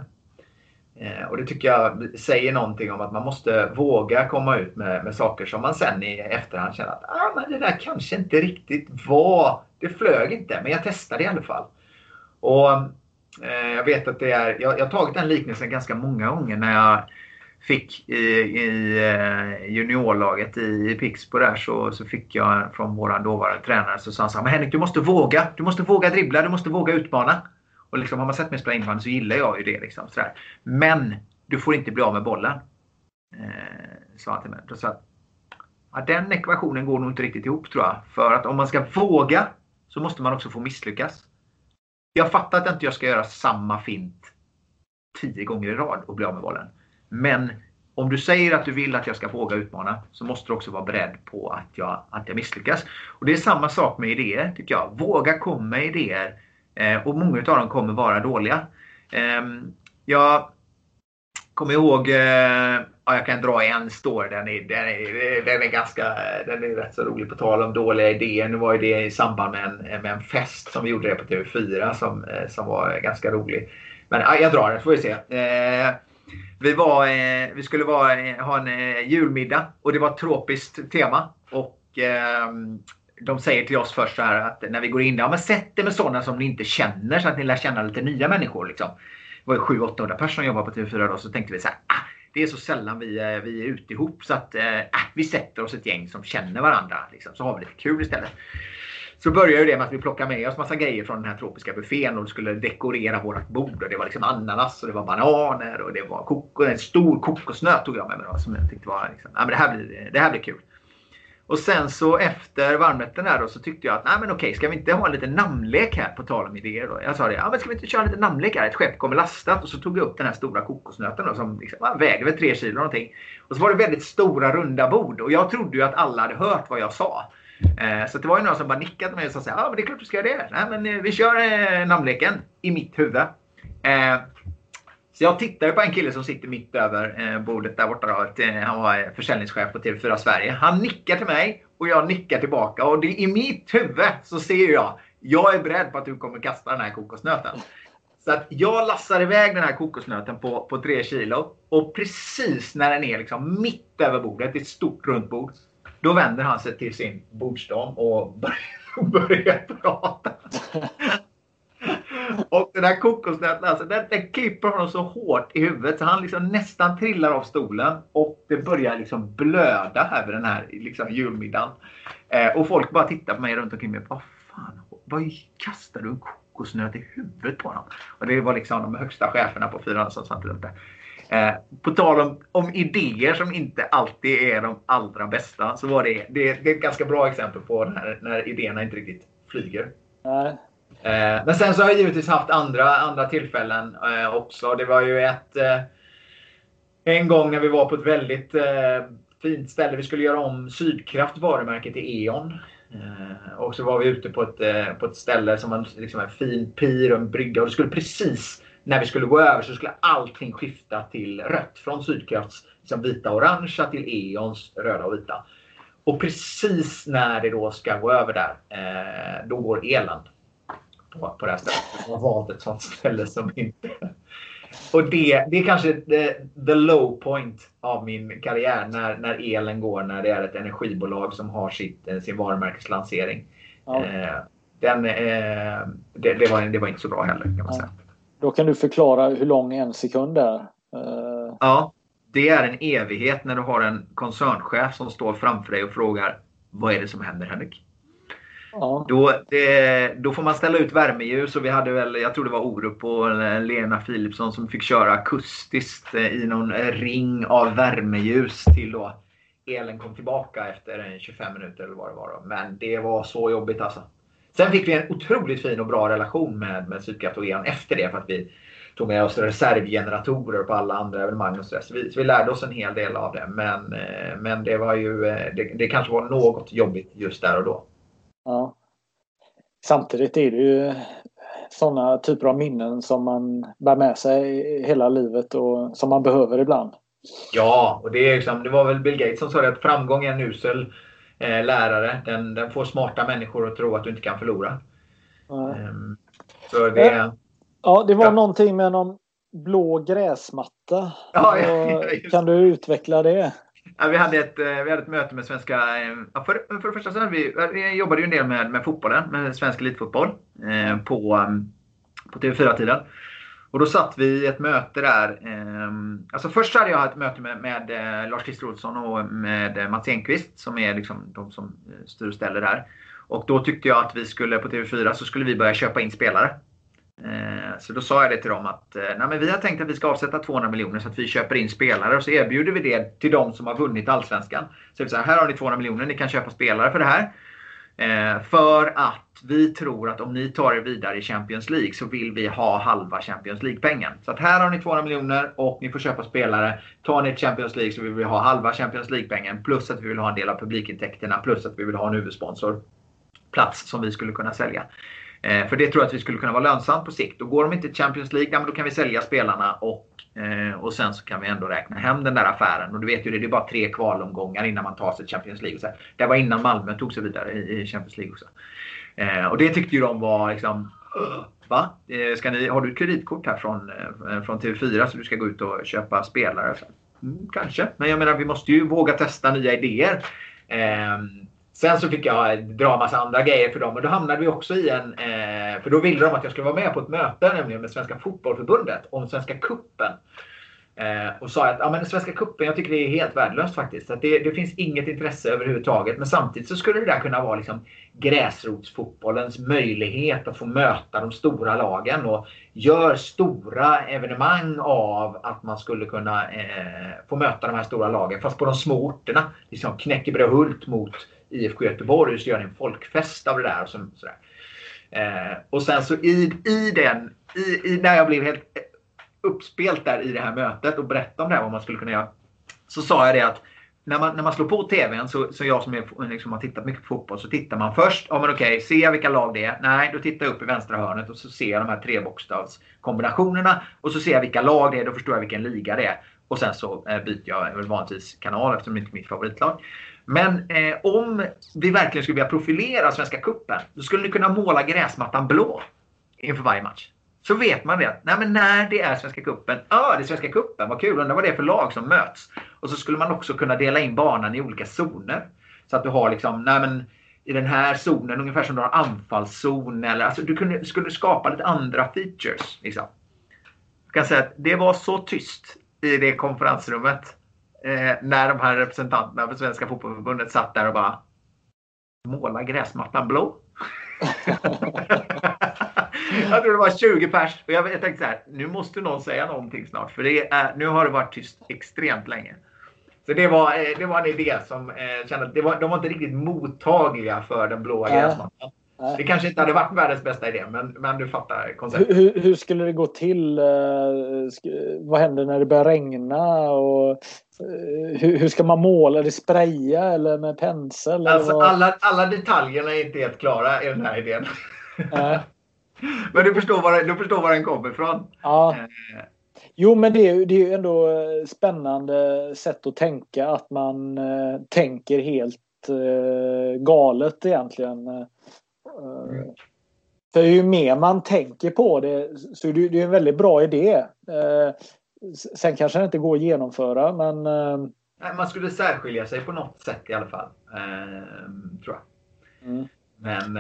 Eh, och Det tycker jag säger någonting om att man måste våga komma ut med, med saker som man sen i efterhand känner att ah, men det där kanske inte riktigt var, det flög inte, men jag testade i alla fall. Och eh, Jag vet att det är, jag, jag har tagit den liknelsen ganska många gånger när jag fick i, i eh, juniorlaget i Pixbo där så, så fick jag från vår dåvarande tränare så sa han så här, men Henrik du måste våga, du måste våga dribbla, du måste våga utmana. Och liksom, har man sett mig spela innebandy så gillar jag ju det. Liksom, sådär. Men du får inte bli av med bollen. Eh, sa han till mig. Då sa ja, den ekvationen går nog inte riktigt ihop tror jag. För att om man ska våga så måste man också få misslyckas. Jag fattar att jag inte ska göra samma fint tio gånger i rad och bli av med bollen. Men om du säger att du vill att jag ska våga utmana så måste du också vara beredd på att jag, att jag misslyckas. Och Det är samma sak med idéer tycker jag. Våga komma med idéer Eh, och många av dem kommer vara dåliga. Eh, jag kommer ihåg, eh, ja, jag kan dra en story, den är, den är, den är ganska, den är rätt så rolig på tal om dåliga idéer. Nu var ju det i samband med en, med en fest som vi gjorde det på TV4 som, eh, som var ganska rolig. Men ja, jag drar den så får vi se. Eh, vi, var, eh, vi skulle vara, eh, ha en eh, julmiddag och det var ett tropiskt tema. Och eh, de säger till oss först så här att när vi går in där, ja, men sätt er med sådana som ni inte känner så att ni lär känna lite nya människor. Liksom. Det var 700-800 personer som jobbade på TV4 då, så tänkte vi så här, ah, det är så sällan vi, vi är ute ihop så att eh, ah, vi sätter oss ett gäng som känner varandra. Liksom, så har vi lite kul istället. Så började det med att vi plockade med oss massa grejer från den här tropiska buffén och skulle dekorera vårt bord. Och det var liksom ananas och det var bananer och det var koko, en stor kokosnöt tog jag med mig då, som jag tyckte var liksom, men det, här blir, det här blir kul. Och sen så efter varmrätten där då så tyckte jag att nej men okej, ska vi inte ha en liten namnlek här på tal om idéer då? Jag sa det, ja men ska vi inte köra lite namnlek här? Ett skepp kommer lastat och så tog jag upp den här stora kokosnöten då, som liksom, vägde väl tre kilo någonting. Och så var det väldigt stora runda bord och jag trodde ju att alla hade hört vad jag sa. Eh, så det var ju några som bara nickade mig och sa ja ah, men det är klart du ska göra det. Nej men eh, vi kör eh, namnleken i mitt huvud. Eh, så jag tittade på en kille som sitter mitt över bordet där borta. Då. Han var försäljningschef på TV4 Sverige. Han nickar till mig och jag nickar tillbaka. Och det, i mitt huvud så ser jag, jag är beredd på att du kommer kasta den här kokosnöten. Så att jag lassar iväg den här kokosnöten på, på tre kilo. Och precis när den är liksom mitt över bordet, ett stort runt bord. Då vänder han sig till sin bordsdam och börjar prata. Och den här kokosnöten, alltså, den, den klipper honom så hårt i huvudet så han liksom nästan trillar av stolen. Och det börjar liksom blöda här vid den här liksom, julmiddagen. Eh, och folk bara tittar på mig runt omkring mig. Vad fan, vad kastar du en kokosnöt i huvudet på honom? Och det var liksom de högsta cheferna på fyran som satt runt där. Eh, på tal om, om, idéer som inte alltid är de allra bästa så var det, det, det är ett ganska bra exempel på när, när idéerna inte riktigt flyger. Nej, Eh, men sen så har jag givetvis haft andra, andra tillfällen eh, också. Det var ju ett... Eh, en gång när vi var på ett väldigt fint ställe. Vi skulle göra om Sydkraft varumärke till E.ON. Och så var vi ute på ett, på ett ställe som var liksom en fin pir och en brygga. Och det skulle precis när vi skulle gå över så skulle allting skifta till rött. Från Sydkrafts liksom vita och orangea till E.ONs röda och vita. Och precis när det då ska gå över där, då går elen på, på det här stället. Jag har valt ett sånt ställe som inte... Och det, det är kanske the, the low point av min karriär när, när elen går när det är ett energibolag som har sitt, eh, sin varumärkeslansering. Ja. Eh, den, eh, det, det, var, det var inte så bra heller kan man säga. Då kan du förklara hur lång en sekund är. Eh... Ja, det är en evighet när du har en koncernchef som står framför dig och frågar Vad är det som händer Henrik? Ja. Då, det, då får man ställa ut värmeljus och vi hade väl, jag tror det var Orup och Lena Philipsson som fick köra akustiskt eh, i någon ring av värmeljus till då elen kom tillbaka efter 25 minuter eller vad det var. Då. Men det var så jobbigt alltså. Sen fick vi en otroligt fin och bra relation med, med Sydkraft efter det för att vi tog med oss reservgeneratorer på alla andra evenemang och så, så, vi, så vi lärde oss en hel del av det. Men, eh, men det var ju, eh, det, det kanske var något jobbigt just där och då. Ja. samtidigt är det ju sådana typer av minnen som man bär med sig hela livet och som man behöver ibland. Ja, och det, är liksom, det var väl Bill Gates som sa det att framgång är en usel eh, lärare. Den, den, får smarta människor att tro att du inte kan förlora. Mm. så det, ja, det var ja. någonting med någon blå gräsmatta. Ja, ja, kan du utveckla det? Ja, vi, hade ett, eh, vi hade ett möte med svenska... Eh, för, för det första så hade vi, vi jobbade ju en del med, med fotbollen, med svensk elitfotboll eh, på, mm, på TV4-tiden. Och då satt vi i ett möte där. Eh, alltså först hade jag ett möte med, med eh, Lars-Christer Olsson och med eh, Mats Enqvist som är liksom de som eh, styr och ställer där. Och då tyckte jag att vi skulle på TV4 så skulle vi börja köpa in spelare. Eh, så då sa jag det till dem att eh, Nej, men vi har tänkt att vi ska avsätta 200 miljoner så att vi köper in spelare och så erbjuder vi det till de som har vunnit Allsvenskan. Så vi säger, här har ni 200 miljoner, ni kan köpa spelare för det här. Eh, för att vi tror att om ni tar er vidare i Champions League så vill vi ha halva Champions League-pengen. Så att här har ni 200 miljoner och ni får köpa spelare. Tar ni ett Champions League så vill vi ha halva Champions League-pengen plus att vi vill ha en del av publikintäkterna plus att vi vill ha en huvudsponsor plats som vi skulle kunna sälja. Eh, för det tror jag att vi skulle kunna vara lönsamt på sikt. Och går de inte till Champions League, ja, då kan vi sälja spelarna och, eh, och sen så kan vi ändå räkna hem den där affären. Och du vet ju det, det är bara tre kvalomgångar innan man tar sig till Champions League. Så här. Det var innan Malmö tog sig vidare i, i Champions League också. Eh, och det tyckte ju de var liksom Va? Eh, ska ni, har du ett kreditkort här från, eh, från TV4 så du ska gå ut och köpa spelare? Mm, kanske, men jag menar vi måste ju våga testa nya idéer. Ehm, Sen så fick jag dra massa andra grejer för dem och då hamnade vi också i en... Eh, för då ville de att jag skulle vara med på ett möte nämligen med Svenska Fotbollförbundet om Svenska Kuppen. Eh, och sa att ja, men Svenska Kuppen, jag tycker det är helt värdelöst faktiskt. Att det, det finns inget intresse överhuvudtaget. Men samtidigt så skulle det där kunna vara liksom gräsrotsfotbollens möjlighet att få möta de stora lagen och gör stora evenemang av att man skulle kunna eh, få möta de här stora lagen fast på de små orterna. Liksom Knäckebrödhult mot IFK Göteborg så gör ni en folkfest av det där. Och, så, sådär. Eh, och sen så i, i den, i, i, när jag blev helt uppspelt där i det här mötet och berättade om det här, vad man skulle kunna göra. Så sa jag det att när man, när man slår på TVn, så, så jag som är, liksom har tittat mycket på fotboll, så tittar man först. Ja men okej, ser jag vilka lag det är? Nej, då tittar jag upp i vänstra hörnet och så ser jag de här trebokstavskombinationerna. Och så ser jag vilka lag det är, då förstår jag vilken liga det är. Och sen så eh, byter jag väl vanligtvis kanal eftersom det inte är mitt favoritlag. Men eh, om vi verkligen skulle vilja profilera Svenska Kuppen då skulle ni kunna måla gräsmattan blå inför varje match. Så vet man det. Nej, men när det är Svenska Kuppen, ja ah, det är Svenska Kuppen, vad kul, undrar vad det är för lag som möts. Och så skulle man också kunna dela in banan i olika zoner. Så att du har liksom, nej men i den här zonen, ungefär som du har anfallszon. Eller, alltså, du kunde, skulle skapa lite andra features. Liksom. Jag kan säga att det var så tyst i det konferensrummet eh, när de här representanterna för Svenska Fotbollförbundet satt där och bara måla gräsmattan blå. jag tror det var 20 pers. Och jag, jag tänkte så här, nu måste någon säga någonting snart. För det är, nu har det varit tyst extremt länge. Så det var, eh, det var en idé som eh, kände att det var, de var inte riktigt mottagliga för den blåa gräsmattan. Det kanske inte hade varit världens bästa idé, men, men du fattar konceptet. Hur, hur skulle det gå till? Eh, vad händer när det börjar regna? Och, eh, hur, hur ska man måla? Det spraya eller med pensel? Alltså, alla, alla detaljerna är inte helt klara i den här idén. Äh. men du förstår, var, du förstår var den kommer ifrån. Ja. Eh. Jo, men det är, det är ju ändå spännande sätt att tänka. Att man tänker helt galet egentligen. Mm. För ju mer man tänker på det så är det, en väldigt bra idé. Eh, sen kanske det inte går att genomföra men... Eh, man skulle särskilja sig på något sätt i alla fall. tror jag. Mm. Men,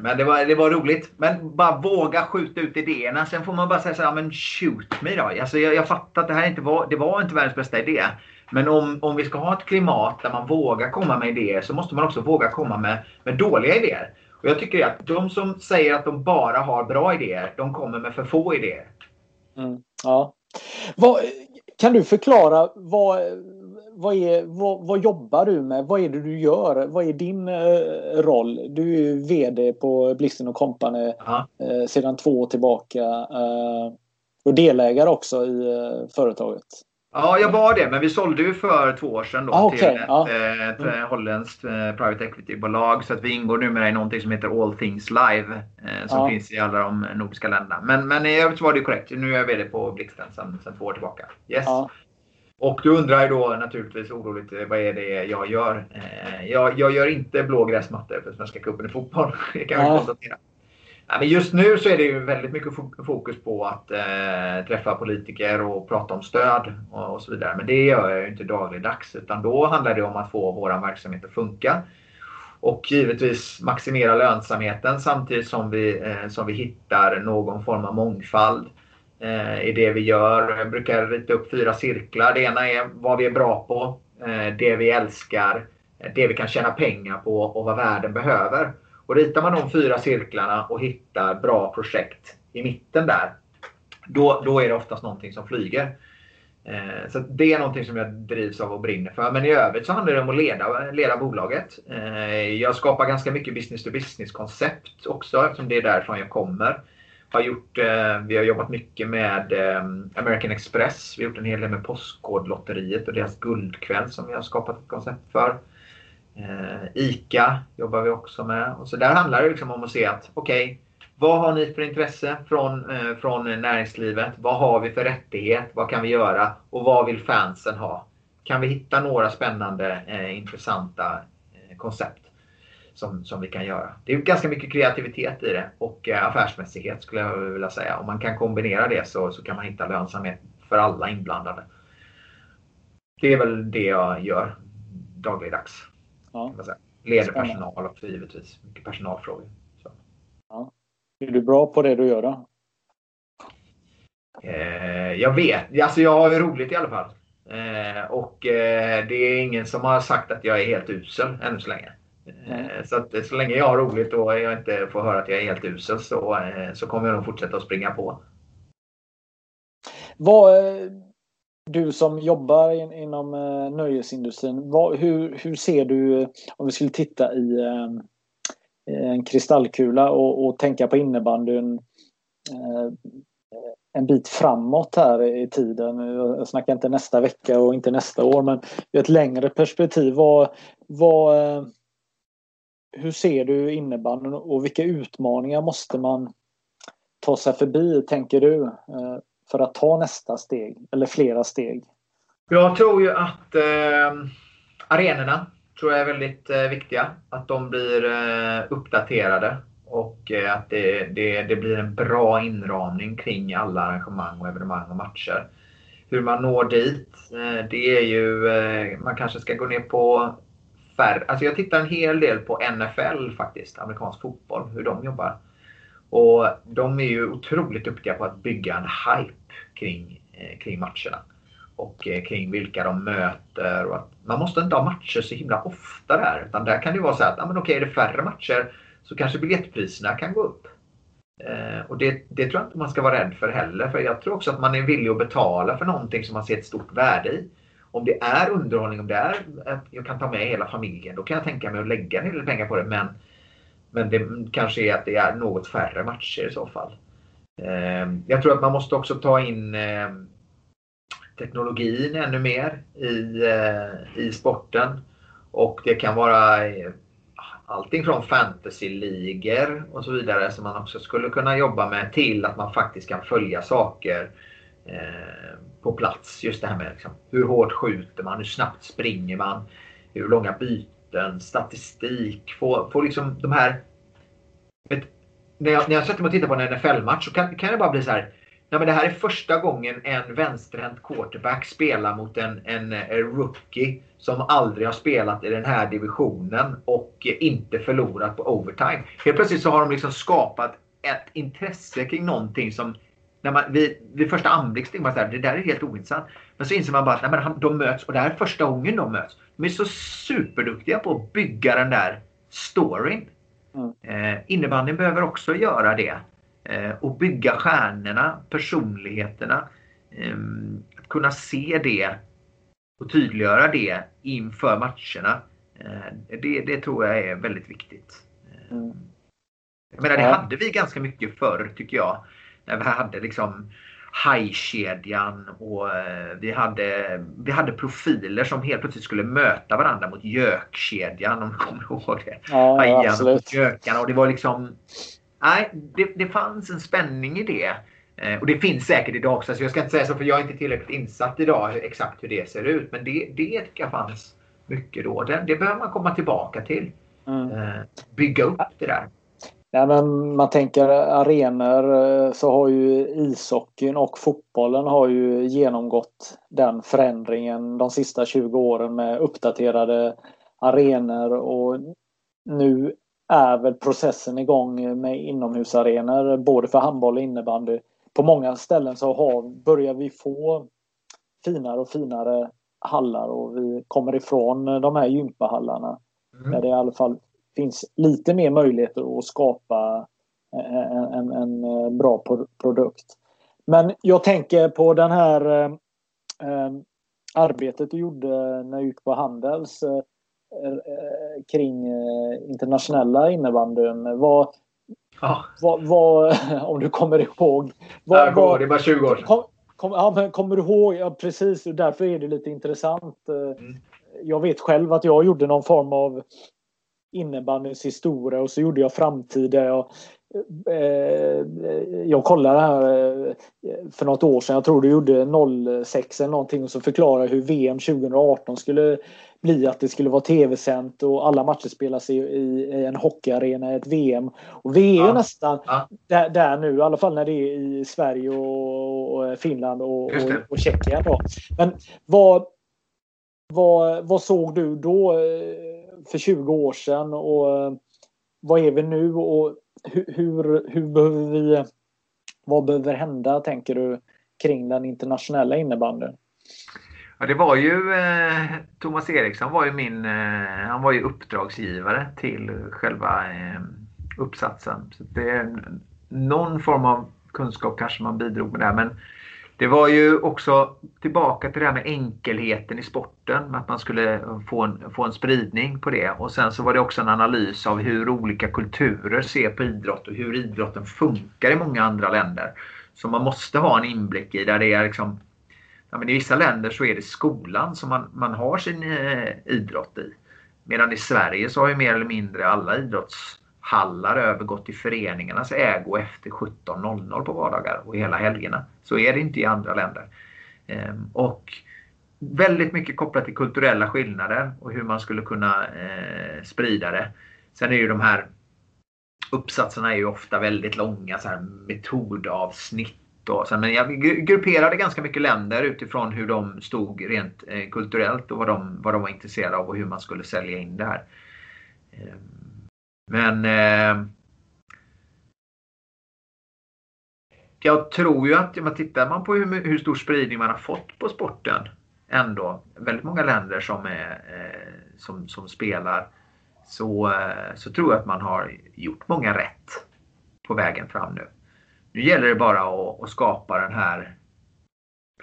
men det, var, det var roligt. Men bara våga skjuta ut idéerna. Sen får man bara säga så här, men shoot me då. Alltså jag, jag fattar att det här inte var, det var inte världens bästa idé. Men om, om vi ska ha ett klimat där man vågar komma med idéer så måste man också våga komma med, med dåliga idéer. Och jag tycker att de som säger att de bara har bra idéer, de kommer med för få idéer. Mm, ja. Vad, kan du förklara vad, vad, är, vad, vad, jobbar du med? Vad är det du gör? Vad är din eh, roll? Du är VD på Blixten Company eh, sedan två år tillbaka. Eh, och delägare också i eh, företaget. Ja, jag var det, men vi sålde ju för två år sedan då ah, till ett, ja. Eh, ett mm. holländskt eh, private equity-bolag. Så att vi ingår numera i någonting som heter All Things Live. Som ja. finns i alla de nordiska länderna. Men, men i övrigt var det korrekt. Nu är jag VD på Blixten sedan, sedan två år tillbaka. Yes. Och du undrar ju då naturligtvis oroligt vad är det jag gör? Jag, jag gör inte blå gräsmattor för Svenska cupen i fotboll. Det kan jag konstatera. Ja, men just nu så är det ju väldigt mycket fokus på att eh, träffa politiker och prata om stöd och, och, så vidare. Men det gör jag ju inte dagligdags utan då handlar det om att få vår verksamhet att funka. Och givetvis maximera lönsamheten samtidigt som vi, eh, som vi hittar någon form av mångfald eh, i det vi gör. Jag brukar rita upp fyra cirklar. Det ena är vad vi är bra på, eh, det vi älskar, eh, det vi kan tjäna pengar på och vad världen behöver. Och ritar man de fyra cirklarna och hittar bra projekt i mitten där, då, då är det oftast någonting som flyger. Eh, så det är någonting som jag drivs av och brinner för. Men i övrigt så handlar det om att leda, leda bolaget. Eh, jag skapar ganska mycket business to business koncept också eftersom det är därifrån jag kommer. Har gjort, eh, vi har jobbat mycket med eh, American Express. Vi har gjort en hel del med Postkodlotteriet och deras guldkväll som vi har skapat ett koncept för. Eh, ICA jobbar vi också med. Och så där handlar det liksom om att se att okej, okay, vad har ni för intresse från, eh, från näringslivet? Vad har vi för rättighet? Vad kan vi göra? Och vad vill fansen ha? Kan vi hitta några spännande, eh, intressanta eh, koncept som, som vi kan göra? Det är ganska mycket kreativitet i det och eh, affärsmässighet skulle jag vilja säga. Om man kan kombinera det så, så kan man hitta lönsamhet för alla inblandade. Det är väl det jag gör dagligdags. Ja. Leder personal också givetvis. Mycket personalfrågor. Så. Ja. Är du bra på det du gör då? Eh, jag vet. Alltså jag har roligt i alla fall. Eh, och eh, det är ingen som har sagt att jag är helt usel ännu så länge. Eh, så att så länge jag har roligt och jag inte får höra att jag är helt usel så, eh, så kommer jag nog fortsätta att springa på. Vad, eh, du som jobbar in, inom eh, nöjesindustrin, vad, hur, hur ser du om vi skulle titta i eh, eh, en kristallkula och, och tänka på innebandyn eh, en bit framåt här i tiden. Jag snackar inte nästa vecka och inte nästa år men i ett längre perspektiv. Vad, vad, eh, hur ser du innebandyn och vilka utmaningar måste man ta sig förbi tänker du? Eh, för att ta nästa steg eller flera steg? Jag tror ju att eh, arenorna tror jag är väldigt eh, viktiga. Att de blir eh, uppdaterade och eh, att det, det, det, blir en bra inramning kring alla arrangemang och evenemang och matcher. Hur man når dit, eh, det är ju, eh, man kanske ska gå ner på färre. Alltså jag tittar en hel del på NFL faktiskt, amerikansk fotboll, hur de jobbar. Och de är ju otroligt duktiga på att bygga en hype kring, eh, kring matcherna. Och eh, kring vilka de möter. Och att man måste inte ha matcher så himla ofta där. Utan där kan det vara så att, ja, men okej, är det färre matcher så kanske biljettpriserna kan gå upp. Eh, och det, det, tror jag inte man ska vara rädd för heller. För jag tror också att man är villig att betala för någonting som man ser ett stort värde i. Om det är underhållning, om det är att jag kan ta med hela familjen, då kan jag tänka mig att lägga en del pengar på det. Men, men det kanske är att det är något färre matcher i så fall. Ehm, jag tror att man måste också ta in ehm, teknologin ännu mer i, eh, i sporten. Och det kan vara eh, allting från fantasy-ligor och så vidare som man också skulle kunna jobba med till att man faktiskt kan följa saker ehm, på plats. Just det här med liksom, hur hårt skjuter man, hur snabbt springer man, hur långa byten, statistik. Få, få liksom de här när jag, när jag sätter mig och tittar på en NFL-match så kan, kan det bara bli så här. Nej, men det här är första gången en vänsterhänt quarterback spelar mot en, en, eh, rookie som aldrig har spelat i den här divisionen och inte förlorat på overtime. Helt plötsligt så har de liksom skapat ett intresse kring någonting som när man, vid, vid första anblick tänker man att det där är helt ointressant. Men så inser man bara att nej, men de möts och det här är första gången de möts. De är så superduktiga på att bygga den där storyn. Mm. Eh, innebandyn behöver också göra det. Eh, och bygga stjärnorna, personligheterna. Eh, kunna se det och tydliggöra det inför matcherna. Eh, det, det tror jag är väldigt viktigt. Eh, mm. Jag menar, det hade vi ganska mycket förr tycker jag. När vi hade liksom hajkedjan och eh, vi hade, vi hade profiler som helt plötsligt skulle möta varandra mot gökkedjan om du kommer ihåg det. Ja, Hajan gökarna och det var liksom... Nej, det, det fanns en spänning i det. Eh, och det finns säkert idag också, så jag ska inte säga så för jag är inte tillräckligt insatt idag exakt hur det ser ut. Men det, det tycker jag fanns mycket då. Det, det behöver man komma tillbaka till. Mm. Eh, bygga upp det där. Ja, men man tänker arenor eh, så har ju ishockeyn och fotbollen har ju genomgått den förändringen de sista 20 åren med uppdaterade arenor och nu är väl processen igång med inomhusarenor både för handboll och innebandy. På många ställen så har, börjar vi få finare och finare hallar och vi kommer ifrån de här gympahallarna. Mm. Där det i alla fall finns lite mer möjligheter att skapa en, en, en bra produkt. Men jag tänker på den här eh, eh, arbetet du gjorde när du gick på Handels eh, eh kring eh, internationella innebandyn. Vad, ja. vad, vad, om du kommer ihåg? Vad, vad, det var 20 år sedan. Kom, kom, ja, kommer du ihåg? Ja, precis, därför är det lite intressant. Eh, mm. Jag vet själv att jag gjorde någon form av innebandyns historia och så gjorde jag framtida. Jag, eh, jag kollade här eh, för något år sedan, jag tror du gjorde 06 eller någonting och så förklarade hur VM 2018 skulle bli att det skulle vara tv-sänt och alla matcher spelas i, i, i en hockeyarena i ett VM. Och vi är ja. nästan ja. Där, där, nu, i alla fall när det är i Sverige och, och Finland och, och, och Tjeckien. Då. Men vad, vad, vad såg du då eh, för 20 år sedan och eh, vad är vi nu och hur, hur, behöver vi, vad behöver hända tänker du kring den internationella innebandyn? Ja, det var ju eh, Thomas Eriksson var ju min, eh, han var ju uppdragsgivare till själva eh, uppsatsen. Så det någon form av kunskap kanske man bidrog med där. Men det var ju också tillbaka till det här med enkelheten i sporten. Att man skulle få en, få en spridning på det. Och sen så var det också en analys av hur olika kulturer ser på idrott och hur idrotten funkar i många andra länder. Som man måste ha en inblick i där det är liksom ja, men I vissa länder så är det skolan som man, man har sin eh, idrott i. Medan i Sverige så har ju mer eller mindre alla idrotts hallar övergått till föreningarnas ägo efter 17.00 på vardagar och hela helgerna. Så är det inte i andra länder. Ehm, och väldigt mycket kopplat till kulturella skillnader och hur man skulle kunna eh, sprida det. Sen är ju de här uppsatserna är ju ofta väldigt långa så här metodavsnitt men jag grupperade ganska mycket länder utifrån hur de stod rent eh, kulturellt och vad de, vad de var intresserade av och hur man skulle sälja in det här. Ehm, men eh, jag tror ju att, om man tittar man på hur, hur, stor spridning man har fått på sporten ändå, väldigt många länder som, är, eh, som, som spelar, så, eh, så tror jag att man har gjort många rätt på vägen fram nu. Nu gäller det bara att, att skapa den här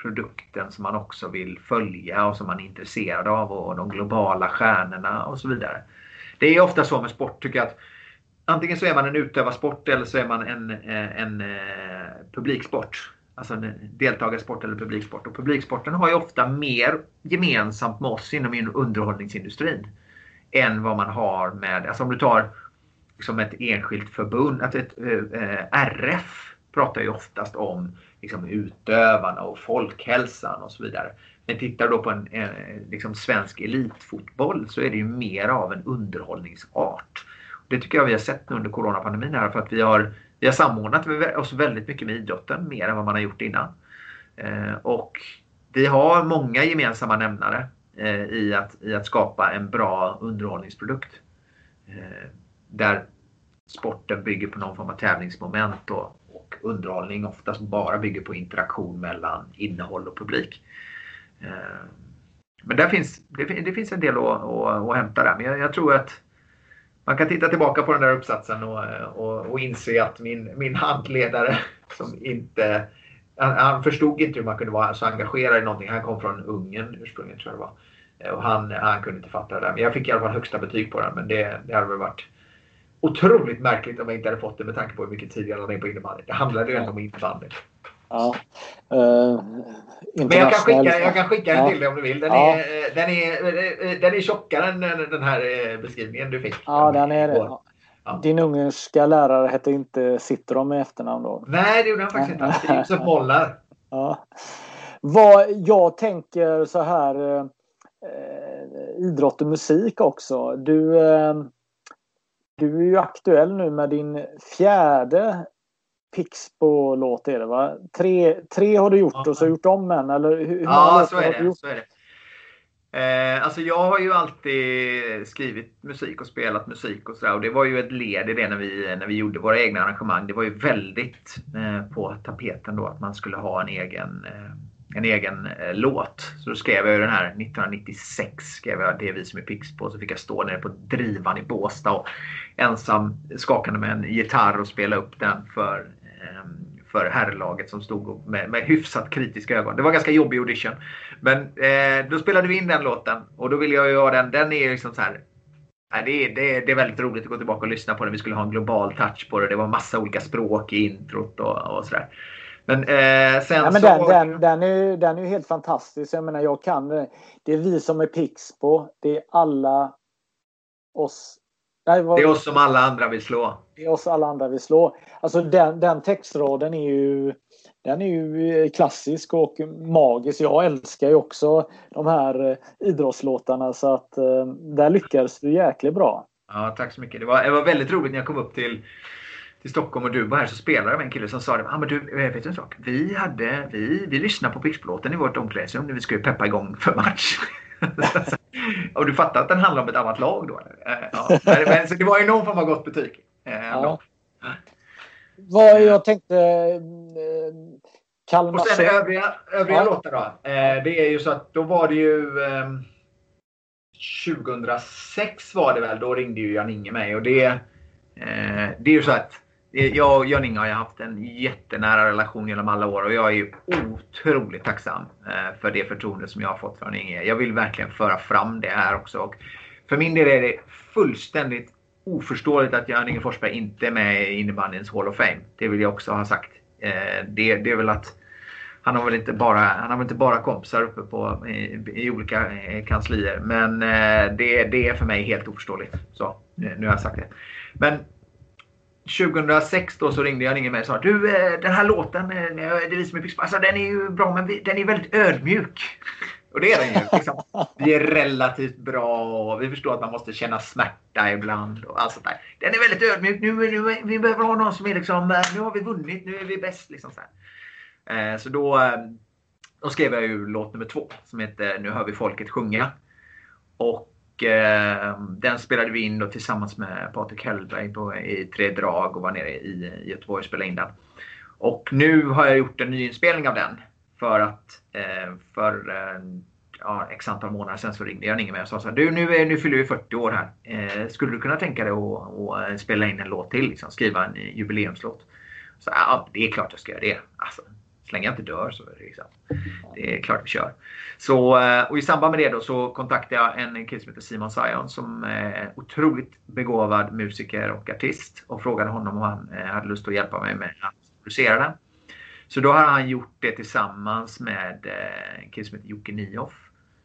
produkten som man också vill följa och som man är intresserad av och de globala stjärnorna och så vidare. Det är ofta så med sport tycker jag att antingen så är man en utövarsport eller så är man en, eh, en, en publiksport. Alltså en deltagarsport eller publiksport. Och publiksporten har ju ofta mer gemensamt med oss inom underhållningsindustrin än vad man har med, alltså om du tar liksom ett enskilt förbund, att ett eh, RF pratar ju oftast om liksom, utövarna och folkhälsan och så vidare. Men tittar du då på en, en liksom, svensk elitfotboll så är det ju mer av en underhållningsart. Det tycker jag vi har sett nu under coronapandemin här för att vi har, vi har samordnat oss väldigt mycket med idrotten mer än vad man har gjort innan. Eh, och vi har många gemensamma nämnare eh, i, att, i att skapa en bra underhållningsprodukt. Eh, där sporten bygger på någon form av tävlingsmoment och, och underhållning oftast bara bygger på interaktion mellan innehåll och publik. Eh, men där finns, det, finns en del att, att, att hämta där. Men jag, jag, tror att man kan titta tillbaka på den där uppsatsen och, och, och inse att min, min handledare som inte han, han, förstod inte hur man kunde vara så engagerad i någonting. Han kom från Ungern ursprungligen tror jag det var. Och han, han kunde inte fatta det där. Men jag fick i alla fall högsta betyg på den. Men det, det hade väl varit otroligt märkligt om jag inte hade fått det med tanke på hur mycket tid jag lade ner på innebandy. Det handlade ju ändå om innebandy. Ja. Uh, Men jag kan skicka, jag kan skicka den till dig om du vill. Den, ja. är, den, är, den är tjockare än den här beskrivningen du fick. Ja, den är det. Ja. Din ungerska lärare hette inte Citron med efternamn då? Nej, det gjorde han faktiskt inte. Josef Molnar. Ja. Vad jag tänker så här eh, idrott och musik också. Du, eh, du är ju aktuell nu med din fjärde Pixbo-låt är det va? Tre, tre har du gjort ja. och så gjort om en eller hur, hur Ja, så är, det, så är det. Eh, alltså jag har ju alltid skrivit musik och spelat musik och sådär. Och det var ju ett led i det när vi, när vi gjorde våra egna arrangemang. Det var ju väldigt eh, på tapeten då att man skulle ha en egen, eh, en egen eh, låt. Så då skrev jag ju den här 1996. Skrev jag Det är vi som är Pix på. Så fick jag stå nere på drivan i Båstad och ensam skakande med en gitarr och spela upp den för för herrlaget som stod med, med hyfsat kritiska ögon. Det var ganska jobbig audition. Men eh, då spelade vi in den låten och då ville jag göra den. Den är liksom så här. det, är, det, är, det är väldigt roligt att gå tillbaka och lyssna på den. Vi skulle ha en global touch på det. Det var massa olika språk i introt och, och sådär. Men, eh, sen ja, men så... den, den, den, är, den är helt fantastisk. Jag menar, jag kan det. är vi som är Pixbo. Det är alla oss Nej, vad... Det är oss som alla andra vill slå. Det är oss alla andra vill slå. Alltså den, den textraden är ju den är ju eh, klassisk och magisk. Jag älskar ju också de här eh, idrottslåtarna så att eh, där lyckades du jäkligt bra. Ja, tack så mycket. Det var, det var väldigt roligt när jag kom upp till, till Stockholm och du var här så spelade jag med en kille som sa det. Ah, men du, vet du en sak? Vi, hade, vi, vi lyssnade på Pixbo-låten i vårt omklädningsrum när vi skulle peppa igång för match. och du fattar att den handlar om ett annat lag då? Ja. Men, så det var ju någon form av gott betyg. Ja. Vad jag tänkte... Eh, Kalmar... Och sen övriga, övriga ja. låtar då. Eh, det är ju så att då var det ju... Eh, 2006 var det väl, då ringde ju Jan-Inge mig och det... Eh, det är ju så att jag och Jan-Inge har haft en jättenära relation genom alla år och jag är ju otroligt tacksam eh, för det förtroende som jag har fått från Inge. Jag vill verkligen föra fram det här också. Och för min del är det fullständigt oförståeligt att Jan-Inge Forsberg inte är med i innebandyns Hall of Fame. Det vill jag också ha sagt. Eh, det, det är väl att han har väl inte bara, han har väl inte bara kompisar uppe på, i, i olika eh, kanslier. Men eh, det, det är för mig helt oförståeligt. Så, nu har jag sagt det. Men 2006 då så ringde jag mig och sa du eh, den här låten, det är vi som är alltså, den är ju bra men den är väldigt ödmjuk. Och det är den ju. Liksom. Vi är relativt bra och vi förstår att man måste känna smärta ibland. Och allt sånt där. Den är väldigt ödmjuk. Nu, nu, vi behöver ha någon som är liksom, eh, nu har vi vunnit, nu är vi bäst. Liksom så eh, så då, eh, då skrev jag ju låt nummer två som heter Nu hör vi folket sjunga. Och eh, den spelade vi in då tillsammans med Patrik Hellberg på, i tre drag och var nere i, i Göteborg och spelade in den. Och nu har jag gjort en ny inspelning av den. För att eh, för eh, ja, x antal månader sedan så ringde jag mig och sa så här, du nu, är, nu fyller vi 40 år här. Eh, skulle du kunna tänka dig att, att spela in en låt till? Liksom, skriva en jubileumslåt? Så, ja, det är klart jag ska göra det. Alltså, så länge jag inte dör så är det liksom. Det är klart vi kör. Så, eh, och i samband med det då så kontaktade jag en kille som heter Simon Sion som är otroligt begåvad musiker och artist och frågade honom om han eh, hade lust att hjälpa mig med att producera den. Så då har han gjort det tillsammans med eh, en kille som heter Jocke Nioff.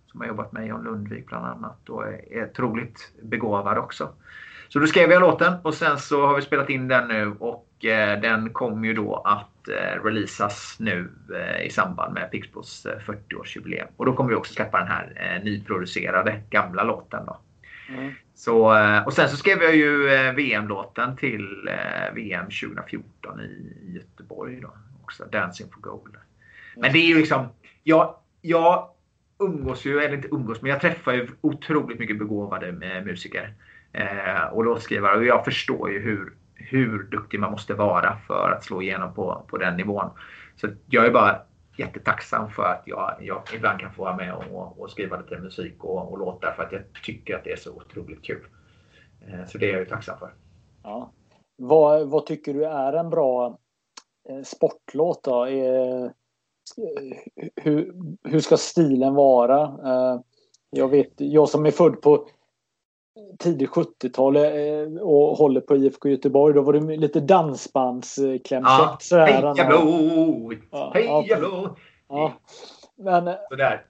Som har jobbat med John Lundvik bland annat och är otroligt begåvad också. Så då skrev jag låten och sen så har vi spelat in den nu och eh, den kommer ju då att eh, releasas nu i samband med Pixbos 40-årsjubileum. Och då kommer vi också släppa den här nyproducerade gamla låten. Då. Mm. Så, och sen så skrev jag ju VM-låten till VM 2014 i Göteborg. Då också, Dancing for Gold. Men det är ju liksom, jag, jag umgås ju, eller inte umgås, men jag träffar ju otroligt mycket begåvade eh, musiker eh, och låtskrivare och jag förstår ju hur, hur duktig man måste vara för att slå igenom på, på den nivån. Så jag är bara jättetacksam för att jag, jag ibland kan få vara med och, och skriva lite musik och, och låtar för att jag tycker att det är så otroligt kul. Eh, så det är jag ju tacksam för. Ja. Vad, vad tycker du är en bra sportlåt då? Är, hur, hur ska stilen vara? Eh, jag vet, jag som är född på tidigt 70-tal eh, och håller på IFK Göteborg. Då var det lite dansbandsklämkäckt. Ja, heja blå! Heja blå! Men... Sådär.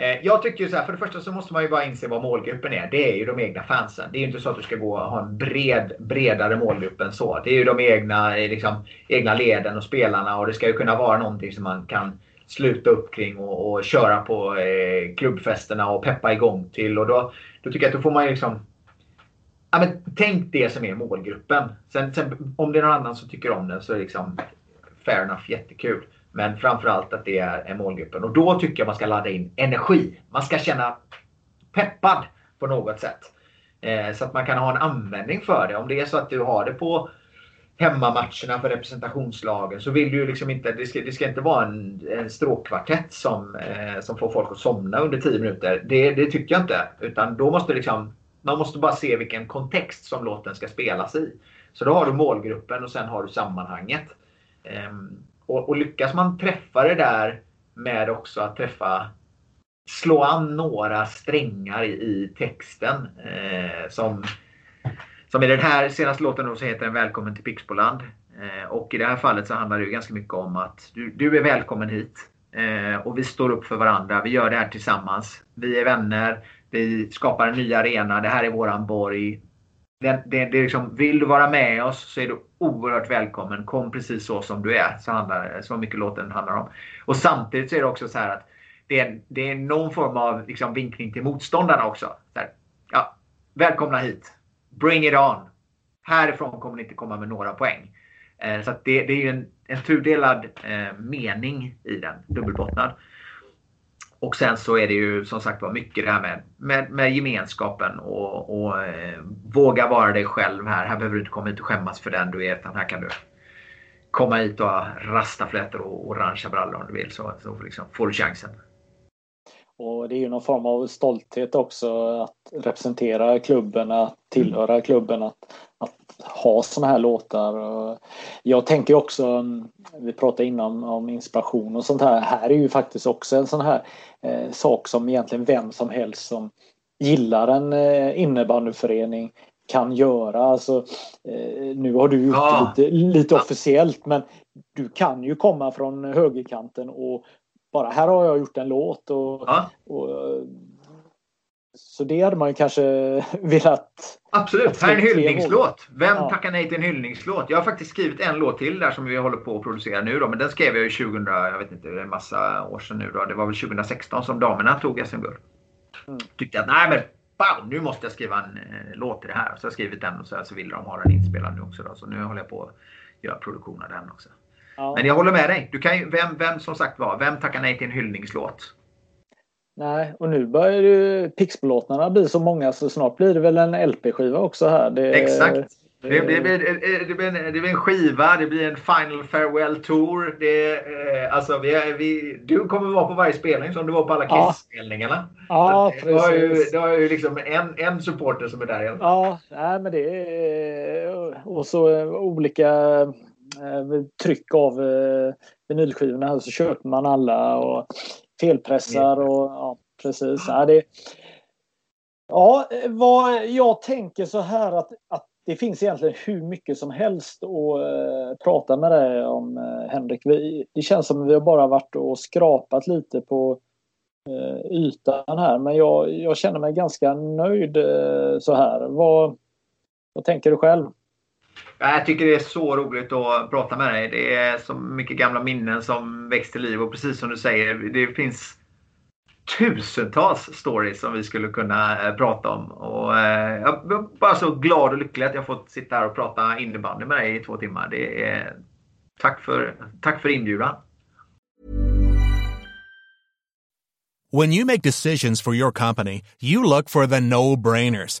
Eh, jag tycker så här, för det första så måste man ju bara inse vad målgruppen är. Det är ju de egna fansen. Det är ju inte så att du ska gå och ha en bred, bredare målgrupp än så. Det är ju de egna, eh, liksom, egna leden och spelarna och det ska ju kunna vara någonting som man kan sluta upp kring och, och köra på eh, klubbfesterna och peppa igång till. Och då, då tycker jag att då får man ju liksom Ja, men tänk det som är målgruppen. Sen, sen, om det är någon annan som tycker om den så är det liksom fair enough, jättekul. Men framförallt att det är, målgruppen. Och då tycker jag man ska ladda in energi. Man ska känna peppad på något sätt. Eh, så att man kan ha en användning för det. Om det är så att du har det på hemmamatcherna för representationslagen så vill du liksom inte, det ska, det ska inte vara en, en stråkkvartett som, eh, som får folk att somna under 10 minuter. Det, det tycker jag inte. Utan då måste liksom, man måste bara se vilken kontext som låten ska spelas i. Så då har du målgruppen och sen har du sammanhanget. Eh, och, och lyckas man träffa det där med också att träffa slå an några strängar i, i texten eh, som som i den här senaste låten då så heter den Välkommen till Pixboland. Eh, och i det här fallet så handlar det ju ganska mycket om att du, du är välkommen hit. Eh, och vi står upp för varandra. Vi gör det här tillsammans. Vi är vänner. Vi skapar en ny arena. Det här är våran borg. Det, det, det är liksom, vill du vara med oss så är du oerhört välkommen. Kom precis så som du är. Så, handlar, så mycket låten handlar om. Och samtidigt så är det också så här att det är, det är någon form av liksom vinkning till motståndarna också. Här, ja, välkomna hit bring it on. Härifrån kommer ni inte komma med några poäng. Eh, så det, det, är ju en, en tudelad eh, mening i den, dubbelbottnad. Och sen så är det ju som sagt var mycket det här med, med, med gemenskapen och, och eh, våga vara dig själv här. Här behöver du inte komma hit och skämmas för den du är utan här kan du komma hit och ha rastaflätor och orangea brallor om du vill så, så liksom får du chansen. Och det är ju någon form av stolthet också att representera klubben, att tillhöra mm. klubben, att, att ha sådana här låtar. Jag tänker också, vi pratade innan om inspiration och sånt här. Här är ju faktiskt också en sån här eh, sak som egentligen vem som helst som gillar en eh, innebandyförening kan göra. Alltså, eh, nu har du gjort ja. lite, lite officiellt men du kan ju komma från högerkanten och bara här har jag gjort en låt och, ja. och så det hade man ju kanske velat... Absolut, här är en hyllningslåt. Vem ja. tackar nej till en hyllningslåt? Jag har faktiskt skrivit en låt till där som vi håller på att producera nu då, men den skrev jag ju 2000, jag vet inte, en massa år sedan nu då. Det var väl 2016 som damerna tog SM-guld. Mm. Tyckte att nej men bam, nu måste jag skriva en eh, låt till det här. Så jag har skrivit den och så, här, så ville de ha den inspelad nu också då. Så nu håller jag på att göra produktion av den också. Men jag håller med dig. Du kan ju, vem, vem som sagt var, vem tackar nej till en hyllningslåt? Nej, och nu börjar ju Pixbo-låtarna bli så många så snart blir det väl en LP-skiva också här. Det, Exakt. Det, det, blir, det, blir en, det blir en skiva, det blir en Final Farewell Tour. Det, eh, alltså vi, vi, du kommer vara på varje spelning som du var på alla Kiss-spelningarna. Ja, precis. Du har ju, du har ju liksom en, en supporter som är där. Igen. Ja, nej, men det är... Och så olika Eh, tryck av eh, vinylskivorna så köper man alla och felpressar och ja, precis. Ja, det, ja, vad jag tänker så här att, att det finns egentligen hur mycket som helst att uh, prata med dig om uh, Henrik. Vi, det känns som att vi har bara varit och skrapat lite på uh, ytan här men jag, jag känner mig ganska nöjd så här. Vad, vad tänker du själv? Jag tycker det är så roligt att prata med dig. Det är så mycket gamla minnen som väcks till liv och precis som du säger, det finns tusentals stories som vi skulle kunna eh, prata om. Och, eh, jag är bara så glad och lycklig att jag fått sitta här och prata innebandy med dig i två timmar. Det är, tack, för, tack för inbjudan. When you make decisions for your company, you look for the no-brainers.